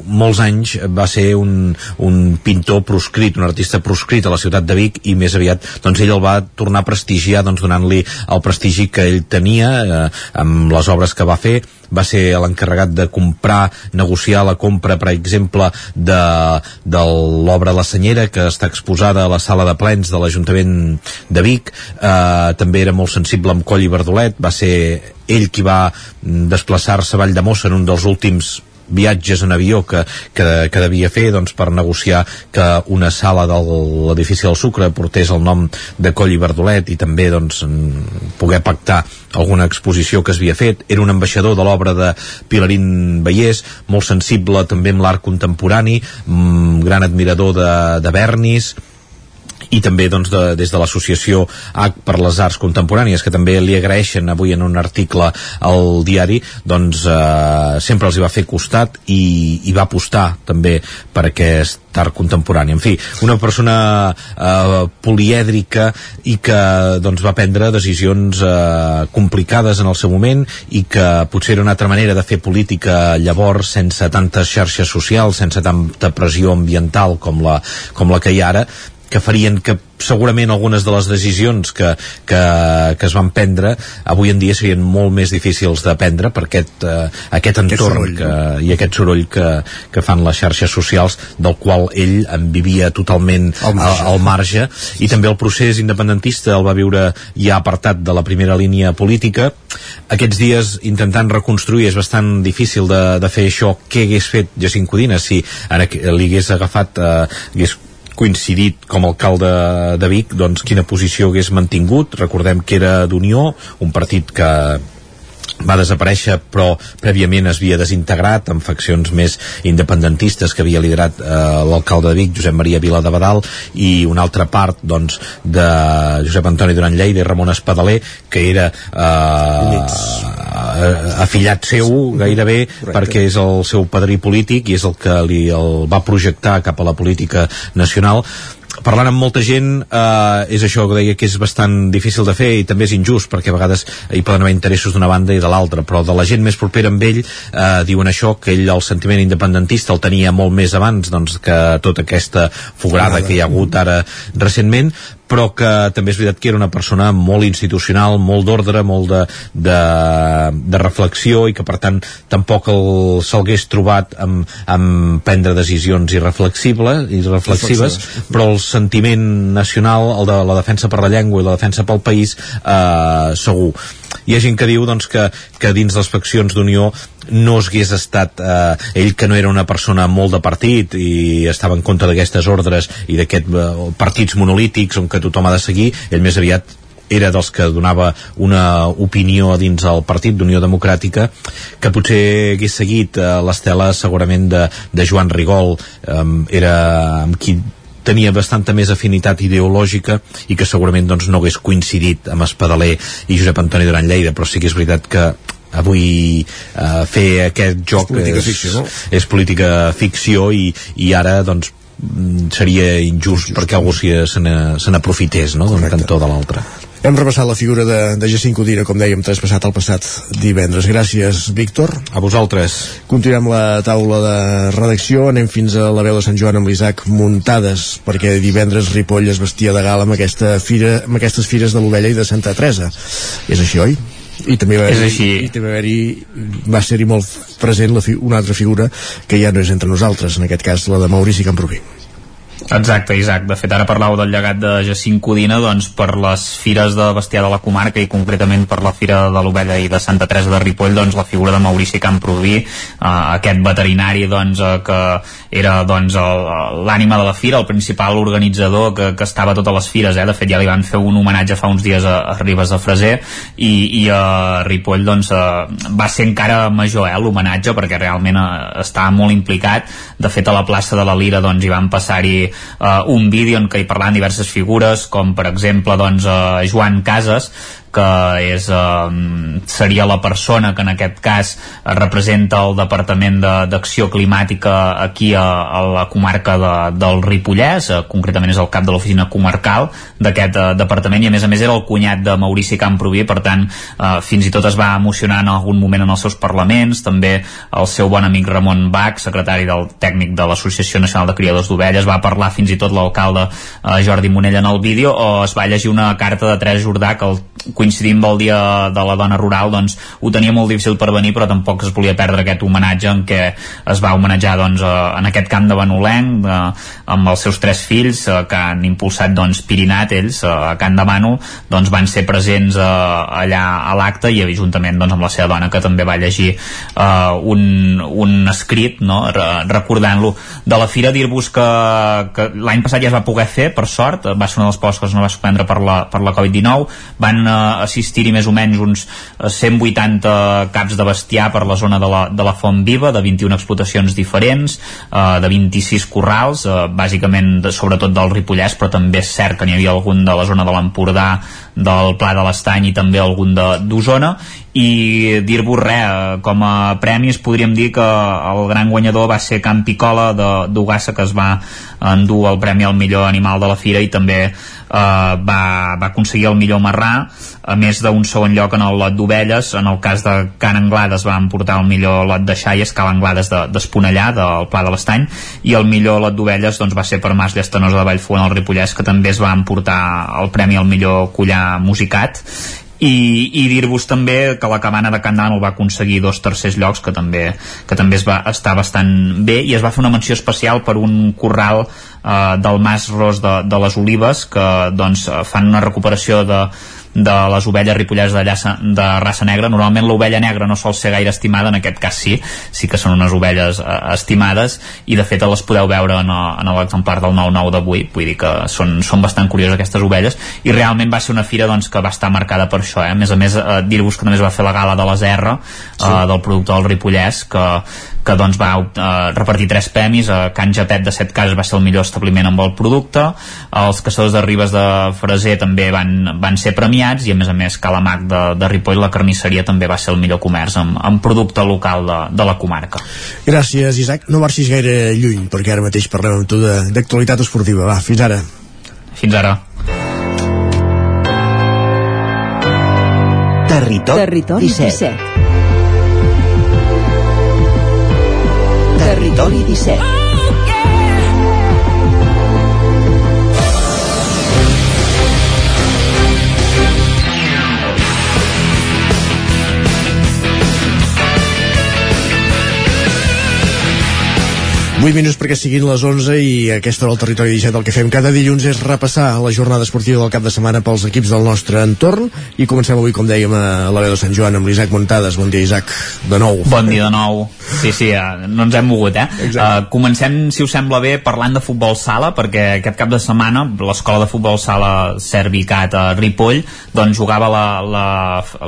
molts anys va ser un, un pintor proscrit, un artista proscrit a la ciutat de Vic i més aviat doncs ell el va tornar a prestigiar doncs donant-li el prestigi que ell tenia eh, amb les obres que va fer va ser l'encarregat de comprar, negociar la compra, per exemple, de, de l'obra La Senyera, que està exposada a la sala de plens de l'Ajuntament de Vic. Eh, també era molt sensible amb Coll i Verdolet, va ser ell qui va desplaçar-se a Valldemossa en un dels últims viatges en avió que, que, que devia fer doncs, per negociar que una sala de l'edifici del Sucre portés el nom de Coll i Verdolet i també doncs, poder pactar alguna exposició que es havia fet. Era un ambaixador de l'obra de Pilarín Vallès, molt sensible també amb l'art contemporani, mm, gran admirador de, de Bernis, i també doncs, de, des de l'associació H per les Arts Contemporànies que també li agraeixen avui en un article al diari doncs eh, sempre els hi va fer costat i, i va apostar també per aquest art contemporani. En fi, una persona eh, polièdrica i que doncs, va prendre decisions eh, complicades en el seu moment i que potser era una altra manera de fer política llavors sense tantes xarxes socials, sense tanta pressió ambiental com la, com la que hi ara, que farien que segurament algunes de les decisions que, que, que es van prendre avui en dia serien molt més difícils de prendre per aquest, uh, aquest entorn soroll, que, i aquest soroll que, que fan les xarxes socials del qual ell en vivia totalment al marge. al marge. I també el procés independentista el va viure ja apartat de la primera línia política. Aquests dies intentant reconstruir és bastant difícil de, de fer això. Què hagués fet Jacint Codina si ara li hagués agafat eh, hagués coincidit com a alcalde de Vic doncs quina posició hagués mantingut? Recordem que era d'Unió un partit que va desaparèixer però prèviament es havia desintegrat amb faccions més independentistes que havia liderat eh, l'alcalde de Vic, Josep Maria Vila de Badal i una altra part doncs, de Josep Antoni Duran Lleida i Ramon Espadaler que era eh, afillat seu gairebé Correcte. perquè és el seu padrí polític i és el que li el va projectar cap a la política nacional parlant amb molta gent eh, és això que deia que és bastant difícil de fer i també és injust perquè a vegades hi poden haver interessos d'una banda i de l'altra però de la gent més propera amb ell eh, diuen això, que ell el sentiment independentista el tenia molt més abans doncs, que tota aquesta fugada que hi ha hagut ara recentment però que també és veritat que era una persona molt institucional, molt d'ordre, molt de, de, de reflexió i que per tant tampoc s'hagués trobat amb, amb prendre decisions irreflexibles, irreflexives, però el sentiment nacional, el de la defensa per la llengua i la defensa pel país, eh, segur. Hi ha gent que diu doncs, que, que dins les faccions d'Unió no hagués estat eh, ell que no era una persona molt de partit i estava en contra d'aquestes ordres i d'aquests eh, partits monolítics on que tothom ha de seguir, ell més aviat era dels que donava una opinió dins el partit d'Unió Democràtica que potser hagués seguit eh, l'estela segurament de, de Joan Rigol. Eh, era amb qui tenia bastanta més afinitat ideològica i que segurament doncs, no hagués coincidit amb Espadaler i Josep Antoni Duran Lleida però sí que és veritat que avui eh, fer aquest joc és política és, ficció, no? és política ficció i, i ara doncs seria injust perquè algú se n'aprofités se n'aprofités no? d'un cantó de l'altre Hem repassat la figura de, de Jacint Codina, com dèiem, traspassat el passat divendres. Gràcies, Víctor. A vosaltres. Continuem la taula de redacció, anem fins a la veu de Sant Joan amb l'Isaac Muntades, perquè divendres Ripoll es vestia de gala amb, aquesta fira, amb aquestes fires de l'Ovella i de Santa Teresa. És així, oi? I també va És així. i també va, haver va ser-hi molt present la fi, una altra figura que ja no és entre nosaltres, en aquest cas la de Maurici Camproví. Exacte, Isaac. De fet, ara parlàveu del llegat de Jacint Codina doncs, per les fires de bestiar de la comarca i concretament per la fira de l'Ovella i de Santa Teresa de Ripoll, doncs, la figura de Maurici Camproví, eh, aquest veterinari doncs, eh, que era doncs, l'ànima de la fira, el principal organitzador que, que estava a totes les fires. Eh? De fet, ja li van fer un homenatge fa uns dies a, a Ribes de Freser i, i a Ripoll doncs, eh, va ser encara major eh, l'homenatge perquè realment eh, estava molt implicat. De fet, a la plaça de la Lira doncs, hi van passar-hi uh, un vídeo en què hi parlaven diverses figures, com per exemple doncs, uh, Joan Casas, que és, eh, seria la persona que en aquest cas representa el Departament d'Acció de, Climàtica aquí a, a la comarca de, del Ripollès, eh, concretament és el cap de l'oficina comarcal d'aquest eh, departament i a més a més era el cunyat de Maurici Camproví, per tant eh, fins i tot es va emocionar en algun moment en els seus parlaments, també el seu bon amic Ramon Bach, secretari del tècnic de l'Associació Nacional de Criadors d'Ovelles, va parlar fins i tot l'alcalde eh, Jordi Monell en el vídeo o es va llegir una carta de Teresa Jordà que el coincidint amb el dia de la dona rural doncs ho tenia molt difícil per venir però tampoc es volia perdre aquest homenatge en què es va homenatjar doncs, en aquest camp de Benolenc eh, amb els seus tres fills eh, que han impulsat doncs, Pirinat ells eh, a Can de Manu doncs, van ser presents eh, allà a l'acte i juntament doncs, amb la seva dona que també va llegir eh, un, un escrit no? recordant-lo de la fira dir-vos que, que l'any passat ja es va poder fer per sort, va ser una de les coses que no va suspendre per la, per la Covid-19 van eh, assistir-hi més o menys uns 180 eh, caps de bestiar per la zona de la, de la Font Viva, de 21 explotacions diferents, eh, de 26 corrals, eh, bàsicament de, sobretot del Ripollès, però també és cert que n'hi havia algun de la zona de l'Empordà, del Pla de l'Estany i també algun d'Osona. I dir-vos res, eh, com a premis podríem dir que el gran guanyador va ser Camp Picola d'Ugassa que es va endur el premi al millor animal de la fira i també va, va aconseguir el millor marrà a més d'un segon lloc en el lot d'ovelles. En el cas de Can Anglades va emportar el millor lot de xaies, Cal Anglades d'Esponellà, de, del Pla de l'Estany. I el millor lot d'ovelles doncs, va ser per Mas Llastanosa de Vallfogona al Ripollès que també es va emportar el premi al millor collar musicat i, i dir-vos també que la cabana de Can va aconseguir dos tercers llocs que també, que també es va estar bastant bé i es va fer una menció especial per un corral eh, del Mas Ros de, de les Olives que doncs, fan una recuperació de de les ovelles ripollès de, llaça, de raça negra. Normalment l'ovella negra no sol ser gaire estimada en aquest cas sí, sí que són unes ovelles eh, estimades. I de fet les podeu veure en, en l'exemplar del 9-9 d'avui. Vull dir que són, són bastant curioses aquestes ovelles. I realment va ser una fira doncs, que va estar marcada per això eh? a més a més eh, dir-vos que es va fer la gala de R sí. eh, del productor del Ripollès que, que doncs va eh, repartir tres premis. A Can Japet de Set Cases va ser el millor establiment amb el producte. Els caçadors de Ribes de Freser també van, van ser premiats i a més a més Calamac de, de Ripoll la carnisseria també va ser el millor comerç amb, amb producte local de, de la comarca. Gràcies Isaac, no marxis gaire lluny perquè ara mateix parlem amb tu d'actualitat esportiva. Va, fins ara. Fins ara. Territori, Territori 17. 17. Territori 17. 8 minuts perquè siguin les 11 i aquesta hora al territori 17 el que fem cada dilluns és repassar la jornada esportiva del cap de setmana pels equips del nostre entorn i comencem avui, com dèiem, a la veu de Sant Joan amb l'Isaac Montades. Bon dia, Isaac, de nou. Bon dia de nou. Sí, sí, uh, no ens hem mogut, eh? Uh, comencem, si us sembla bé, parlant de futbol sala, perquè aquest cap de setmana l'escola de futbol sala Servicat a Ripoll doncs jugava la, la,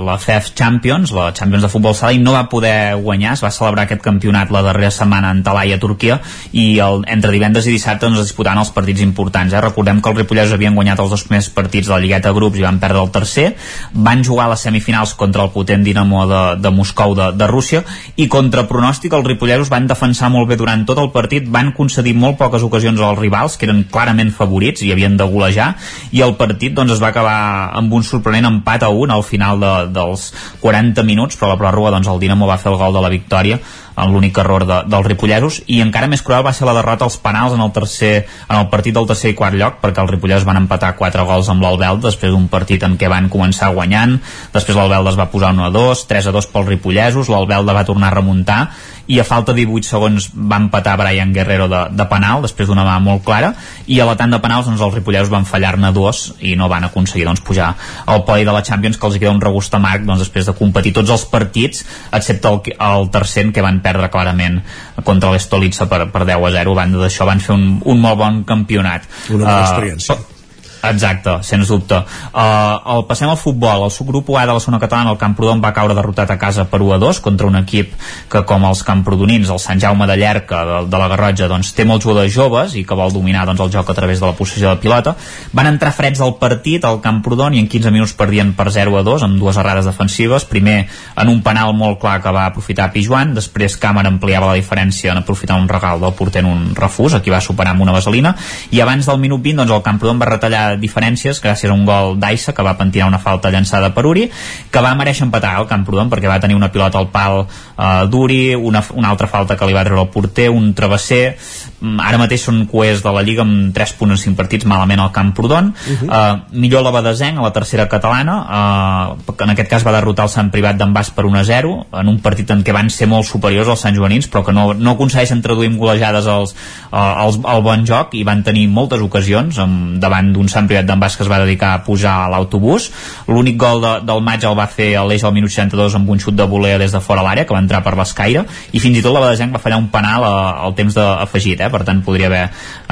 la FEF Champions, la Champions de futbol sala, i no va poder guanyar, es va celebrar aquest campionat la darrera setmana en Talaia, Turquia, i el, entre divendres i dissabte doncs, es disputaven els partits importants. Eh? Recordem que els ripollesos havien guanyat els dos primers partits de la Lligueta Grups i van perdre el tercer. Van jugar a les semifinals contra el potent Dinamo de, de Moscou de, de Rússia i contra pronòstic els ripollesos van defensar molt bé durant tot el partit, van concedir molt poques ocasions als rivals, que eren clarament favorits i havien de golejar, i el partit doncs, es va acabar amb un sorprenent empat a un al final de, dels 40 minuts, però a la pròrroga doncs, el Dinamo va fer el gol de la victòria en l'únic error de, dels ripollesos i encara més cruel va ser la derrota als penals en el, tercer, en el partit del tercer i quart lloc perquè els ripollesos van empatar 4 gols amb l'Albel després d'un partit en què van començar guanyant. Després l'Albelda es va posar 1 a 2 3 a 2 pels ripollesos, l'Albelda va tornar a remuntar i a falta de 18 segons va empatar Brian Guerrero de, de penal després d'una mà molt clara i a la tant de penals doncs, els ripollesos van fallar-ne dos i no van aconseguir doncs, pujar al podi de la Champions que els queda un regust amarg doncs, després de competir tots els partits excepte el, el tercer que van perdre clarament contra l'Estolitza per, per 10 a 0 a banda d'això van fer un, un molt bon campionat. Una bona uh, experiència Exacte, sens dubte. Uh, el passem al futbol. El subgrup A de la zona catalana, el Camprodon, va caure derrotat a casa per 1 a 2 contra un equip que, com els camprodonins, el Sant Jaume de Llerca de, de la Garrotja, doncs, té molts jugadors joves i que vol dominar doncs, el joc a través de la possessió de pilota. Van entrar freds al partit al Camprodon i en 15 minuts perdien per 0 a 2 amb dues errades defensives. Primer, en un penal molt clar que va aprofitar Pijuan, després Càmera ampliava la diferència en aprofitar un regal del porter en un refús, aquí va superar amb una vaselina, i abans del minut 20 doncs, el Camprodon va retallar diferències gràcies a un gol d'Aissa que va pentinar una falta llançada per Uri que va mereixer empatar el Camprodon perquè va tenir una pilota al pal uh, d'Uri una, una altra falta que li va treure el porter un travesser ara mateix són coers de la Lliga amb 3 punts en 5 partits malament al Camprodon uh -huh. uh, millor la Badesenc a la tercera catalana uh, en aquest cas va derrotar el Sant Privat d'en Bas per 1 a 0 en un partit en què van ser molt superiors als Sant Joanins però que no, no aconsegueixen traduir amb golejades els, uh, els, el bon joc i van tenir moltes ocasions amb, davant d'un Sant Privat d'en Bas que es va dedicar a pujar a l'autobús l'únic gol de, del maig el va fer a l'eix al minut 62 amb un xut de volea des de fora l'àrea que va entrar per l'escaire i fins i tot la Badesenc va fallar un penal al temps d'afegit eh? Per tant podria haver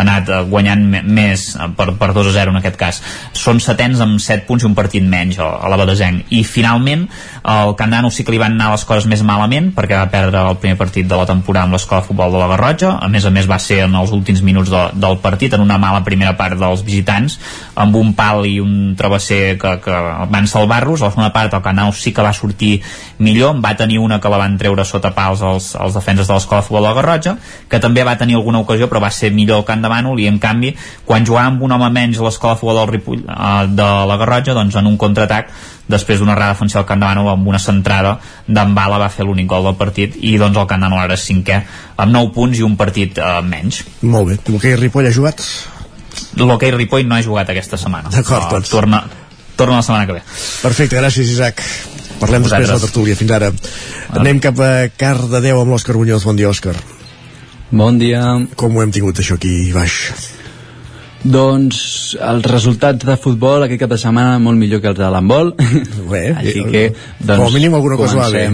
anat eh, guanyant més eh, per, per 2 a 0 en aquest cas. Són setens amb 7 punts i un partit menys a, la Badesenc i finalment el Candano sí que li van anar les coses més malament perquè va perdre el primer partit de la temporada amb l'escola de futbol de la Garrotja a més a més va ser en els últims minuts de, del partit en una mala primera part dels visitants amb un pal i un travesser que, que van salvar-los. A la segona part el Candano sí que va sortir millor. Va tenir una que la van treure sota pals els, els defenses de l'escola de futbol de la Garrotja que també va tenir alguna ocasió però va ser millor Camp de Bànol i en canvi quan jugava amb un home menys a l'escola de futbol del Ripoll, eh, de la Garrotja doncs en un contraatac després d'una errada defensiva del Camp de amb una centrada d'en Bala va fer l'únic gol del partit i doncs el Camp de Bànol ara és cinquè amb 9 punts i un partit eh, menys. Molt bé, l'hoquei Ripoll ha jugat? L'hoquei Ripoll no ha jugat aquesta setmana. D'acord, uh, doncs. torna, torna la setmana que ve. Perfecte, gràcies Isaac. Parlem després de la tertúlia, fins ara. Anem cap a Cardedeu amb l'Òscar Muñoz. Bon dia, Òscar Bon dia. Com ho hem tingut això aquí baix? Doncs els resultats de futbol aquest cap de setmana molt millor que els de l'handbol. Bé, Així eh, que, doncs, com a mínim alguna cosa va bé.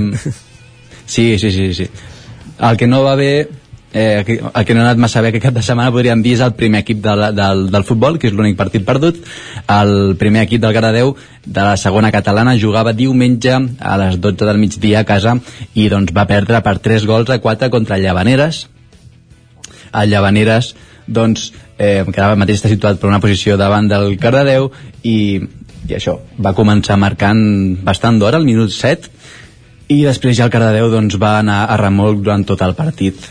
Sí, sí, sí, sí. El que no va bé eh, el que no ha anat massa bé aquest cap de setmana podríem dir és el primer equip del, del, del futbol, que és l'únic partit perdut el primer equip del Gardeu de la segona catalana jugava diumenge a les 12 del migdia a casa i doncs va perdre per 3 gols a 4 contra Llavaneres el Llavaneres doncs eh, quedava mateix està situat per una posició davant del Cardedeu i, i això, va començar marcant bastant d'hora, al minut 7 i després ja el Cardedeu doncs, va anar a remolc durant tot el partit.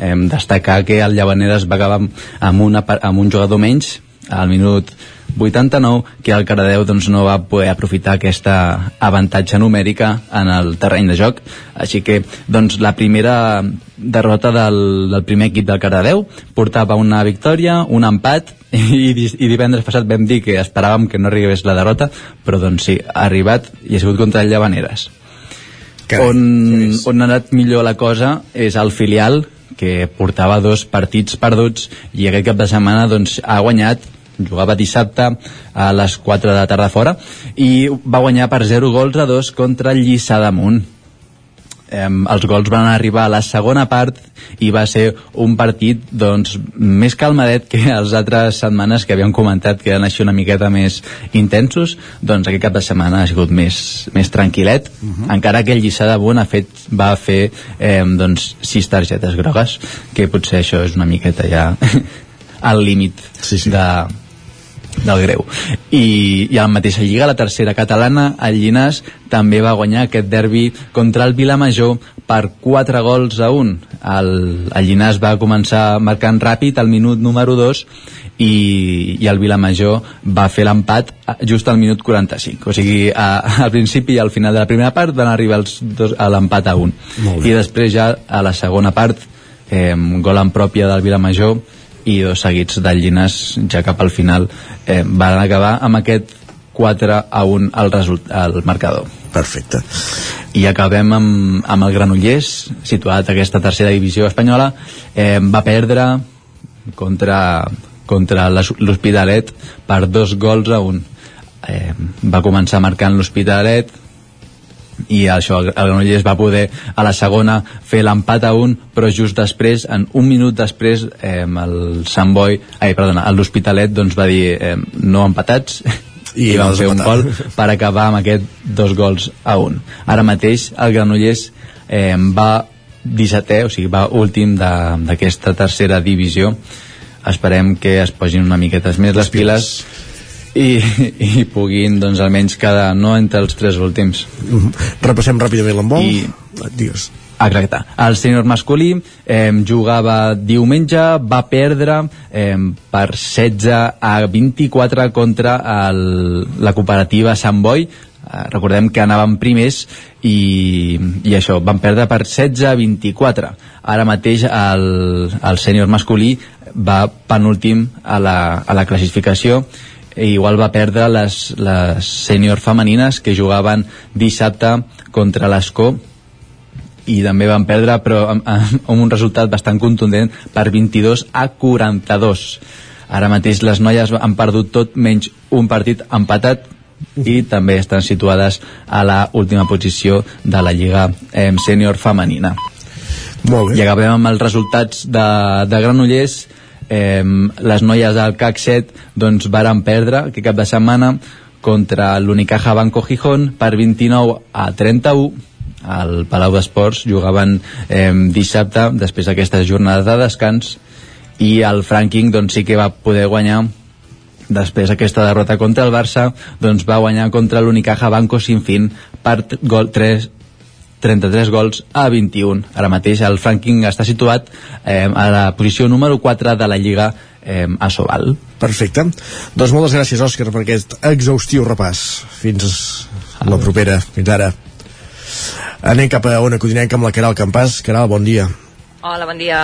Eh, destacar que el Llavaneres va acabar amb, una, amb un jugador menys al minut 89 que el Cardedeu doncs, no va poder aprofitar aquesta avantatge numèrica en el terreny de joc. Així que doncs, la primera derrota del, del primer equip del Cardedeu portava una victòria, un empat i, i divendres passat vam dir que esperàvem que no arribés la derrota però doncs sí, ha arribat i ha sigut contra el Llavaneres. Carai, on, on ha anat millor la cosa és el filial que portava dos partits perduts i aquest cap de setmana doncs, ha guanyat jugava dissabte a les 4 de la tarda fora i va guanyar per 0 gols a 2 contra el Lliçà d'Amunt eh, els gols van arribar a la segona part i va ser un partit doncs, més calmadet que les altres setmanes que havíem comentat que eren així una miqueta més intensos doncs aquest cap de setmana ha sigut més, més tranquil·let uh -huh. encara que el Lliçà d'Amunt ha fet, va fer eh, doncs, sis targetes grogues que potser això és una miqueta ja al límit sí, sí. de, del greu. I, i a la mateixa lliga, la tercera catalana el Llinàs també va guanyar aquest derbi contra el Vilamajor per 4 gols a 1 el, el Llinàs va començar marcant ràpid al minut número 2 i, i el Vilamajor va fer l'empat just al minut 45 o sigui, a, al principi i al final de la primera part van arribar els dos a l'empat a 1 i després ja a la segona part eh, gol en pròpia del Vilamajor i dos seguits Llinàs ja cap al final eh, van acabar amb aquest 4 a 1 al, result, al marcador. Perfecte. I acabem amb, amb el Granollers situat a aquesta tercera divisió espanyola. Eh, va perdre contra, contra l'Hospitalet per dos gols a un. Eh, va començar marcant l'Hospitalet i això, el Granollers va poder a la segona fer l'empat a un però just després, en un minut després eh, el Sant Boi ai, perdona, l'Hospitalet doncs va dir eh, no empatats i, i van fer un gol per acabar amb aquest dos gols a un. Ara mateix el Granollers eh, va 17è, o sigui va últim d'aquesta tercera divisió. Esperem que es posin una miqueta més les piles i, i puguin doncs almenys cada no entre els tres últims mm -hmm. repassem ràpidament l'embol i... digues Exacte. El sènior masculí eh, jugava diumenge, va perdre eh, per 16 a 24 contra el, la cooperativa Sant Boi. Eh, recordem que anàvem primers i, i això, van perdre per 16 a 24. Ara mateix el, el sènior masculí va penúltim a la, a la classificació i igual va perdre les, les sènior femenines que jugaven dissabte contra l'Escó i també van perdre però amb, amb un resultat bastant contundent per 22 a 42 ara mateix les noies han perdut tot menys un partit empatat i també estan situades a la última posició de la Lliga eh, sènior femenina. Molt bé. i acabem amb els resultats de, de Granollers eh, les noies del CAC 7 doncs varen perdre aquest cap de setmana contra l'Unicaja Banco Gijón per 29 a 31 al Palau d'Esports jugaven eh, dissabte després d'aquesta jornada de descans. I el Franking doncs, sí que va poder guanyar. Després d'aquesta derrota contra el Barça doncs va guanyar contra l'Unicaja Banco Sinfín per gol 3, 33 gols a 21. Ara mateix el Franking està situat eh, a la posició número 4 de la Lliga eh, a Sobal. Perfecte. Doncs moltes gràcies, Òscar, per aquest exhaustiu repàs. Fins la propera. Fins ara. Anem cap a una codinenca amb la Caral Campàs. Caral, bon dia. Hola, bon dia.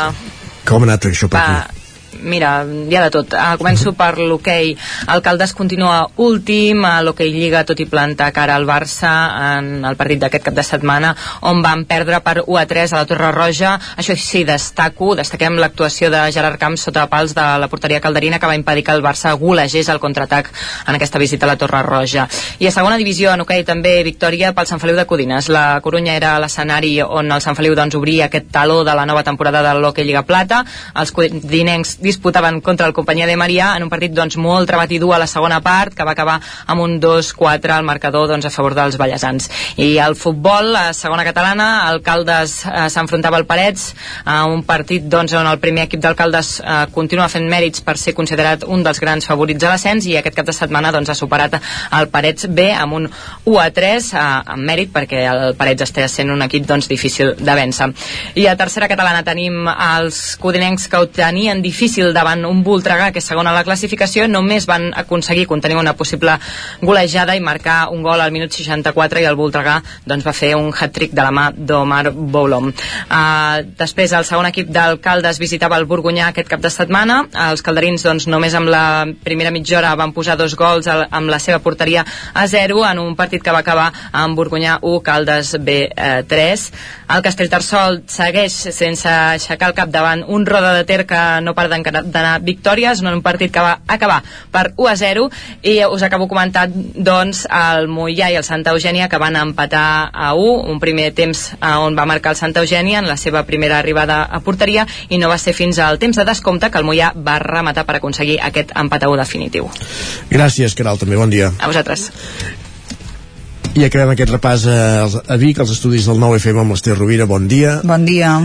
Com ha anat això per Va, aquí? Mira, hi ha de tot. Uh, començo per l'hoquei. El Caldes continua últim, a l'hoquei Lliga, tot i plantar cara al Barça en el partit d'aquest cap de setmana, on van perdre per 1 a 3 a la Torre Roja. Això sí, destaco, destaquem l'actuació de Gerard Camps sota pals de la porteria calderina que va impedir que el Barça golegés el contraatac en aquesta visita a la Torre Roja. I a segona divisió, en hoquei també victòria pel Sant Feliu de Codines. La Corunya era l'escenari on el Sant Feliu doncs, obria aquest taló de la nova temporada de l'hoquei Lliga Plata. Els codinencs disputaven contra el companyia de Maria en un partit doncs, molt trebat a la segona part que va acabar amb un 2-4 al marcador doncs, a favor dels ballesans. I el futbol, a segona catalana el Caldes eh, s'enfrontava al Parets a un partit doncs, on el primer equip del Caldes eh, continua fent mèrits per ser considerat un dels grans favorits a l'ascens i aquest cap de setmana doncs, ha superat el Parets B amb un 1-3 eh, amb mèrit perquè el Parets està sent un equip doncs, difícil de vèncer. I a tercera catalana tenim els codinencs que ho tenien difícil difícil davant un Voltregà que segon a la classificació només van aconseguir contenir una possible golejada i marcar un gol al minut 64 i el Voltregà doncs, va fer un hat-trick de la mà d'Omar Boulom. Uh, després el segon equip del Caldes visitava el Borgunyà aquest cap de setmana. Els calderins doncs, només amb la primera mitja hora van posar dos gols al, amb la seva porteria a 0 en un partit que va acabar amb Borgunyà 1, Caldes B eh, 3 el Castellterçol segueix sense aixecar el cap davant un roda de ter que no para d'anar victòries en un partit que va acabar per 1 a 0 i us acabo comentant doncs el Mollà i el Santa Eugènia que van empatar a 1 un primer temps on va marcar el Santa Eugènia en la seva primera arribada a porteria i no va ser fins al temps de descompte que el Mollà va rematar per aconseguir aquest empat a 1 definitiu. Gràcies, Caral, també bon dia. A vosaltres. I acabem aquest repàs a, a Vic, als estudis del 9FM amb l'Ester Rovira. Bon dia. Bon dia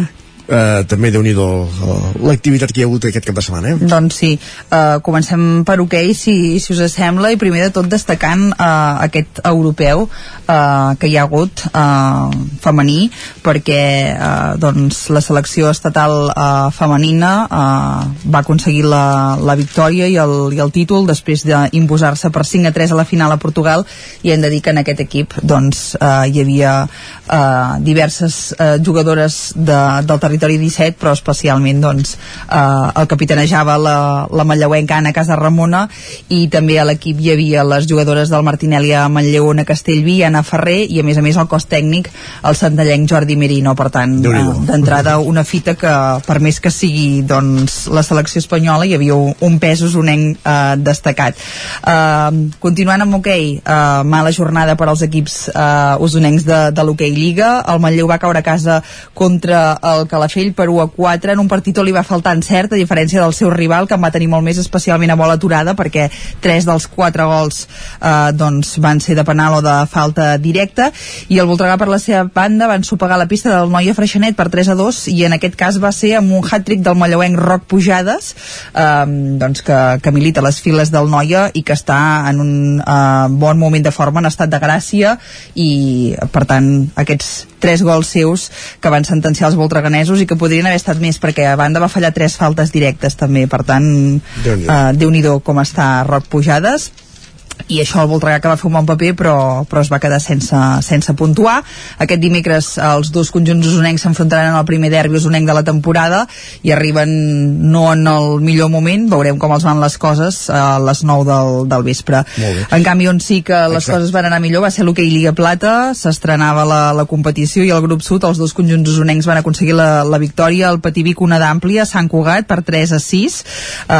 eh, també déu nhi l'activitat que hi ha hagut aquest cap de setmana eh? doncs sí, uh, comencem per hoquei okay, si, si us sembla i primer de tot destacant uh, aquest europeu uh, que hi ha hagut uh, femení perquè uh, doncs la selecció estatal uh, femenina uh, va aconseguir la, la victòria i el, i el títol després d'imposar-se per 5 a 3 a la final a Portugal i hem de dir que en aquest equip doncs, uh, hi havia uh, diverses uh, jugadores de, del territori territori 17 però especialment doncs, eh, el capitanejava la, la Manlleuenca Anna Casa Ramona i també a l'equip hi havia les jugadores del Martinelli a Manlleu, Ona Castellví, Anna Ferrer i a més a més el cos tècnic el santallenc Jordi Merino, per tant eh, d'entrada una fita que per més que sigui doncs, la selecció espanyola hi havia un, un pes usonenc eh, destacat. Eh, continuant amb hoquei okay, eh, mala jornada per als equips eh, usonencs de, de l'hoquei Lliga. El Manlleu va caure a casa contra el Calafell Calafell per 1 a 4 en un partit on li va faltar encert a diferència del seu rival que en va tenir molt més especialment a bola aturada perquè 3 dels 4 gols eh, doncs van ser de penal o de falta directa. I el Voltregà per la seva banda van sopegar la pista del Noia Freixenet per 3 a 2 i en aquest cas va ser amb un hat-trick del mallauenc Roc Pujades eh, doncs que, que milita les files del Noia i que està en un eh, bon moment de forma en estat de gràcia i per tant aquests tres gols seus que van sentenciar els voltreganesos i que podrien haver estat més perquè a banda va fallar tres faltes directes també, per tant eh, Déu-n'hi-do com està Roc Pujades i això el Voltregà que va fer un bon paper però, però es va quedar sense, sense puntuar. Aquest dimecres els dos conjunts usonencs s'enfrontaran en el primer derbi usonenc de la temporada i arriben no en el millor moment, veurem com els van les coses a les 9 del, del vespre. En canvi on sí que les Exacte. coses van anar millor va ser l'hoquei Lliga Plata. S'estrenava la, la competició i el grup sud els dos conjunts usonencs van aconseguir la, la victòria el Pativic una d'àmplia Sant Cugat per 3 a 6 eh,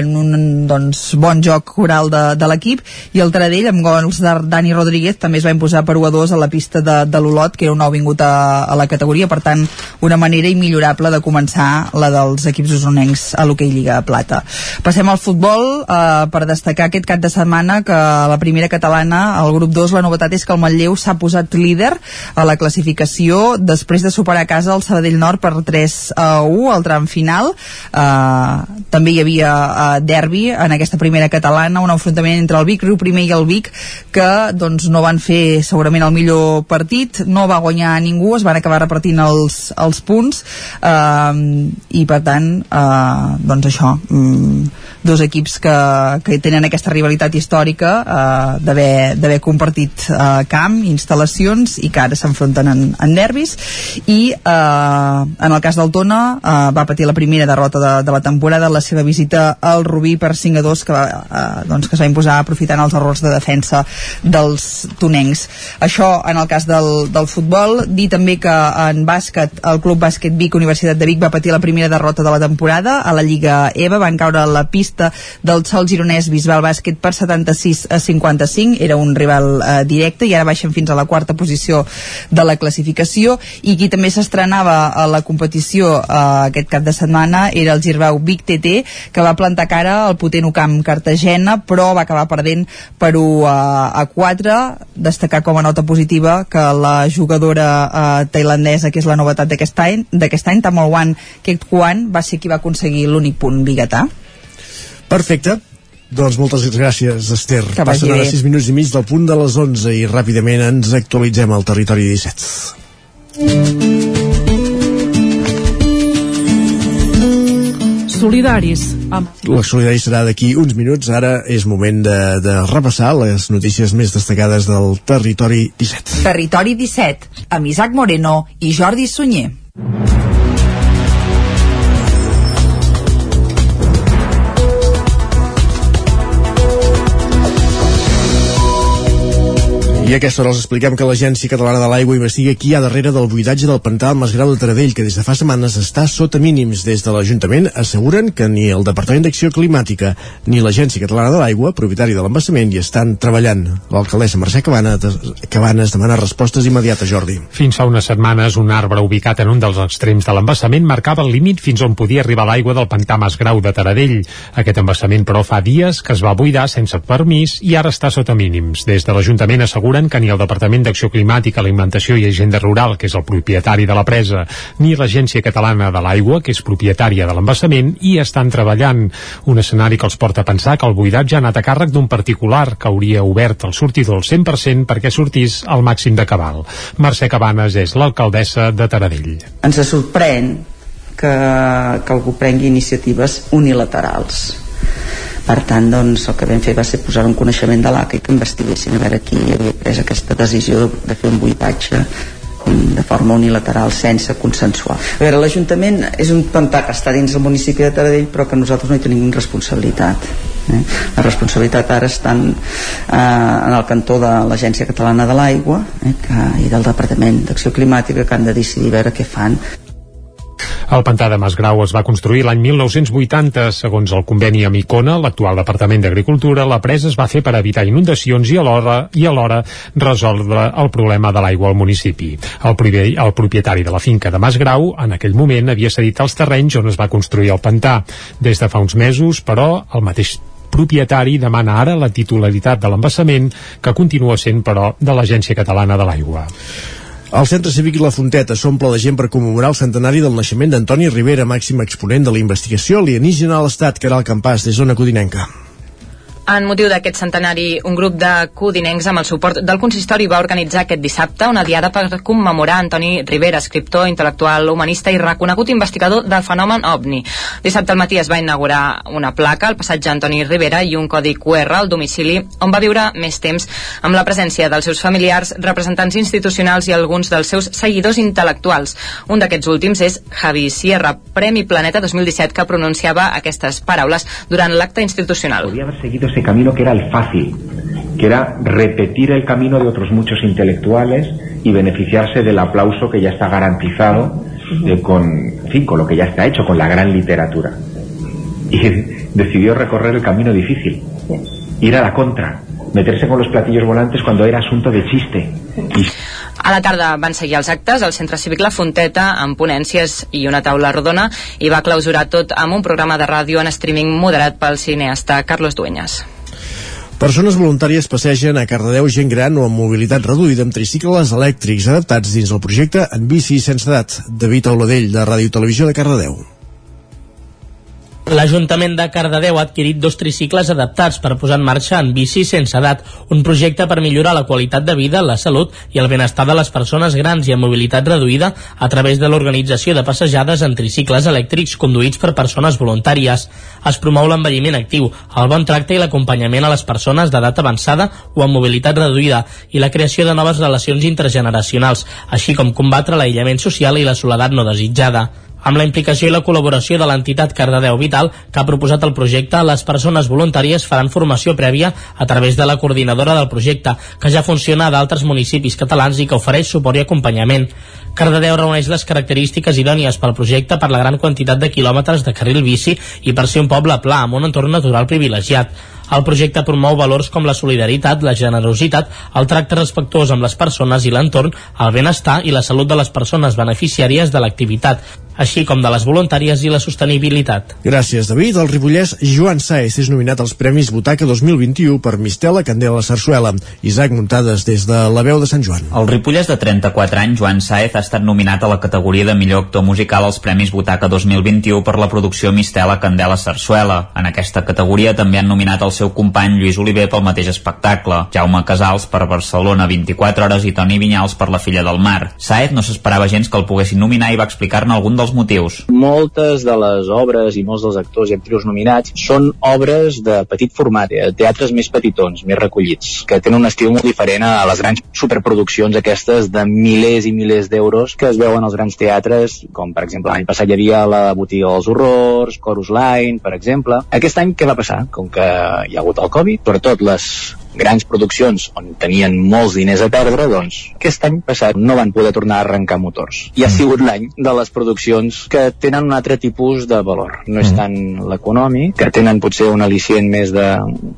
en un doncs, bon joc coral de, de l'equip i el Taradell amb gols de Dani Rodríguez també es va imposar per 1 a 2 a la pista de, de l'Olot que era un nou vingut a, a la categoria. Per tant una manera immillorable de començar la dels equips usonencs a l'hoquei Lliga Plata. Passem al futbol eh, per destacar aquest cap de setmana que la primera catalana al grup 2 la novetat és que el Manlleu s'ha posat líder a la classificació després de superar a casa el Sabadell Nord per 3 a 1 al tram final. Eh, també hi havia eh, derbi en aquesta primera catalana un enfrontament entre el Vic Riu Primer i el Vic que doncs, no van fer segurament el millor partit, no va guanyar ningú, es van acabar repartint els, els punts eh, i per tant eh, doncs això mm, dos equips que, que tenen aquesta rivalitat històrica eh, d'haver compartit eh, camp, instal·lacions i que ara s'enfronten en, en nervis i eh, en el cas del Tona eh, va patir la primera derrota de, de la temporada la seva visita al Rubí per 5 a 2 que, va, eh, doncs, que es va imposar aprofitant els errors de defensa dels tonencs. Això en el cas del, del futbol dir també que en bàsquet el Club Bàsquet Vic Universitat de Vic va patir la primera derrota de la temporada a la Lliga EVA van caure a la pista del Sol Gironès Bisbal Bàsquet per 76 a 55 era un rival eh, directe i ara baixen fins a la quarta posició de la classificació. I qui també s'estrenava a la competició eh, aquest cap de setmana. Era el Girbau Vic TT que va plantar cara al potent Ocamp Cartagena però va acabar perdent per 1 a 4 destacar com a nota positiva que la jugadora eh, tailandesa que és la novetat d'aquest any, d'aquest any Tamolwan Kek Kwan va ser qui va aconseguir l'únic punt biguetà Perfecte. Doncs moltes gràcies, Esther. Que Passen ara 6 minuts i mig del punt de les 11 i ràpidament ens actualitzem al territori 17. Solidaris. Amb... La solidari serà d'aquí uns minuts. Ara és moment de, de repassar les notícies més destacades del Territori 17. Territori 17, amb Isaac Moreno i Jordi Sunyer. I aquesta hora els expliquem que l'Agència Catalana de l'Aigua investiga qui hi ha darrere del buidatge del pantà del Masgrau de Taradell, que des de fa setmanes està sota mínims. Des de l'Ajuntament asseguren que ni el Departament d'Acció Climàtica ni l'Agència Catalana de l'Aigua, propietari de l'embassament, hi estan treballant. L'alcaldessa Mercè Cabanes, demana respostes immediates, Jordi. Fins fa unes setmanes, un arbre ubicat en un dels extrems de l'embassament marcava el límit fins on podia arribar l'aigua del pantà Masgrau de Taradell. Aquest embassament, però, fa dies que es va buidar sense permís i ara està sota mínims. Des de l'Ajuntament asseguren que ni el Departament d'Acció Climàtica, Alimentació i Agenda Rural, que és el propietari de la presa, ni l'Agència Catalana de l'Aigua, que és propietària de l'embassament, hi estan treballant. Un escenari que els porta a pensar que el buidatge ha anat a càrrec d'un particular que hauria obert el sortidor al 100% perquè sortís al màxim de cabal. Mercè Cabanes és l'alcaldessa de Taradell. Ens sorprèn que, que algú prengui iniciatives unilaterals per tant doncs, el que vam fer va ser posar un coneixement de l'ACA i que investiguessin a veure qui havia pres aquesta decisió de, de fer un buitatge de forma unilateral sense consensuar. A veure, l'Ajuntament és un pantà que està dins del municipi de Taradell però que nosaltres no hi tenim responsabilitat. Eh? La responsabilitat ara està en, eh, en el cantó de l'Agència Catalana de l'Aigua eh, que, i del Departament d'Acció Climàtica que han de decidir veure què fan el pantà de Masgrau es va construir l'any 1980. Segons el conveni amb Icona, l'actual Departament d'Agricultura, la presa es va fer per evitar inundacions i alhora i alhora resoldre el problema de l'aigua al municipi. El, primer, el propietari de la finca de Masgrau, en aquell moment, havia cedit els terrenys on es va construir el pantà. Des de fa uns mesos, però, el mateix propietari demana ara la titularitat de l'embassament, que continua sent, però, de l'Agència Catalana de l'Aigua. El Centre Cívic La Fonteta s'omple de gent per commemorar el centenari del naixement d'Antoni Rivera, màxim exponent de la investigació alienígena a l'Estat, que era el campàs des d'Ona Codinenca. En motiu d'aquest centenari, un grup de codinencs amb el suport del consistori va organitzar aquest dissabte una diada per commemorar Antoni Rivera, escriptor, intel·lectual, humanista i reconegut investigador del fenomen OVNI. Dissabte al matí es va inaugurar una placa al passatge Antoni Rivera i un codi QR al domicili on va viure més temps amb la presència dels seus familiars, representants institucionals i alguns dels seus seguidors intel·lectuals. Un d'aquests últims és Javi Sierra, Premi Planeta 2017, que pronunciava aquestes paraules durant l'acte institucional. Podria haver seguido ese camino que era el fácil, que era repetir el camino de otros muchos intelectuales y beneficiarse del aplauso que ya está garantizado eh, con, en fin, con lo que ya está hecho, con la gran literatura. Y decidió recorrer el camino difícil, ir a la contra, meterse con los platillos volantes cuando era asunto de chiste. A la tarda van seguir els actes al Centre Cívic La Fonteta amb ponències i una taula rodona i va clausurar tot amb un programa de ràdio en streaming moderat pel cineasta Carlos Dueñas. Persones voluntàries passegen a Cardedeu gent gran o amb mobilitat reduïda amb tricicles elèctrics adaptats dins el projecte En bici sense edat. David Auladell, de Ràdio Televisió de Cardedeu. L'Ajuntament de Cardedeu ha adquirit dos tricicles adaptats per posar en marxa en bici sense edat, un projecte per millorar la qualitat de vida, la salut i el benestar de les persones grans i amb mobilitat reduïda a través de l'organització de passejades en tricicles elèctrics conduïts per persones voluntàries. Es promou l'envelliment actiu, el bon tracte i l'acompanyament a les persones d'edat avançada o amb mobilitat reduïda i la creació de noves relacions intergeneracionals, així com combatre l'aïllament social i la soledat no desitjada amb la implicació i la col·laboració de l'entitat Cardedeu Vital, que ha proposat el projecte, les persones voluntàries faran formació prèvia a través de la coordinadora del projecte, que ja funciona a d'altres municipis catalans i que ofereix suport i acompanyament. Cardedeu reuneix les característiques idònies pel projecte per la gran quantitat de quilòmetres de carril bici i per ser un poble pla amb un entorn natural privilegiat. El projecte promou valors com la solidaritat, la generositat, el tracte respectuós amb les persones i l'entorn, el benestar i la salut de les persones beneficiàries de l'activitat, així com de les voluntàries i la sostenibilitat. Gràcies, David. El ripollès Joan Saez és nominat als Premis Butaca 2021 per Mistela Candela Sarsuela. Isaac Muntades des de la veu de Sant Joan. El ripollès de 34 anys, Joan Saez, ha estat nominat a la categoria de millor actor musical als Premis Butaca 2021 per la producció Mistela Candela Sarsuela. En aquesta categoria també han nominat el seu company Lluís Oliver pel mateix espectacle, Jaume Casals per Barcelona 24 hores i Toni Vinyals per La filla del mar. Saez no s'esperava gens que el poguessin nominar i va explicar-ne algun dels dels motius. Moltes de les obres i molts dels actors i actrius nominats són obres de petit format, eh, teatres més petitons, més recollits, que tenen un estil molt diferent a les grans superproduccions aquestes de milers i milers d'euros que es veuen als grans teatres, com per exemple l'any passat hi havia la Botiga dels Horrors, Chorus Line, per exemple. Aquest any què va passar? Com que hi ha hagut el Covid, sobretot les grans produccions on tenien molts diners a perdre, doncs aquest any passat no van poder tornar a arrencar motors. I ha sigut l'any de les produccions que tenen un altre tipus de valor. No és tant l'econòmic, que tenen potser un al·licient més de,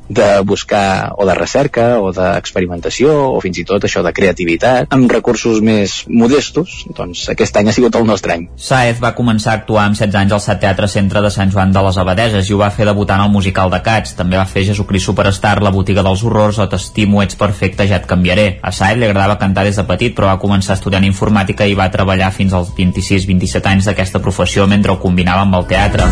de buscar o de recerca o d'experimentació o fins i tot això de creativitat, amb recursos més modestos, doncs aquest any ha sigut el nostre any. Saez va començar a actuar amb 16 anys al Set Teatre Centre de Sant Joan de les Abadeses i ho va fer debutant al musical de Cats. També va fer Jesucrist Superstar, La botiga dels horrors o T'estimo, ets perfecte, ja et canviaré. A Saez li agradava cantar des de petit, però va començar estudiant informàtica i va treballar fins als 26-27 anys d'aquesta professió mentre ho combinava amb el teatre.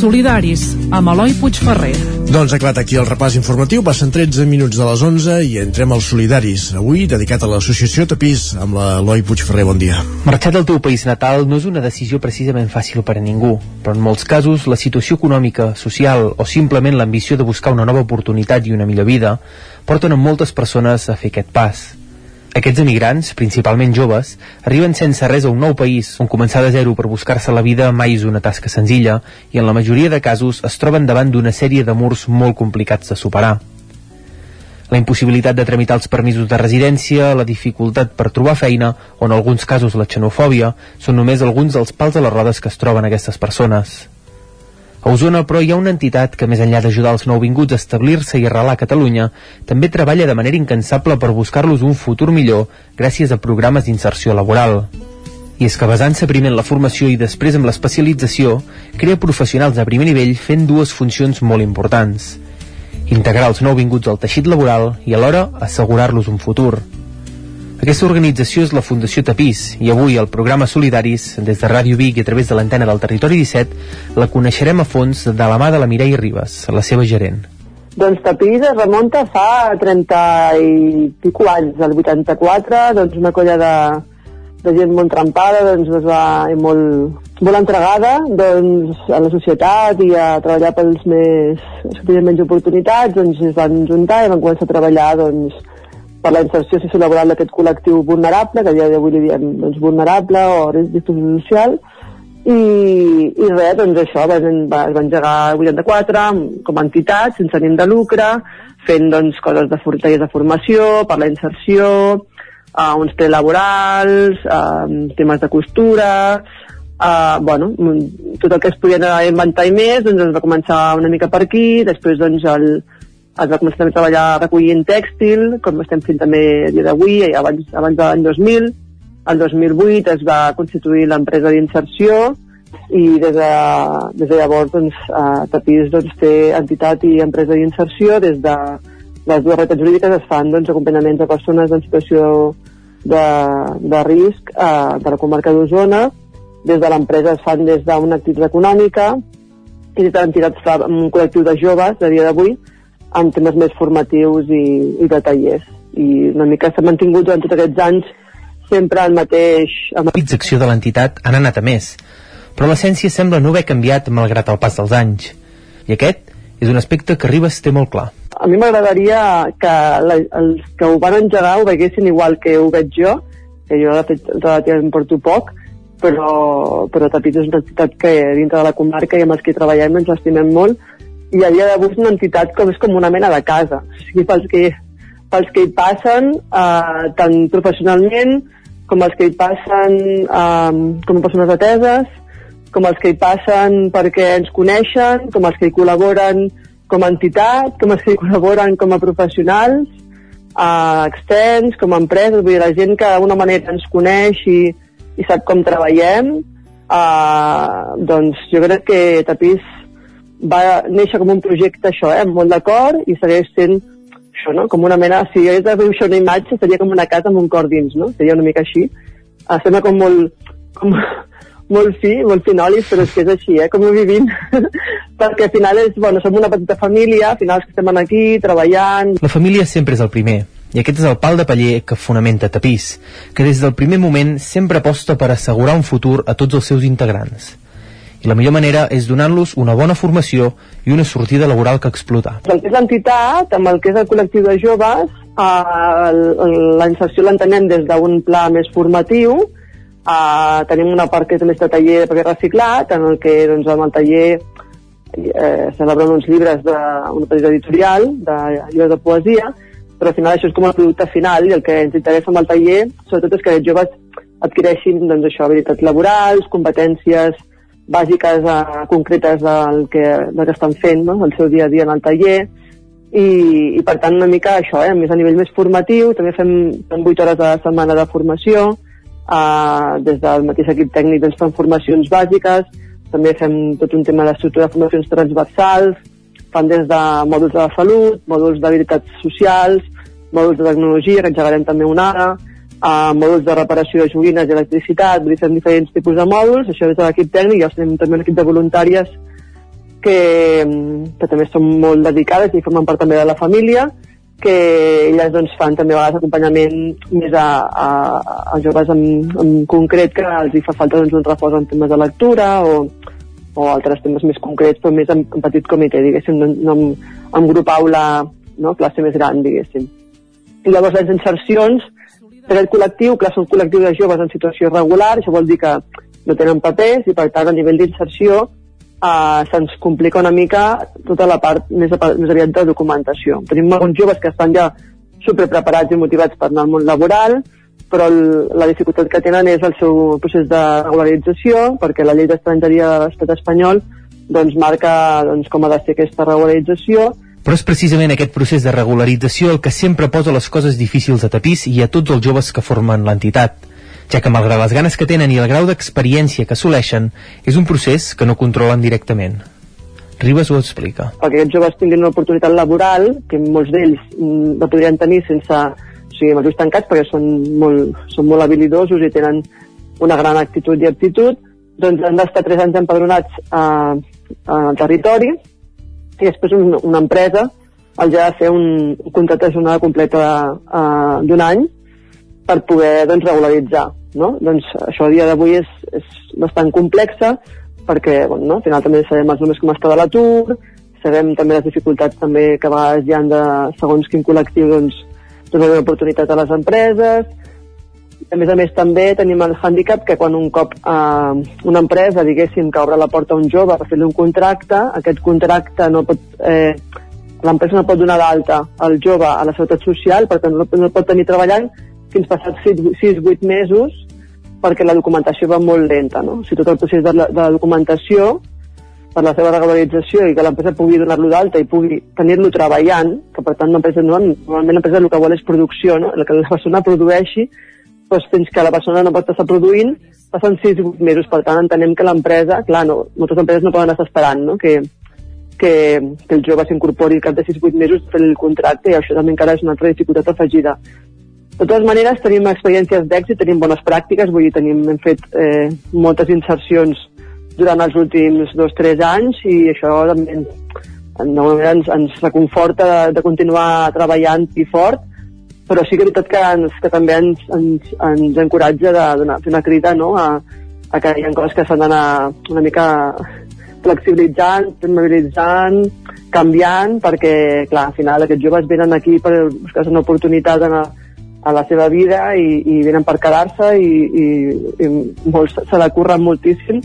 Solidaris, amb Eloi Puigferrer. Doncs acabat aquí el repàs informatiu, passen 13 minuts de les 11 i entrem als solidaris. Avui dedicat a l'associació Tapís amb l'Eloi Puigferrer, bon dia. Marxar del teu país natal no és una decisió precisament fàcil per a ningú, però en molts casos la situació econòmica, social o simplement l'ambició de buscar una nova oportunitat i una millor vida porten a moltes persones a fer aquest pas. Aquests emigrants, principalment joves, arriben sense res a un nou país on començar de zero per buscar-se la vida mai és una tasca senzilla i en la majoria de casos es troben davant d'una sèrie de murs molt complicats de superar. La impossibilitat de tramitar els permisos de residència, la dificultat per trobar feina o en alguns casos la xenofòbia són només alguns dels pals a les rodes que es troben aquestes persones. A Osona, però, hi ha una entitat que, més enllà d'ajudar els nouvinguts a establir-se i arrelar a Catalunya, també treballa de manera incansable per buscar-los un futur millor gràcies a programes d'inserció laboral. I és que basant-se primer en la formació i després en l'especialització, crea professionals de primer nivell fent dues funcions molt importants. Integrar els nouvinguts al teixit laboral i alhora assegurar-los un futur. Aquesta organització és la Fundació Tapís i avui al programa Solidaris, des de Ràdio Vic i a través de l'antena del Territori 17, la coneixerem a fons de la mà de la Mireia Ribas, la seva gerent. Doncs Tapís es remunta fa 30 i pico anys, el 84, doncs una colla de, de gent molt trempada, doncs es va i molt, molt entregada doncs, a la societat i a treballar pels més, menys oportunitats, doncs es van juntar i van començar a treballar doncs, per la inserció sociolaboral d'aquest col·lectiu vulnerable, que a dia d'avui li diem doncs, vulnerable o risc d'exclusió social, i, i res, doncs això, van, va, va engegar el 84 com a entitat, sense ànim de lucre, fent doncs, coses de, tallers de formació, per la inserció, uh, uns prelaborals, uh, temes de costura, uh, bueno, tot el que es podia inventar i més, doncs es va començar una mica per aquí, després doncs el, es va començar a treballar recollint tèxtil, com estem fent també a dia d'avui, abans, abans de l'any 2000. El 2008 es va constituir l'empresa d'inserció i des de, des de llavors doncs, eh, Tapís doncs, té entitat i empresa d'inserció. Des de les dues realitats jurídiques es fan doncs, acompanyaments a persones en situació de, de risc eh, de la comarca d'Osona. Des de l'empresa es fan des d'una activitat econòmica i des de l'entitat es fa un col·lectiu de joves a dia d'avui amb temes més formatius i, i de tallers. I una mica s'ha mantingut durant tots aquests anys sempre el mateix... El... Les d'acció de l'entitat han anat a més, però l'essència sembla no haver canviat malgrat el pas dels anys. I aquest és un aspecte que Ribes té molt clar. A mi m'agradaria que la, els que ho van engegar ho veguessin igual que ho veig jo, que jo de fet relativament porto poc, però, però Tapit és una entitat que dintre de la comarca i amb els que treballem ens l'estimem molt i a dia d'avui és una entitat com és com una mena de casa. O sigui, pels que, pels que hi passen eh, tant professionalment com els que hi passen eh, com a persones ateses com els que hi passen perquè ens coneixen com els que hi col·laboren com a entitat, com els que hi col·laboren com a professionals eh, externs, com a empreses. Vull dir, la gent que d'alguna manera ens coneix i, i sap com treballem eh, doncs jo crec que Tapís va néixer com un projecte això, eh, molt d'acord, i segueix sent això, no? com una mena, si hagués de dibuixar una imatge, seria com una casa amb un cor dins, no? Seria una mica així. Uh, sembla com molt, com, molt fi, molt finolis, però és que és així, eh, com ho vivim. Perquè al final és, bueno, som una petita família, al final que estem aquí, treballant... La família sempre és el primer, i aquest és el pal de paller que fonamenta Tapís, que des del primer moment sempre aposta per assegurar un futur a tots els seus integrants. I la millor manera és donant-los una bona formació i una sortida laboral que explotar. El que és l'entitat, amb el que és el col·lectiu de joves, eh, la inserció l'entenem des d'un pla més formatiu, eh, tenim una part que és de taller de paper reciclat, en el que doncs, amb el taller eh, celebren uns llibres d'una petita editorial, de llibres de poesia, però al final això és com el producte final i el que ens interessa amb el taller sobretot és que els joves adquireixin doncs, això, habilitats laborals, competències bàsiques eh, concretes del que, del que estan fent no? el seu dia a dia en el taller. I, i per tant una mica això, eh? més a nivell més formatiu, també fem, fem 8 hores de setmana de formació, eh, des del mateix equip tècnic doncs, fem formacions bàsiques, també fem tot un tema d'estructura de formacions transversals, fan des de mòduls de la salut, mòduls d'habilitats socials, mòduls de tecnologia, que engegarem també una ara, a mòduls de reparació de joguines i electricitat, vull dir, fem diferents tipus de mòduls, això és de l'equip tècnic, i tenim també un equip de voluntàries que, que també són molt dedicades i formen part també de la família, que elles doncs, fan també a vegades acompanyament més a, a, a joves en, en concret que els hi fa falta doncs, un reforç en temes de lectura o, o altres temes més concrets, però més en, en petit comitè, diguéssim, no, no amb, amb grup aula, no? classe més gran, diguéssim. I llavors les insercions, per al col·lectiu, clar, són col·lectiu de joves en situació irregular, això vol dir que no tenen papers i per tant a nivell d'inserció eh, se'ns complica una mica tota la part més, més aviat de documentació. Tenim alguns joves que estan ja superpreparats i motivats per anar al món laboral, però el, la dificultat que tenen és el seu procés de regularització, perquè la llei d'estrangeria de l'estat espanyol doncs, marca doncs, com ha de ser aquesta regularització, però és precisament aquest procés de regularització el que sempre posa les coses difícils a tapís i a tots els joves que formen l'entitat, ja que malgrat les ganes que tenen i el grau d'experiència que assoleixen, és un procés que no controlen directament. Ribas ho explica. Perquè aquests joves tinguin una oportunitat laboral, que molts d'ells mm, la podrien tenir sense, o sigui, amb els tancats, perquè són molt, són molt habilidosos i tenen una gran actitud i aptitud, doncs han d'estar tres anys empadronats a, territori i després un, una empresa els ha de fer un, un contracte de jornada completa uh, d'un any per poder doncs, regularitzar. No? Doncs això a dia d'avui és, és bastant complexa perquè bueno, no? al final també sabem els només com està de l'atur, sabem també les dificultats també que a vegades hi ha de segons quin col·lectiu doncs, donar oportunitat a les empreses, a més a més també tenim el hàndicap que quan un cop eh, una empresa, diguéssim, que obre la porta a un jove per fer-li un contracte, aquest contracte no pot... Eh, l'empresa no pot donar d'alta al jove a la seguretat social, per tant no, no pot tenir treballant fins passats 6-8 mesos perquè la documentació va molt lenta, no? Si tot el procés de la, de la documentació per la seva regularització i que l'empresa pugui donar-lo d'alta i pugui tenir-lo treballant, que per tant l'empresa no, normalment l'empresa el que vol és producció, no? que la persona produeixi doncs fins que la persona no pot estar produint passen 6 mesos, per tant entenem que l'empresa, clar, no, moltes empreses no poden estar esperant no? que, que, que el jove s'incorpori cap de 6-8 mesos per el contracte i això també encara és una altra dificultat afegida. De totes maneres, tenim experiències d'èxit, tenim bones pràctiques, vull dir, tenim, hem fet eh, moltes insercions durant els últims dos o tres anys i això també ens, ens, ens reconforta de, de continuar treballant i fort però sí que és veritat que, ens, que també ens, ens, ens encoratja de donar, fer una crida no? a, a que hi ha coses que s'han d'anar una mica flexibilitzant, mobilitzant, canviant, perquè, clar, al final aquests joves venen aquí per buscar una oportunitat en a, a la seva vida i, i venen per quedar-se i, i, i molts se la curren moltíssim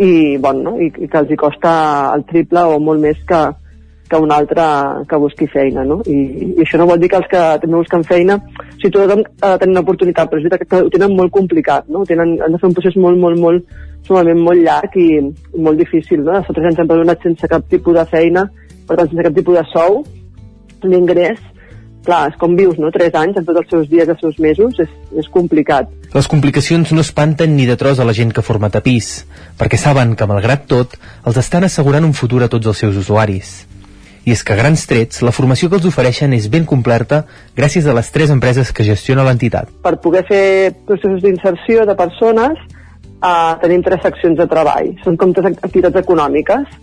i, bon, no? I, i que els hi costa el triple o molt més que, que un altre que busqui feina, no? I, I això no vol dir que els que també busquen feina, o sigui, tothom ha de tenir una oportunitat, però és veritat que ho tenen molt complicat, no? Tenen, han de fer un procés molt, molt, molt, sumament molt llarg i, molt difícil, no? Estar tres anys empadronats sense cap tipus de feina, per tant, sense cap tipus de sou, l'ingrés, clar, és com vius, no? Tres anys en tots els seus dies, els seus mesos, és, és complicat. Les complicacions no espanten ni de tros a la gent que forma tapís, perquè saben que, malgrat tot, els estan assegurant un futur a tots els seus usuaris i és que a grans trets la formació que els ofereixen és ben completa gràcies a les tres empreses que gestiona l'entitat. Per poder fer processos d'inserció de persones uh, tenim tres seccions de treball. Són com tres activitats econòmiques.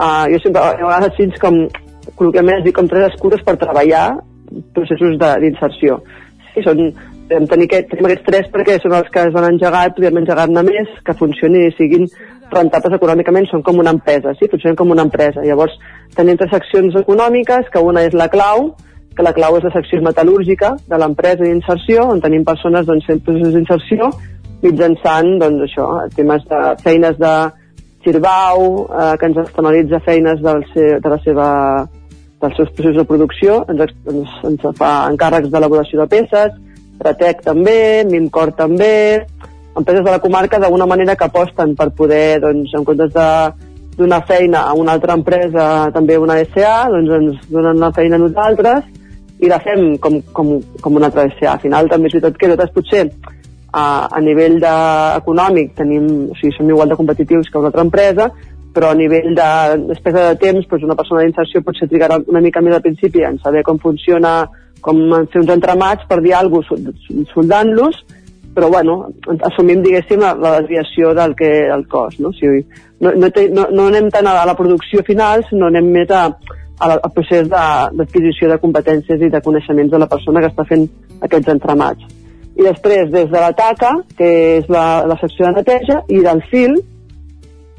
Uh, jo sempre, a vegades així com, col·loquialment es diu com tres escures per treballar processos d'inserció. Sí, són, vam tenir aquest, tenim aquests tres perquè són els que es van engegar i podíem engegar-ne més, que funcionin i siguin rentables econòmicament, són com una empresa, sí? funcionen com una empresa. Llavors, tenim tres seccions econòmiques, que una és la clau, que la clau és la secció metal·lúrgica de l'empresa d'inserció, on tenim persones doncs, fent processos d'inserció mitjançant doncs, això, temes de feines de Girbau, eh, que ens externalitza feines del se, de la seva, dels seus processos de producció, ens, ens, ens fa encàrrecs d'elaboració de peces, Pretec també, Mimcor també, empreses de la comarca d'alguna manera que aposten per poder, doncs, en comptes de donar feina a una altra empresa, també una SA, doncs ens donen la feina a nosaltres i la fem com, com, com una altra SA. Al final també és veritat que nosaltres potser a, a nivell de, econòmic tenim, o sigui, som igual de competitius que una altra empresa, però a nivell de despesa de temps, doncs una persona d'inserció potser trigarà una mica més al principi en saber com funciona, com fer uns entramats per dir alguna cosa soldant-los, però bueno, assumim, diguéssim, la, la desviació del, que, del cost, no? O sigui, no, no, té, no, no anem tant a la producció final, sinó anem més a, a la, al procés d'adquisició de, de competències i de coneixements de la persona que està fent aquests entramats. I després, des de la taca, que és la, la secció de neteja, i del fil,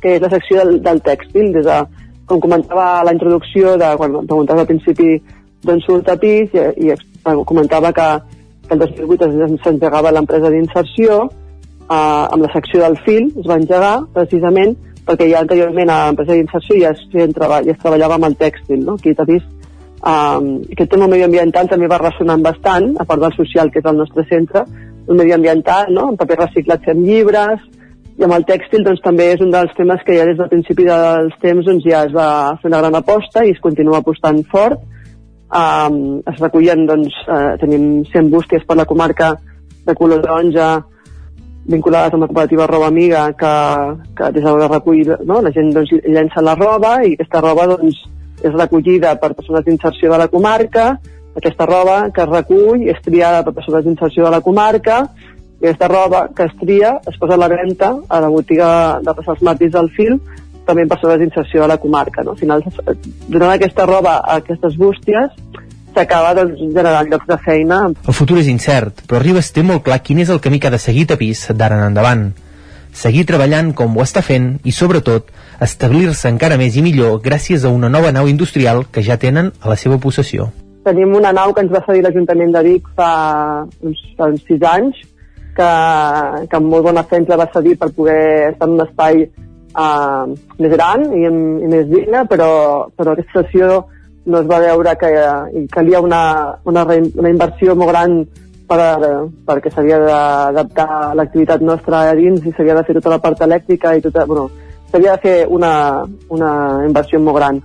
que és la secció del, del tèxtil, des de, com comentava la introducció, de, quan em preguntaves al principi d'on surt a pis, i, i bueno, comentava que, que el 2008 es- s'engegava l'empresa d'inserció, eh, amb la secció del fil, es va engegar, precisament, perquè ja anteriorment a l'empresa d'inserció ja es, ja es treballava amb el tèxtil, no? Aquí t'ha vist Um, aquest tema mediambiental també va ressonant bastant, a part del social, que és el nostre centre, el mediambiental, no? en paper reciclat fem llibres, i amb el tèxtil doncs, també és un dels temes que ja des del principi dels temps doncs, ja es va fer una gran aposta i es continua apostant fort. Um, es recullen, doncs, eh, tenim 100 bústies per la comarca de color taronja vinculades amb la cooperativa Roba Amiga que, que des de recull no? la gent doncs, llença la roba i aquesta roba doncs, és recollida per persones d'inserció de la comarca aquesta roba que es recull és triada per persones d'inserció de la comarca i aquesta roba que es tria es posa a la venda a la botiga de passar els matis del fil també en persones d'inserció de la comarca. No? Al final, donant aquesta roba a aquestes bústies, s'acaba doncs, generant llocs de feina. El futur és incert, però Ribes té molt clar quin és el camí que ha de seguir Tapís d'ara en endavant. Seguir treballant com ho està fent i, sobretot, establir-se encara més i millor gràcies a una nova nau industrial que ja tenen a la seva possessió. Tenim una nau que ens va cedir l'Ajuntament de Vic fa uns, fa uns sis anys, que, que amb molt bona fe ens la va cedir per poder estar en un espai uh, més gran i, i més digne, però, però aquesta estació no es va veure que hi calia una, una, rein- una inversió molt gran per, perquè s'havia d'adaptar l'activitat nostra a dins i s'havia de fer tota la part elèctrica i tota, bueno, s'havia de fer una, una inversió molt gran.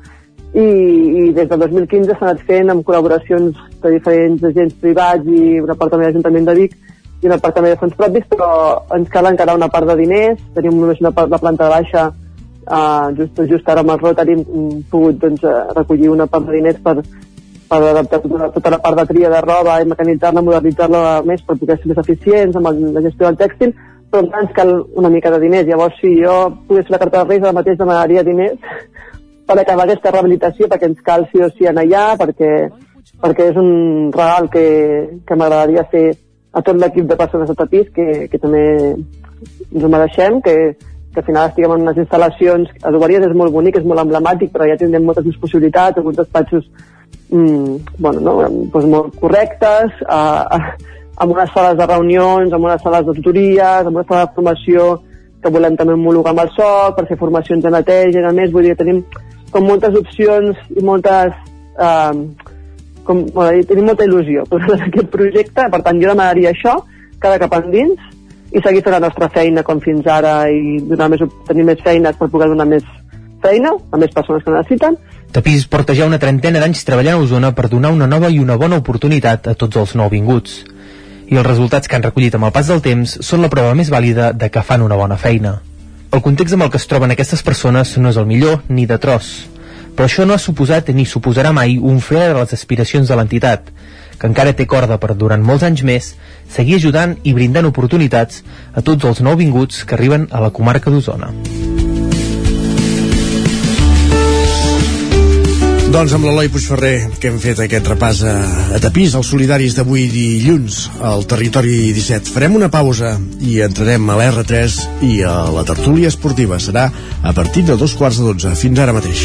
I, i des del 2015 s'ha anat fent amb col·laboracions de diferents agents privats i una part també de l'Ajuntament de Vic i una part també de fons propis, però ens cal encara una part de diners, tenim només una part de planta baixa Uh, just, just ara amb el Rotary hem pogut doncs, eh, recollir una part de diners per, per adaptar tota, tota la part de tria de roba i mecanitzar-la, modernitzar-la més per poder ser més eficients amb la gestió del tèxtil, però encara ens cal una mica de diners. Llavors, si jo pogués fer la carta de Reis, ara mateix demanaria diners per acabar aquesta rehabilitació, perquè ens cal sí o sí anar allà, perquè, perquè és un regal que, que m'agradaria fer a tot l'equip de persones de tapís, que, que també ens ho mereixem, que, que al final estiguem en unes instal·lacions, adoberies és molt bonic, és molt emblemàtic, però ja tindrem moltes més possibilitats, alguns despatxos mm, bueno, no? doncs molt correctes, a, a, amb unes sales de reunions, amb unes sales de tutories, amb una sala de formació que volem també homologar amb el SOC per fer formacions de neteja i a més, vull dir, tenim com moltes opcions i moltes eh, com, tenim molta il·lusió per aquest projecte, per tant jo demanaria això cada cap endins i seguir fent la nostra feina com fins ara i donar més, tenir més feines per poder donar més feina a més persones que necessiten Tapís porta ja una trentena d'anys treballant a Osona per donar una nova i una bona oportunitat a tots els nouvinguts. I els resultats que han recollit amb el pas del temps són la prova més vàlida de que fan una bona feina. El context amb el que es troben aquestes persones no és el millor ni de tros, però això no ha suposat ni suposarà mai un fre de les aspiracions de l'entitat, que encara té corda per durant molts anys més, seguir ajudant i brindant oportunitats a tots els nouvinguts que arriben a la comarca d'Osona. Doncs amb l'Eloi Puigferrer que hem fet aquest repàs a, a tapís als solidaris d'avui dilluns al territori 17. Farem una pausa i entrarem a l'R3 i a la tertúlia esportiva. Serà a partir de dos quarts de dotze. Fins ara mateix.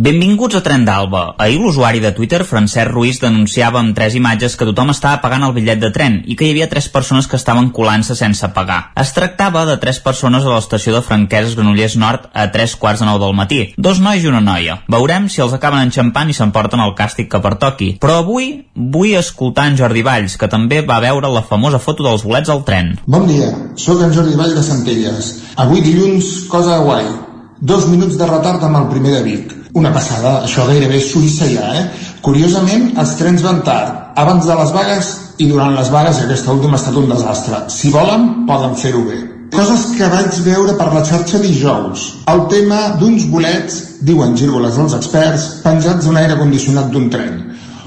Benvinguts a Tren d'Alba. Ahir l'usuari de Twitter, Francesc Ruiz, denunciava amb tres imatges que tothom estava pagant el bitllet de tren i que hi havia tres persones que estaven colant-se sense pagar. Es tractava de tres persones a l'estació de Franqueses Granollers Nord a tres quarts de nou del matí. Dos nois i una noia. Veurem si els acaben enxampant i s'emporten el càstig que pertoqui. Però avui vull escoltar en Jordi Valls, que també va veure la famosa foto dels bolets al tren. Bon dia, sóc en Jordi Vall de Centelles. Avui dilluns, cosa guai. Dos minuts de retard amb el primer de Vic. Una passada, això gairebé és Suïssa ja, eh? Curiosament, els trens van tard, abans de les vagues i durant les vagues, i aquesta última ha estat un desastre. Si volen, poden fer-ho bé. Coses que vaig veure per la xarxa dijous. El tema d'uns bolets, diuen gírgoles els experts, penjats d'un aire condicionat d'un tren.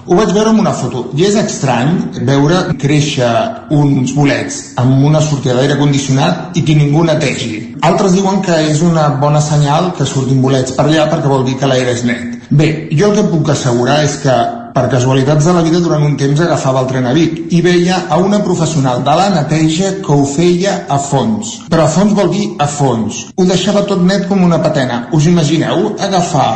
Ho vaig veure en una foto i és estrany veure créixer uns bolets amb una sortida d'aire condicionat i que ningú netegi. Altres diuen que és una bona senyal que surtin bolets per allà perquè vol dir que l'aire és net. Bé, jo el que puc assegurar és que per casualitats de la vida durant un temps agafava el tren a Vic i veia a una professional de la neteja que ho feia a fons. Però a fons vol dir a fons. Ho deixava tot net com una patena. Us imagineu agafar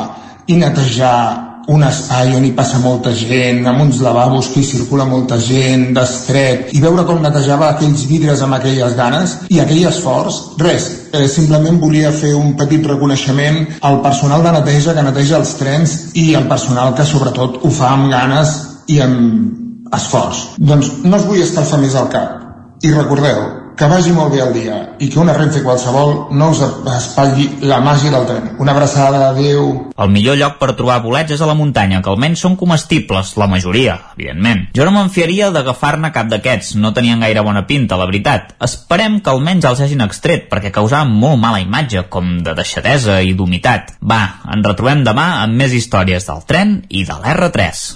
i netejar un espai on hi passa molta gent, amb uns lavabos que hi circula molta gent, d'estret, i veure com netejava aquells vidres amb aquelles ganes i aquell esforç, res, eh, simplement volia fer un petit reconeixement al personal de neteja que neteja els trens i al personal que sobretot ho fa amb ganes i amb esforç. Doncs no us vull escalfar més al cap. I recordeu, que vagi molt bé el dia i que una Renfe qualsevol no us espatlli la màgia del tren. Una abraçada, adeu. El millor lloc per trobar bolets és a la muntanya, que almenys són comestibles, la majoria, evidentment. Jo no me'n fiaria d'agafar-ne cap d'aquests, no tenien gaire bona pinta, la veritat. Esperem que almenys els hagin extret, perquè causaven molt mala imatge, com de deixadesa i d'humitat. Va, ens retrobem demà amb més històries del tren i de l'R3.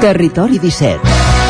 Territori 17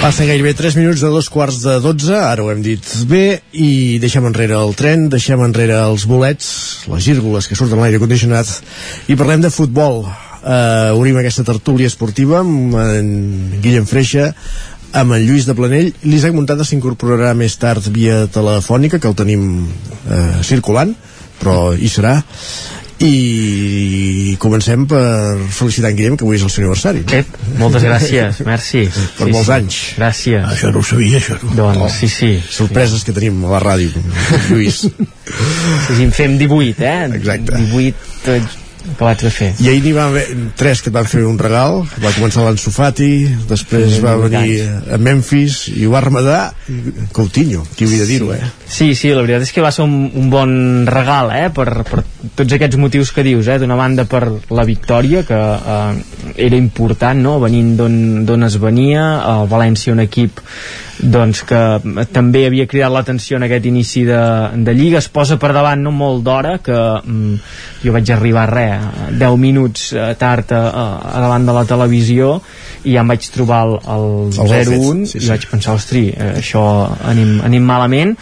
Passen gairebé 3 minuts de dos quarts de 12, ara ho hem dit bé, i deixem enrere el tren, deixem enrere els bolets, les gírgoles que surten a l'aire condicionat, i parlem de futbol. Uh, obrim aquesta tertúlia esportiva amb en Guillem Freixa, amb en Lluís de Planell. L'Isaac Montada s'incorporarà més tard via telefònica, que el tenim uh, circulant, però hi serà i comencem per felicitar en Guillem que avui és el seu aniversari Ep, moltes gràcies, merci per sí, molts sí. anys gràcies això no ho sabia això no? doncs oh, sí, sí sorpreses sí. que tenim a la ràdio Lluís sí, sí, en fem 18 eh? exacte 18 que vaig de fer. I ahir n'hi va haver tres que et van fer un regal, va començar l'Anso Fati, després va venir a Memphis i ho va remadar Coutinho, qui havia de dir-ho, eh? Sí, sí, la veritat és que va ser un, un bon regal, eh, per, per tots aquests motius que dius, eh, d'una banda per la victòria, que eh, era important, no?, venint d'on es venia, el València un equip doncs que també havia cridat l'atenció en aquest inici de, de Lliga es posa per davant no molt d'hora que mm, jo vaig arribar a res 10 minuts eh, tard a, a davant de la televisió i ja em vaig trobar el, el, el 0-1 sí, sí. i vaig pensar, ostri, eh, això anem, anem malament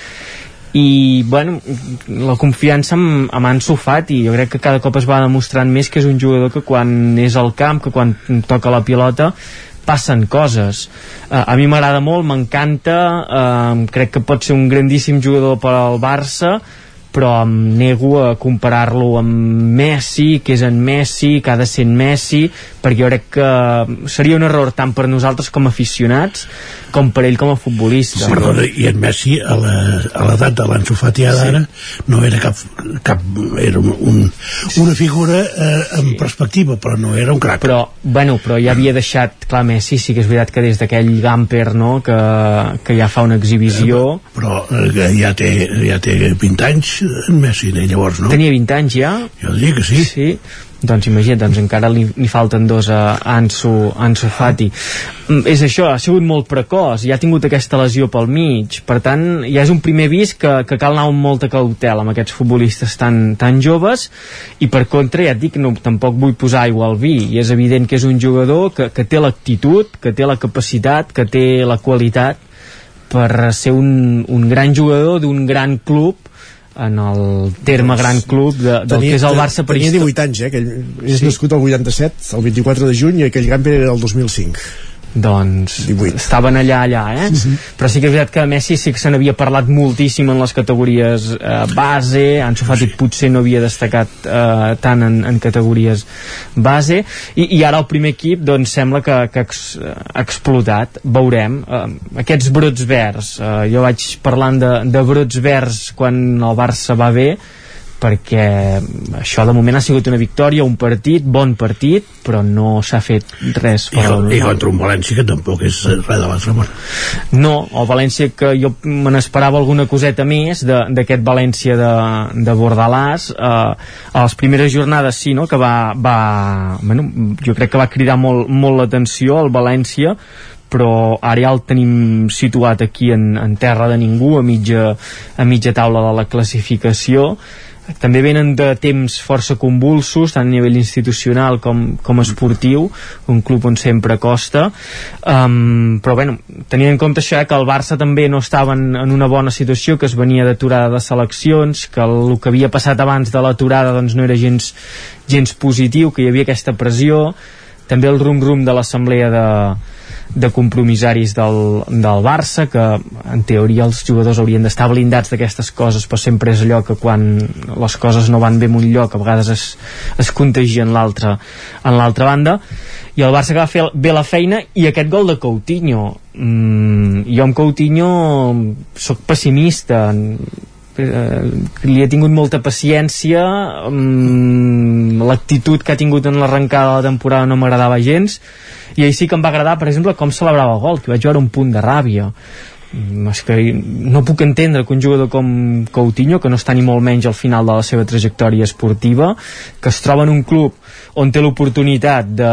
i bueno, la confiança amb, amb Ansu Fati jo crec que cada cop es va demostrant més que és un jugador que quan és al camp que quan toca la pilota passen coses. Uh, a mi m'agrada molt, m'encanta uh, crec que pot ser un grandíssim jugador per al Barça però em nego a comparar-lo amb Messi, que és en Messi, que ha de ser en Messi, perquè jo crec que seria un error tant per nosaltres com aficionats, com per ell com a futbolista. Sí, perdona, i en Messi a l'edat de l'Anso Fati d'ara sí. no era cap, cap era un, un, una figura eh, en perspectiva, però no era un crac. Però, bueno, però ja havia deixat, clar, Messi sí que és veritat que des d'aquell Gamper, no?, que, que ja fa una exhibició... Eh, però eh, ja, té, ja té 20 anys en Messi, llavors, no? Tenia 20 anys ja? Jo diria que sí. Sí, doncs imagina't, doncs encara li, li falten dos a Ansu, Ansu Fati. Mm, és això, ha sigut molt precoç ja ha tingut aquesta lesió pel mig. Per tant, ja és un primer vis que, que cal anar amb molta cautela amb aquests futbolistes tan, tan joves. I per contra, ja et dic, no, tampoc vull posar aigua al vi, i és evident que és un jugador que, que té l'actitud, que té la capacitat que té la qualitat per ser un, un gran jugador d'un gran club en el terme gran club de, del tenia, que és el Barça per Tenia 18 anys, eh? Aquell, és sí. nascut el 87, el 24 de juny, i aquell Gamper era el 2005 doncs 18. estaven allà allà eh? Sí, sí. però sí que és veritat que Messi sí que se n'havia parlat moltíssim en les categories eh, base, Ansu Fati sí. potser no havia destacat eh, tant en, en categories base i, i ara el primer equip doncs sembla que, que ha explotat veurem, eh, aquests brots verds eh, jo vaig parlant de, de brots verds quan el Barça va bé perquè això de moment ha sigut una victòria, un partit, bon partit, però no s'ha fet res I, I contra un València que tampoc és res de l'altre món. No, el València que jo me n'esperava alguna coseta més d'aquest València de, de Bordalàs. Eh, a les primeres jornades sí, no?, que va, va bueno, jo crec que va cridar molt, molt l'atenció el València, però ara ja el tenim situat aquí en, en terra de ningú a mitja, a mitja taula de la classificació també venen de temps força convulsos tant a nivell institucional com, com esportiu un club on sempre costa. Um, però bueno tenint en compte això eh, que el Barça també no estava en, en una bona situació que es venia d'aturada de seleccions que el, el que havia passat abans de l'aturada doncs no era gens, gens positiu que hi havia aquesta pressió. També el rum-rum de l'assemblea de, de compromissaris del, del Barça que en teoria els jugadors haurien d'estar blindats d'aquestes coses però sempre és allò que quan les coses no van bé en un lloc a vegades es, es contagien l'altra en l'altra banda. I el Barça que va fer bé la feina i aquest gol de Coutinho. Mm, jo amb Coutinho sóc pessimista li he tingut molta paciència mm, l'actitud que ha tingut en l'arrencada de la temporada no m'agradava gens i ahir sí que em va agradar, per exemple, com celebrava el gol, que vaig veure un punt de ràbia és que no puc entendre que un jugador com Coutinho, que no està ni molt menys al final de la seva trajectòria esportiva, que es troba en un club on té l'oportunitat de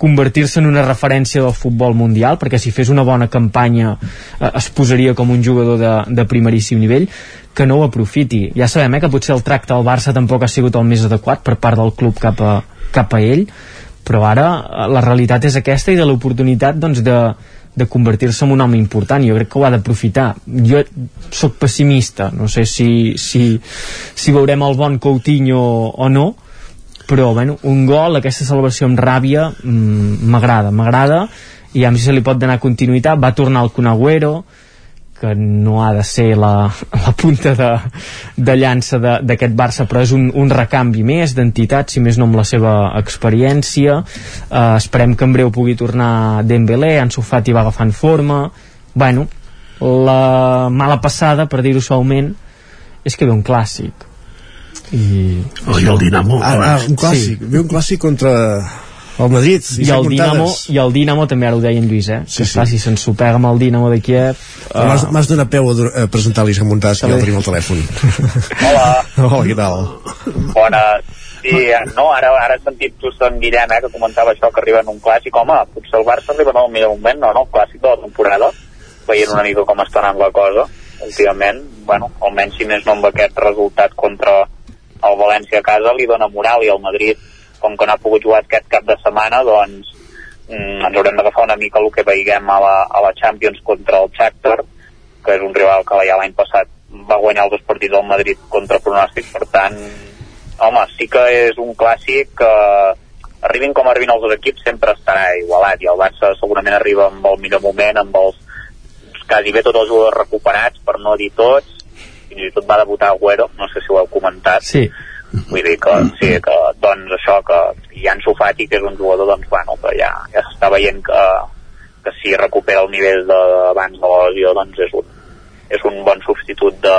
convertir-se en una referència del futbol mundial, perquè si fes una bona campanya eh, es posaria com un jugador de, de primeríssim nivell, que no ho aprofiti. Ja sabem eh, que potser el tracte al Barça tampoc ha sigut el més adequat per part del club cap a, cap a ell, però ara eh, la realitat és aquesta i de l'oportunitat doncs, de, de convertir-se en un home important. Jo crec que ho ha d'aprofitar. Jo sóc pessimista. No sé si, si, si veurem el bon Coutinho o no però bueno, un gol, aquesta celebració amb ràbia mm, m'agrada, m'agrada i a mi se li pot donar continuïtat. Va tornar el Conagüero que no ha de ser la, la punta de, de llança d'aquest Barça però és un, un recanvi més d'entitat si més no amb la seva experiència. Eh, esperem que en breu pugui tornar Dembélé, Ansu Fati va agafant forma. Bueno, la mala passada per dir-ho suaument és que ve un clàssic. I, oh, i el Dinamo ah, ah, un clàssic, sí. ve un clàssic contra el Madrid i el, Dinamo, i el Dinamo també ara ho deia en Lluís eh? sí, que sí. clar, si s'ensopega amb el Dinamo de Kiev uh... m'has donat peu a, a presentar l'Isaac Montàs que ja el tenim al telèfon hola hola, què tal? bones Sí, no, ara, ara he sentit tu en Guillem, eh, que comentava això, que arriba en un clàssic. Home, potser el Barça arriba en el millor moment, no, no, el clàssic de la temporada, veient una mica com està anant la cosa, últimament, bueno, almenys si més no amb aquest resultat contra el València a casa li dona moral i el Madrid com que no ha pogut jugar aquest cap de setmana, doncs mm, ens haurem d'agafar una mica el que veiguem a la, a la Champions contra el Shakhtar, que és un rival que ja l'any passat va guanyar els dos partits del Madrid contra pronòstic, per tant, home, sí que és un clàssic que arribin com arribin els dos equips sempre estarà igualat i el Barça segurament arriba amb el millor moment amb els quasi bé tots els jugadors recuperats per no dir tots fins i tot va debutar Agüero no sé si ho heu comentat. Sí vull dir que, sí, que doncs això que hi ha Fati que és un jugador doncs bueno, que ja, ja s'està veient que, que si recupera el nivell d'abans de, de la lesió doncs és un, és un bon substitut de,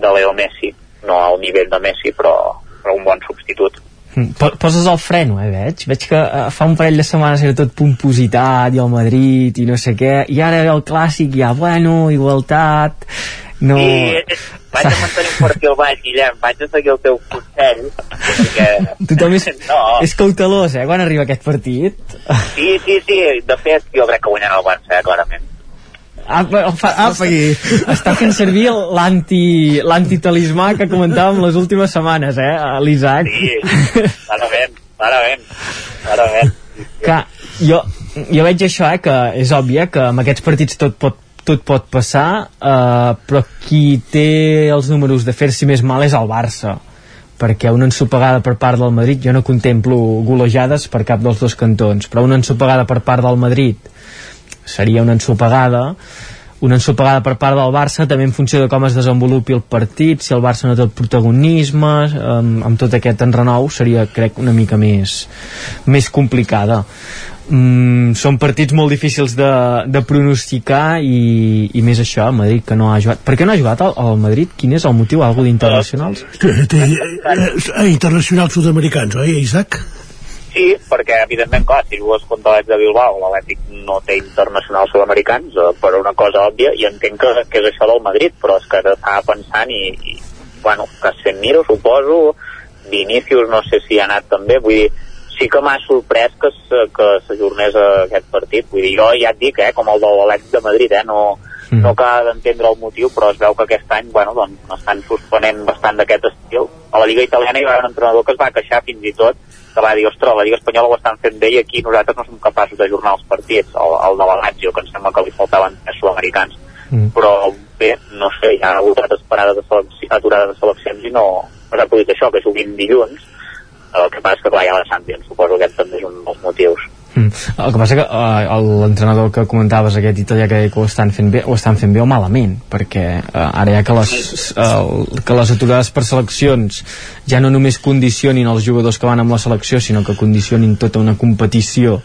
de Leo Messi. No al nivell de Messi però, però un bon substitut. Mm, poses el freno, eh, veig? Veig que eh, fa un parell de setmanes era tot pompositat i el Madrid i no sé què, i ara el clàssic ja, bueno, igualtat no... Sí, vaig a mantenir un perfil baix, Guillem, vaig a seguir el teu consell, perquè... Tothom és, no. és cautelós, eh, quan arriba aquest partit. Sí, sí, sí, de fet, jo crec que guanyarà el Barça, eh, clarament. Ah, fa, ah, està fent servir l'antitalismà que comentàvem les últimes setmanes, eh, l'Isaac. Sí, clarament, clarament, clarament. Que jo, jo veig això, eh, que és òbvi, eh, que amb aquests partits tot pot tot pot passar eh, però qui té els números de fer-s'hi més mal és el Barça perquè una ensopegada per part del Madrid jo no contemplo golejades per cap dels dos cantons però una ensopegada per part del Madrid seria una ensopegada una ensopegada per part del Barça també en funció de com es desenvolupi el partit si el Barça no té el protagonisme amb, amb tot aquest enrenou seria crec una mica més més complicada mm, són partits molt difícils de, de pronosticar i, i més això, el Madrid que no ha jugat per què no ha jugat al, al Madrid? Quin és el motiu? Algo d'internacionals? Té, eh, internacionals sud-americans, oi, Isaac? Sí, perquè evidentment, clar, si jugues contra l'Atlètic de Bilbao, l'Atlètic no té internacionals sud-americans eh, per una cosa òbvia, i entenc que, que és això del Madrid, però és que estava pensant i, i bueno, Casemiro, suposo, Vinicius no sé si ha anat també, vull dir, sí que m'ha sorprès que, que s'ajornés aquest partit. Vull dir, jo ja et dic, eh, com el de l'Alex de Madrid, eh, no, mm. no acaba d'entendre el motiu, però es veu que aquest any, bueno, doncs, estan suspenent bastant d'aquest estil. A la Lliga Italiana hi va haver un entrenador que es va queixar fins i tot que va dir, ostres, la Lliga Espanyola ho estan fent bé i aquí nosaltres no som capaços d'ajornar els partits, el, el de la Lazio, que em sembla que li faltaven tres sud-americans. Mm. Però bé, no sé, hi ha hagut altres parades de seleccions, aturades de seleccions i no, no s'ha pogut això, que juguin dilluns. El que passa és que clar, hi ha la Champions, suposo que aquest també és un dels motius. Mm. El que passa que uh, l'entrenador que comentaves aquest italià que, que ho estan fent bé ho estan fent bé o malament perquè uh, ara ja que les, uh, que les aturades per seleccions ja no només condicionin els jugadors que van amb la selecció sinó que condicionin tota una competició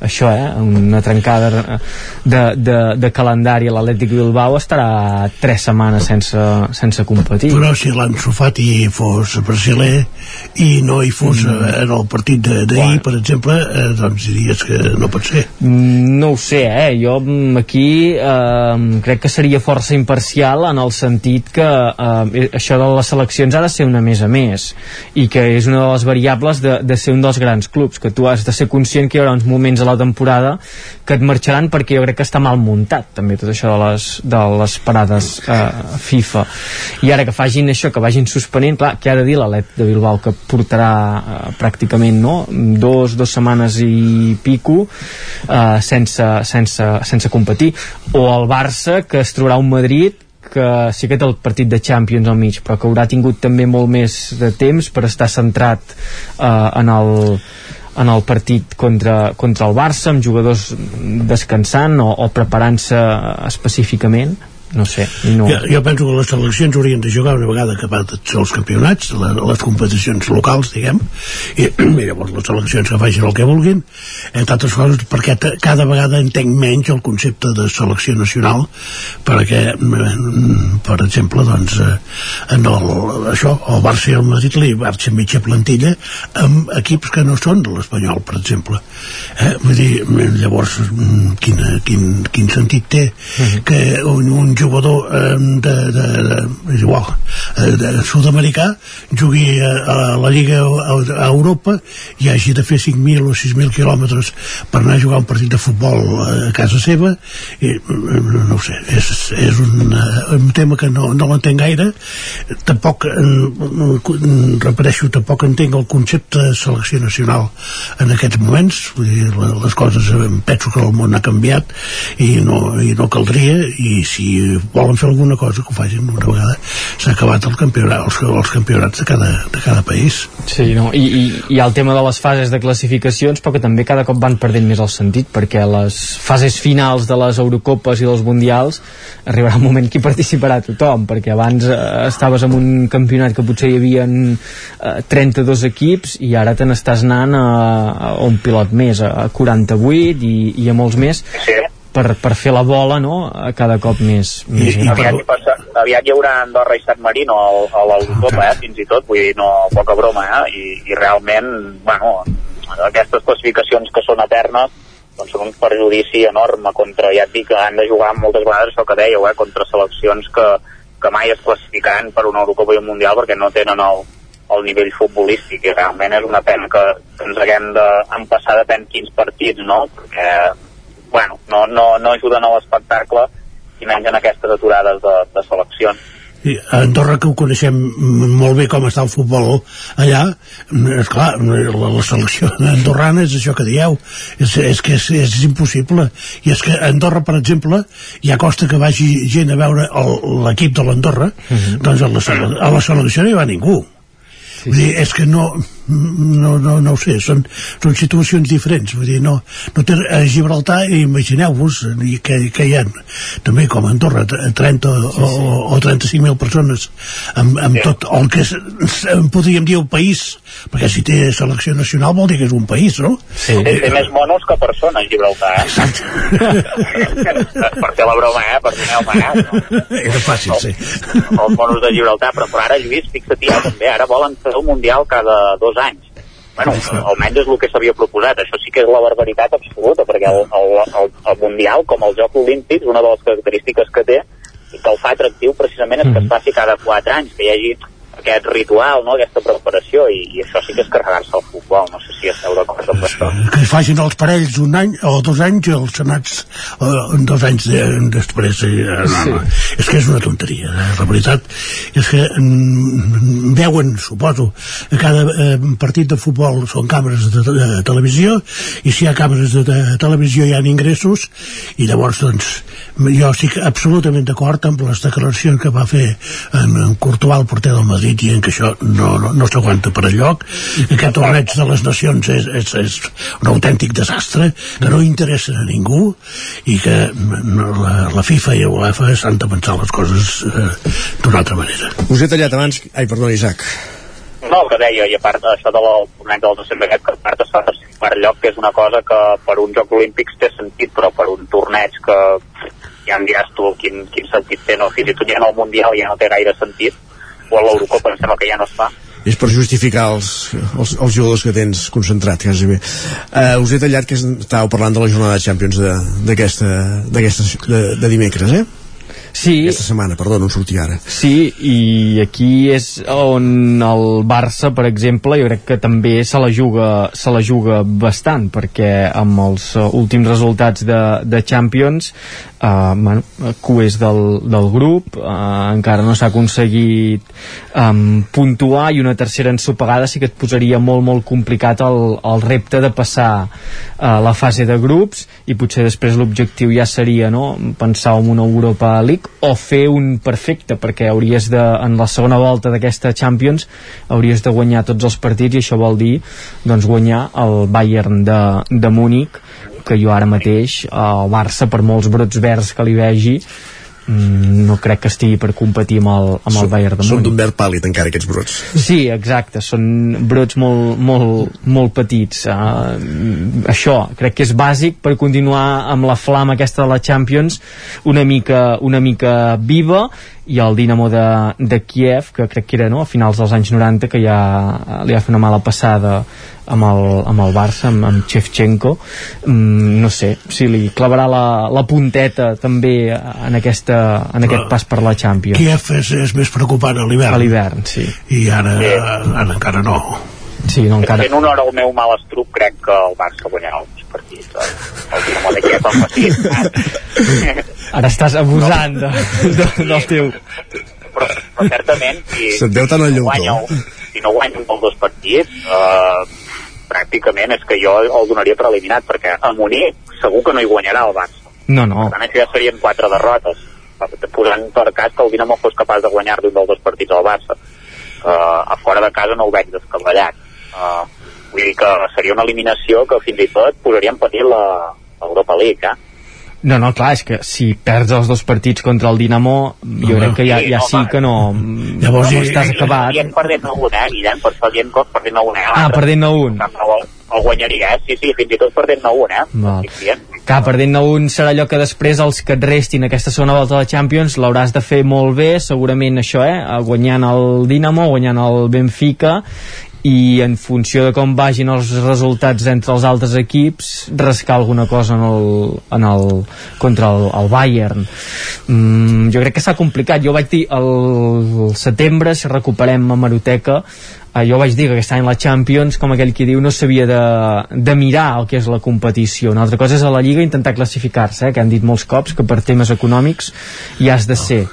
això, eh? una trencada de, de, de calendari a l'Atlètic Bilbao estarà tres setmanes sense, sense competir però si l'Anso Fati fos brasiler i no hi fos mm. en el partit d'ahir, per exemple eh, doncs diries que no pot ser mm, no ho sé, eh? jo mm, aquí eh, crec que seria força imparcial en el sentit que eh, això de les seleccions ha de ser una més a més i que és una de les variables de, de ser un dels grans clubs que tu has de ser conscient que hi haurà uns moments a la temporada que et marxaran perquè jo crec que està mal muntat també tot això de les, de les parades eh, FIFA i ara que fagin això, que vagin suspenent clar, què ha de dir l'Alet de Bilbao que portarà eh, pràcticament no? dos, dos setmanes i pico eh, sense, sense, sense competir. O el Barça que es trobarà un Madrid que sí que té el partit de Champions al mig però que haurà tingut també molt més de temps per estar centrat eh, en el en el partit contra, contra el Barça amb jugadors descansant o, o preparant-se específicament no sé no... Jo, jo penso que les seleccions haurien de jugar una vegada acabats els campionats la, les competicions locals diguem i, i llavors les seleccions que facin el que vulguin entre altres coses perquè cada vegada entenc menys el concepte de selecció nacional perquè mm, per exemple doncs eh, en el, això, el Barça i el Madrid li marxa mitja plantilla amb equips que no són de l'Espanyol per exemple eh? vull dir, llavors mm, quin, quin, quin sentit té uh mhm. -huh. que un, un jugador eh, de, de, de, és igual, eh, de sud-americà jugui a, a la Lliga a, a Europa i hagi de fer 5.000 o 6.000 quilòmetres per anar a jugar un partit de futbol a casa seva i, no sé, és, és un, eh, un tema que no, no l'entenc gaire. Tampoc repeteixo, tampoc entenc el concepte de selecció nacional en aquests moments. Vull dir, les coses penso que el món ha canviat i no, i no caldria i si volen fer alguna cosa que ho facin una vegada. S'ha acabat el campionat, els, els campionats de cada, de cada país. Sí, no? I, i, i el tema de les fases de classificacions però que també cada cop van perdent més el sentit perquè les fases finals de les Eurocopes i dels Mundials arribarà un moment que hi participarà tothom perquè abans eh, estaves en un campionat que potser hi havia eh, 32 equips i ara te n'estàs anant a, a un pilot més, a 48 i, i a molts més. Sí per, per fer la bola no? cada cop més, més I, aviat, hi passa, aviat hi haurà Andorra i Sant Marino a l'Eurocopa, eh, fins i tot vull dir, no, poca broma eh? I, i realment bueno, aquestes classificacions que són eternes doncs són un perjudici enorme contra, ja et dic que han de jugar moltes vegades això que dèieu, eh, contra seleccions que, que mai es classificaran per una Eurocopa i un Mundial perquè no tenen el, el nivell futbolístic i realment és una pena que, ens haguem de empassar depèn quins partits no? perquè bueno, no, no, no ajuden a l'espectacle i menys en aquestes aturades de, de seleccions. Sí, a Andorra que ho coneixem molt bé com està el futbol allà és clar, la, la selecció andorrana és això que dieu és, és que és, és impossible i és que a Andorra per exemple ja costa que vagi gent a veure l'equip de l'Andorra uh mhm. -huh. doncs a la, a la selecció no hi va ningú sí. Vull dir, és que no, no, no, no ho sé, són, són situacions diferents, vull dir, no, no té, a Gibraltar, imagineu-vos que, que hi ha també com a Andorra 30 o, sí, sí. o, o 35.000 persones amb, amb sí. tot el que és, podríem dir el país perquè si té selecció nacional vol dir que és un país, no? Sí. Té, té més monos que persones, Gibraltar, eh? Exacte. per fer la broma, eh? Per fer el no? És fàcil, sí. Els monos de Gibraltar, però, però ara, Lluís, fixa't ja també, ara volen fer el Mundial cada dos anys. Bueno, almenys és el que s'havia proposat. Això sí que és la barbaritat absoluta, perquè el, el, el, el Mundial, com el Joc Olímpics, una de les característiques que té que el fa atractiu precisament és que es mhm. faci cada quatre anys, que hi hagi aquest ritual, no? aquesta preparació, i, i això sí que és carregar-se el futbol, no sé si esteu d'acord amb això. que es facin els parells un any o dos anys i els senats eh, dos anys de, després eh, no, no. és que és una tonteria eh? la veritat és que mm, veuen, suposo que cada eh, partit de futbol són càmeres de, de, de televisió i si hi ha càmeres de, de televisió hi ha ingressos i llavors doncs jo estic absolutament d'acord amb les declaracions que va fer en, en Courtois el porter del Madrid dient que això no, no, no s'aguanta per que aquest torneig de les nacions és, és, és un autèntic desastre que no interessa a ningú i que no, la, la FIFA i l'UEFA s'han de pensar les coses eh, d'una altra manera Us he tallat abans... Ai, perdó, Isaac. No, el que deia, i a part això de la torneig del desembre aquest, que a part es fa per lloc, que és una cosa que per un Jocs Olímpics té sentit, però per un torneig que ja em diràs tu quin, quin sentit té, no? fins i tot ja en el Mundial ja no té gaire sentit, o a l'Eurocopa em sembla que ja no es fa. és per justificar els, els, els jugadors que tens concentrat quasi bé uh, us he tallat que estàveu parlant de la jornada de Champions de- d'aquesta d'aquesta- de, de dimecres eh? Sí. Aquesta setmana, perdó, no sortia ara. Sí, i aquí és on el Barça, per exemple, jo crec que també se la juga, se la juga bastant, perquè amb els eh, últims resultats de, de Champions, eh, bueno, cues del, del grup, eh, encara no s'ha aconseguit um, puntuar i una tercera ensopegada sí que et posaria molt, molt complicat el, el repte de passar uh, la fase de grups i potser després l'objectiu ja seria no, pensar en una Europa League o fer un perfecte perquè hauries de, en la segona volta d'aquesta Champions hauries de guanyar tots els partits i això vol dir doncs guanyar el Bayern de, de Múnich que jo ara mateix el Barça per molts brots verds que li vegi mm, no crec que estigui per competir amb el, amb el Bayern de Són Múnich d'un verd pàl·lid encara aquests brots. Sí, exacte, són brots molt, molt, molt petits. Uh, això, crec que és bàsic per continuar amb la flama aquesta de la Champions una mica, una mica viva i el Dinamo de, de Kiev, que crec que era no, a finals dels anys 90, que ja li va fer una mala passada amb el, amb el Barça, amb, amb Shevchenko. Mm, no sé, si li clavarà la, la punteta també en, aquesta, en aquest pas per la Champions. Kiev és, és més preocupant a l'hivern. A l'hivern, sí. I ara, ara encara no. Sí, no, encara... Fent honor al meu mal estruc, crec que el Barça guanyarà els partits. eh? El Dinamo de Kiev el faci. Ara estàs abusant de, de, del teu... però, però certament si, Se't al si, no guanya, si no guanya un dels dos partits eh, pràcticament és que jo el donaria per eliminat perquè a Munic segur que no hi guanyarà el Barça No, no. per tant això ja serien quatre derrotes posant per cas que el Dinamo fos capaç de guanyar-li un dels dos partits al Barça uh, a fora de casa no ho veig descabellat uh, vull dir que seria una eliminació que fins i tot posaria en la l'Europa League eh? No, no, clar, és que si perds els dos partits contra el Dinamo, jo crec que ja, ja sí que no... Llavors, no estàs acabat. Dient perdent a un, eh, Guillem, per això dient que perdent a un, eh? Ah, perdent a un. El, el guanyaria, eh? Sí, sí, fins i tot perdent a un, eh? Val. Clar, perdent a un serà allò que després els que et restin aquesta segona volta de la Champions l'hauràs de fer molt bé, segurament això, eh? Guanyant el Dinamo, guanyant el Benfica i en funció de com vagin els resultats entre els altres equips rascar alguna cosa en el, en el, contra el, el Bayern. Mm, jo crec que s'ha complicat. Jo vaig dir el setembre si recuperem a Maroteca eh, jo vaig dir que aquest any la Champions com aquell qui diu no s'havia de, de mirar el que és la competició. Una altra cosa és a la Lliga intentar classificar-se eh, que han dit molts cops que per temes econòmics hi has de ser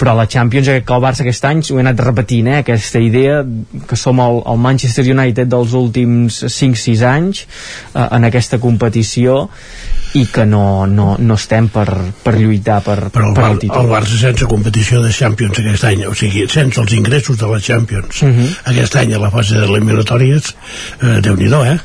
però a la Champions que el Barça aquest any ho he anat repetint, eh, aquesta idea que som el, el Manchester United dels últims 5-6 anys eh, en aquesta competició i que no, no, no estem per, per lluitar per, però el, per el títol el Barça sense competició de Champions aquest any, o sigui, sense els ingressos de la Champions Mhm. aquest any a la fase de eliminatòries eh, Déu-n'hi-do, eh?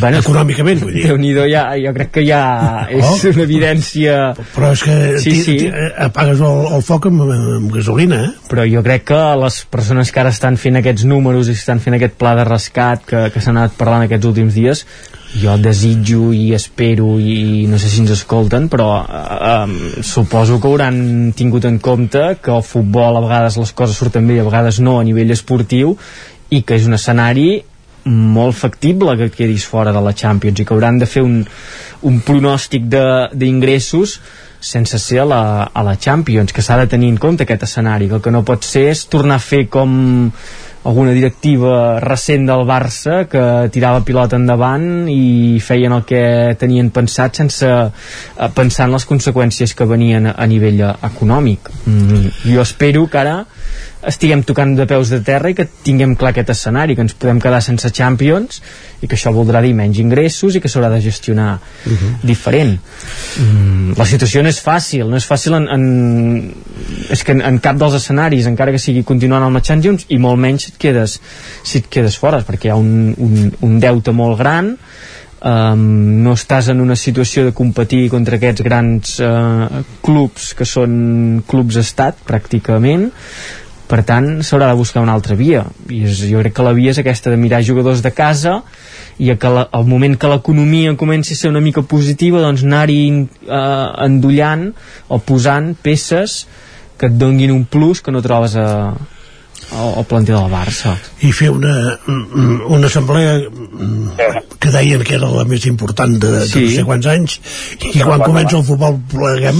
Bueno, econòmicament vull dir Déu-n'hi-do ja, jo crec que ja és Oh. una evidència però és que Sí, sí. apagues el, el foc amb, amb gasolina eh? però jo crec que les persones que ara estan fent aquests números i estan fent aquest pla de rescat que, que s'han anat parlant aquests últims dies jo desitjo i espero i no sé si ens escolten però eh, suposo que hauran tingut en compte que el futbol a vegades les coses surten bé i a vegades no a nivell esportiu i que és un escenari molt factible que quedis fora de la Champions i que hauran de fer un, un pronòstic d'ingressos sense ser a la, a la Champions, que s'ha de tenir en compte aquest escenari, que el que no pot ser és tornar a fer com alguna directiva recent del Barça que tirava pilota endavant i feien el que tenien pensat sense eh, pensar en les conseqüències que venien a nivell econòmic. Mm, jo espero que ara estiguem tocant de peus de terra i que tinguem clar aquest escenari, que ens podem quedar sense Champions i que això voldrà dir menys ingressos i que s'haurà de gestionar uh -huh. diferent. Mm, la situació no és fàcil, no és fàcil en, en, és que en, en cap dels escenaris, encara que sigui continuant amb la Champions, i molt menys et quedes, si et quedes fora, perquè hi ha un, un, un deute molt gran, um, no estàs en una situació de competir contra aquests grans uh, clubs que són clubs estat pràcticament. Per tant s'haurà de buscar una altra via. I és, jo crec que la via és aquesta de mirar jugadors de casa i que la, al moment que l'economia comenci a ser una mica positiva doncs anar-hi eh, endollant o posant peces que et donguin un plus que no trobes a, o, o planter del Barça. I fer una, una assemblea que deien que era la més important de, de Sí. no sé quants anys i quan comença el futbol pleguem.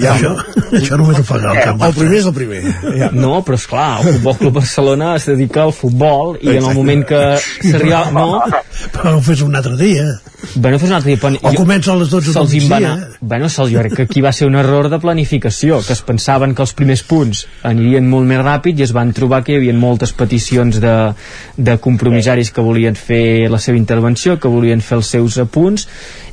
Ja, això, això només ho fa el camp el primer és el primer. Ja. no, però és clar, el Futbol Club Barcelona es dedica al futbol i en el Exacte. moment que s'arriba no, però ho fes un altre dia. Bueno, fes un altre dia, però o comença a les 12 del se'ls migdia. bueno, se'ls, jo crec que aquí va ser un error de planificació, que es pensaven que els primers punts anirien molt més ràpid i es van trobar que hi havia moltes peticions de, de compromissaris que volien fer la seva intervenció, que volien fer els seus apunts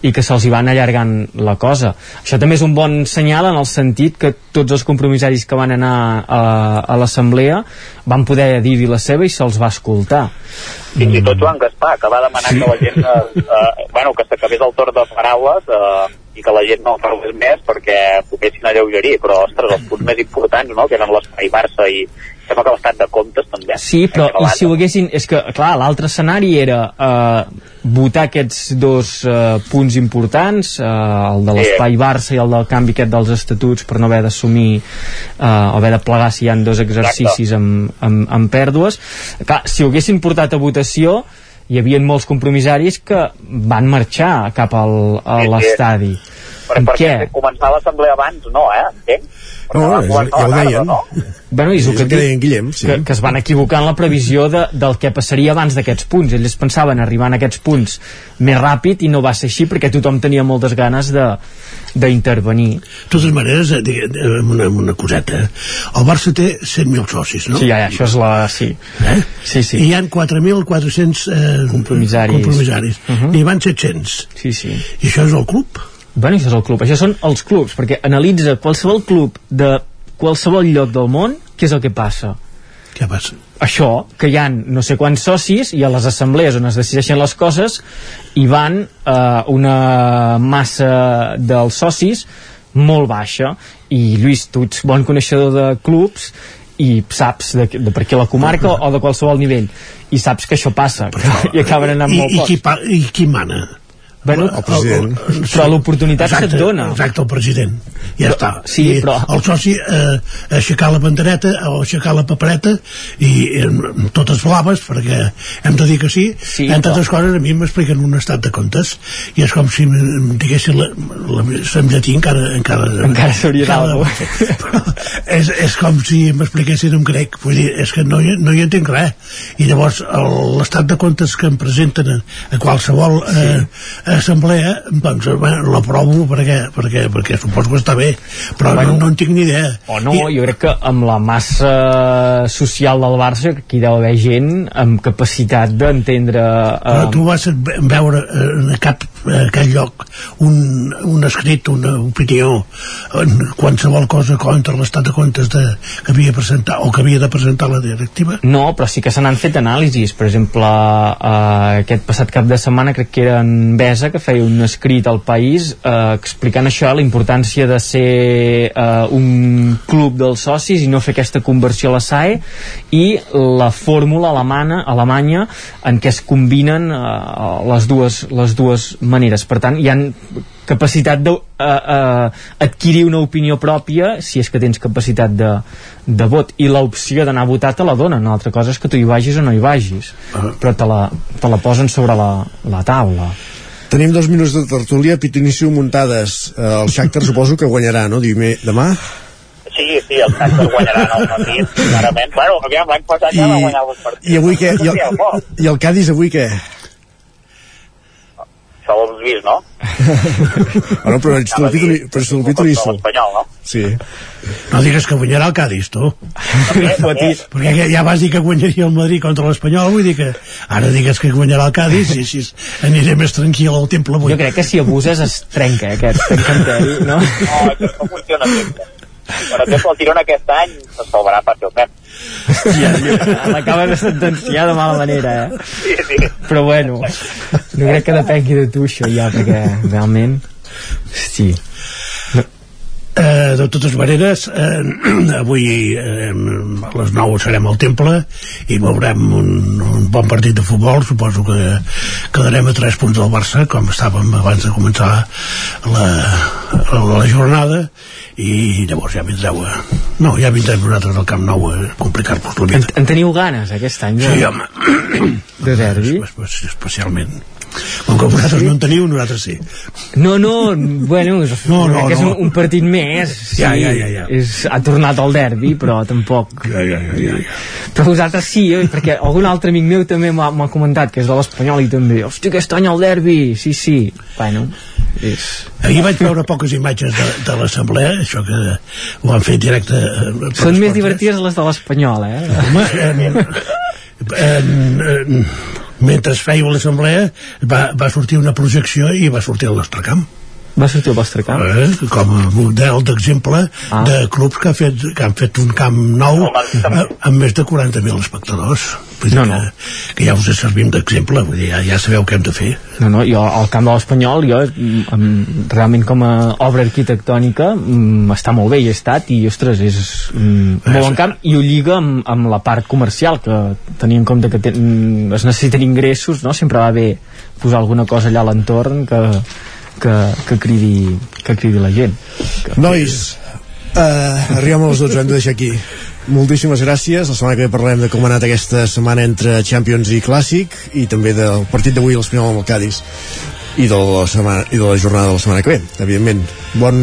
i que se'ls hi van allargant la cosa. Això també és un bon senyal en el sentit que tots els compromissaris que van anar a, a l'assemblea van poder dir-hi la seva i se'ls va escoltar. Fins i tot Joan Gaspar, que va demanar que la gent, eh, eh, bueno, que s'acabés el torn de paraules eh, i que la gent no parlés més perquè poguessin alleugerir, però, ostres, els punts més importants, no?, que eren l'espai Barça i sembla que l'estat de comptes, també. Sí, però i si ho haguessin... És que, clar, l'altre escenari era eh, votar aquests dos eh, punts importants, eh, el de l'espai Barça i el del canvi aquest dels estatuts per no haver d'assumir eh, o haver de plegar si hi han dos exercicis amb, amb, amb pèrdues. Clar, si ho haguessin portat a votació hi havia molts compromissaris que van marxar cap al, a Sí, sí. Per, perquè què? començar l'assemblea abans, no, eh? Entenc? No, és, ja ho deien. Bueno, és, el que, que deien Guillem, sí. que, que es van equivocar en la previsió de, del que passaria abans d'aquests punts. Ells pensaven arribar en aquests punts més ràpid i no va ser així perquè tothom tenia moltes ganes de d'intervenir. De totes maneres, eh, eh, una, una coseta, eh? el Barça té 100.000 socis, no? Sí, ja, ja, això és la... Sí. Eh? Sí, sí. I hi ha 4.400 eh, Compromissaris. compromissaris. Uh -huh. N'hi van 700. Sí, sí. I això és el club? Bueno, això és el club. Això són els clubs, perquè analitza qualsevol club de qualsevol lloc del món, què és el que passa? Què passa? Això, que hi han no sé quants socis i a les assemblees on es decideixen les coses hi van eh, una massa dels socis molt baixa i Lluís, tu ets bon coneixedor de clubs i saps de, de per què la comarca o de qualsevol nivell i saps que això passa que, i acaben anant I, molt i, pocs qui, pa- I qui mana? Bueno, el president. però l'oportunitat Exacte, se't dona Exacte, el president. Ja Però- està. sí, I però- El soci eh, aixecar la bandereta o aixecar la papereta i eh, totes blaves, perquè hem de dir que sí, Sí, entre però- altres coses a mi m'expliquen un estat de comptes i és com si em diguessin la, la, en llatí encara encara, Encara s'hauria però és, és com si m'expliquessin en grec. Vull dir, és que no hi, no hi entenc res. I llavors l'estat de comptes que em presenten a, a qualsevol eh, assemblea doncs bueno, l'aprovo perquè, perquè, perquè suposo que està bé però Bueno. no, no en tinc ni idea o no, jo crec que amb la massa social del Barça que hi deu haver gent amb capacitat d'entendre però eh, tu vas veure eh, cap, a aquell lloc un, un escrit, una opinió en qualsevol cosa contra l'estat de comptes de, que havia presentat o que havia de presentar la directiva No, però sí que se n'han fet anàlisis. Per exemple, eh, aquest passat cap de setmana crec que era en Besa que feia un escrit al país eh, explicant això, la importància de ser eh, un club dels socis i no fer aquesta conversió a la SAE i la fórmula alemana, alemanya en què es combinen eh, les, dues, les dues maneres. Per tant, hi han capacitat d'adquirir una opinió pròpia si és que tens capacitat de, de vot i l'opció d'anar a votar te la donen una altra cosa és que tu hi vagis o no hi vagis però te la, te la posen sobre la, la taula Tenim dos minuts de tertúlia, Pitonicio Muntades. Eh, el Shakhtar suposo que guanyarà, no? Dime, demà? Sí, sí, el Shakhtar guanyarà partit, clarament. Bueno, aviam, l'any passat ja I- va guanyar els partits. I avui què? I el, I el Cádiz avui què? Això ho has vist, no? Bueno, però ets del Pitoni- però ets del Pitonisso. L'espanyol, no? Sí. No digues que guanyarà el Cádiz, tu. Perquè ja- ja vas dir que guanyaria el Madrid contra l'Espanyol, vull dir que ara digues que guanyarà el Cádiz i així aniré més tranquil al temple avui. Jo crec que si abuses es trenca eh, aquest encanteri, no? No, això no funciona sempre. Per exemple, el Girona aquest any se salvarà fàcilment. L'acaba de sentenciar de mala manera, eh? Sí, sí. Però bueno, no crec que depengui de tu això ja, perquè realment... Sí. Eh, de totes maneres, eh, avui eh, a les 9 serem al temple i veurem un, un bon partit de futbol. Suposo que quedarem a 3 punts del Barça, com estàvem abans de començar la, la jornada i llavors ja vindreu a... No, ja vindrem nosaltres al Camp Nou a complicar-vos la En, vida. en teniu ganes aquest any? Sí, home. De derbi? Especialment. Com que vosaltres no en teniu, nosaltres sí. No, no, bueno, és, No, no, és no. un, partit més. Sí, Ja, ja, ja, ja. És, ha tornat al derbi, però tampoc... Ja, ja, ja, ja, ja. Però vosaltres sí, eh? perquè algun altre amic meu també m'ha comentat que és de l'Espanyol i també, hosti, aquest any el derbi, sí, sí. Bueno, és... Ahir vaig veure poques imatges de, de l'assemblea, això que ho han fet directe... eh, Són més divertides les de l'Espanyol, eh? Home, en, en, en, mentre fèieu l'assemblea va, va sortir una projecció i va sortir al nostre camp. Va sortir al vostre camp? Eh, com a model d'exemple ah. de clubs que, ha fet, que han fet un camp nou eh, amb més de 40.000 espectadors. Vull dir No, que, no. que ja us servim d'exemple, vull dir, ja, ja sabeu què hem de fer. No, no, jo al camp de l'Espanyol, jo mm, em- realment com a obra arquitectònica mm, està molt bé, hi he estat i, ostres, és mm, molt bon camp i ho lliga amb, amb la part comercial que tenint en compte que ten, mm, es necessiten ingressos, no? sempre va bé posar alguna cosa allà a l'entorn que, que, que, cridi, que cridi la gent. Nois, uh, arribem a les 12, hem de deixar aquí. Moltíssimes gràcies. La setmana que ve parlarem de com ha anat aquesta setmana entre Champions i Clàssic i també del partit d'avui l'Espanyol amb el Cádiz i de, la setmana, i de la jornada de la setmana que ve, evidentment. Bon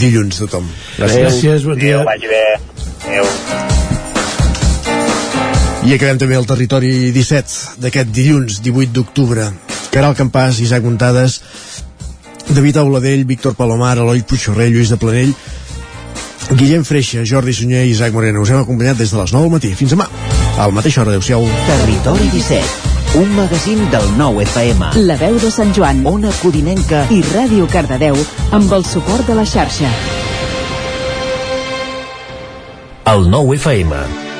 dilluns a tothom. Gràcies, bon dia. Adéu, vagi bé. Adéu. I acabem també el territori 17 d'aquest dilluns 18 d'octubre. Caral Campàs, Isaac Muntades, David Auladell, Víctor Palomar, Eloi Puigxorrer, Lluís de Planell, Guillem Freixa, Jordi Sunyer i Isaac Moreno. Us hem acompanyat des de les 9 del matí. Fins demà. A la mateixa hora. Adéu-siau. Territori 17, un magazín del nou FM. La veu de Sant Joan, Ona Codinenca i Ràdio Cardedeu amb el suport de la xarxa. El nou FM.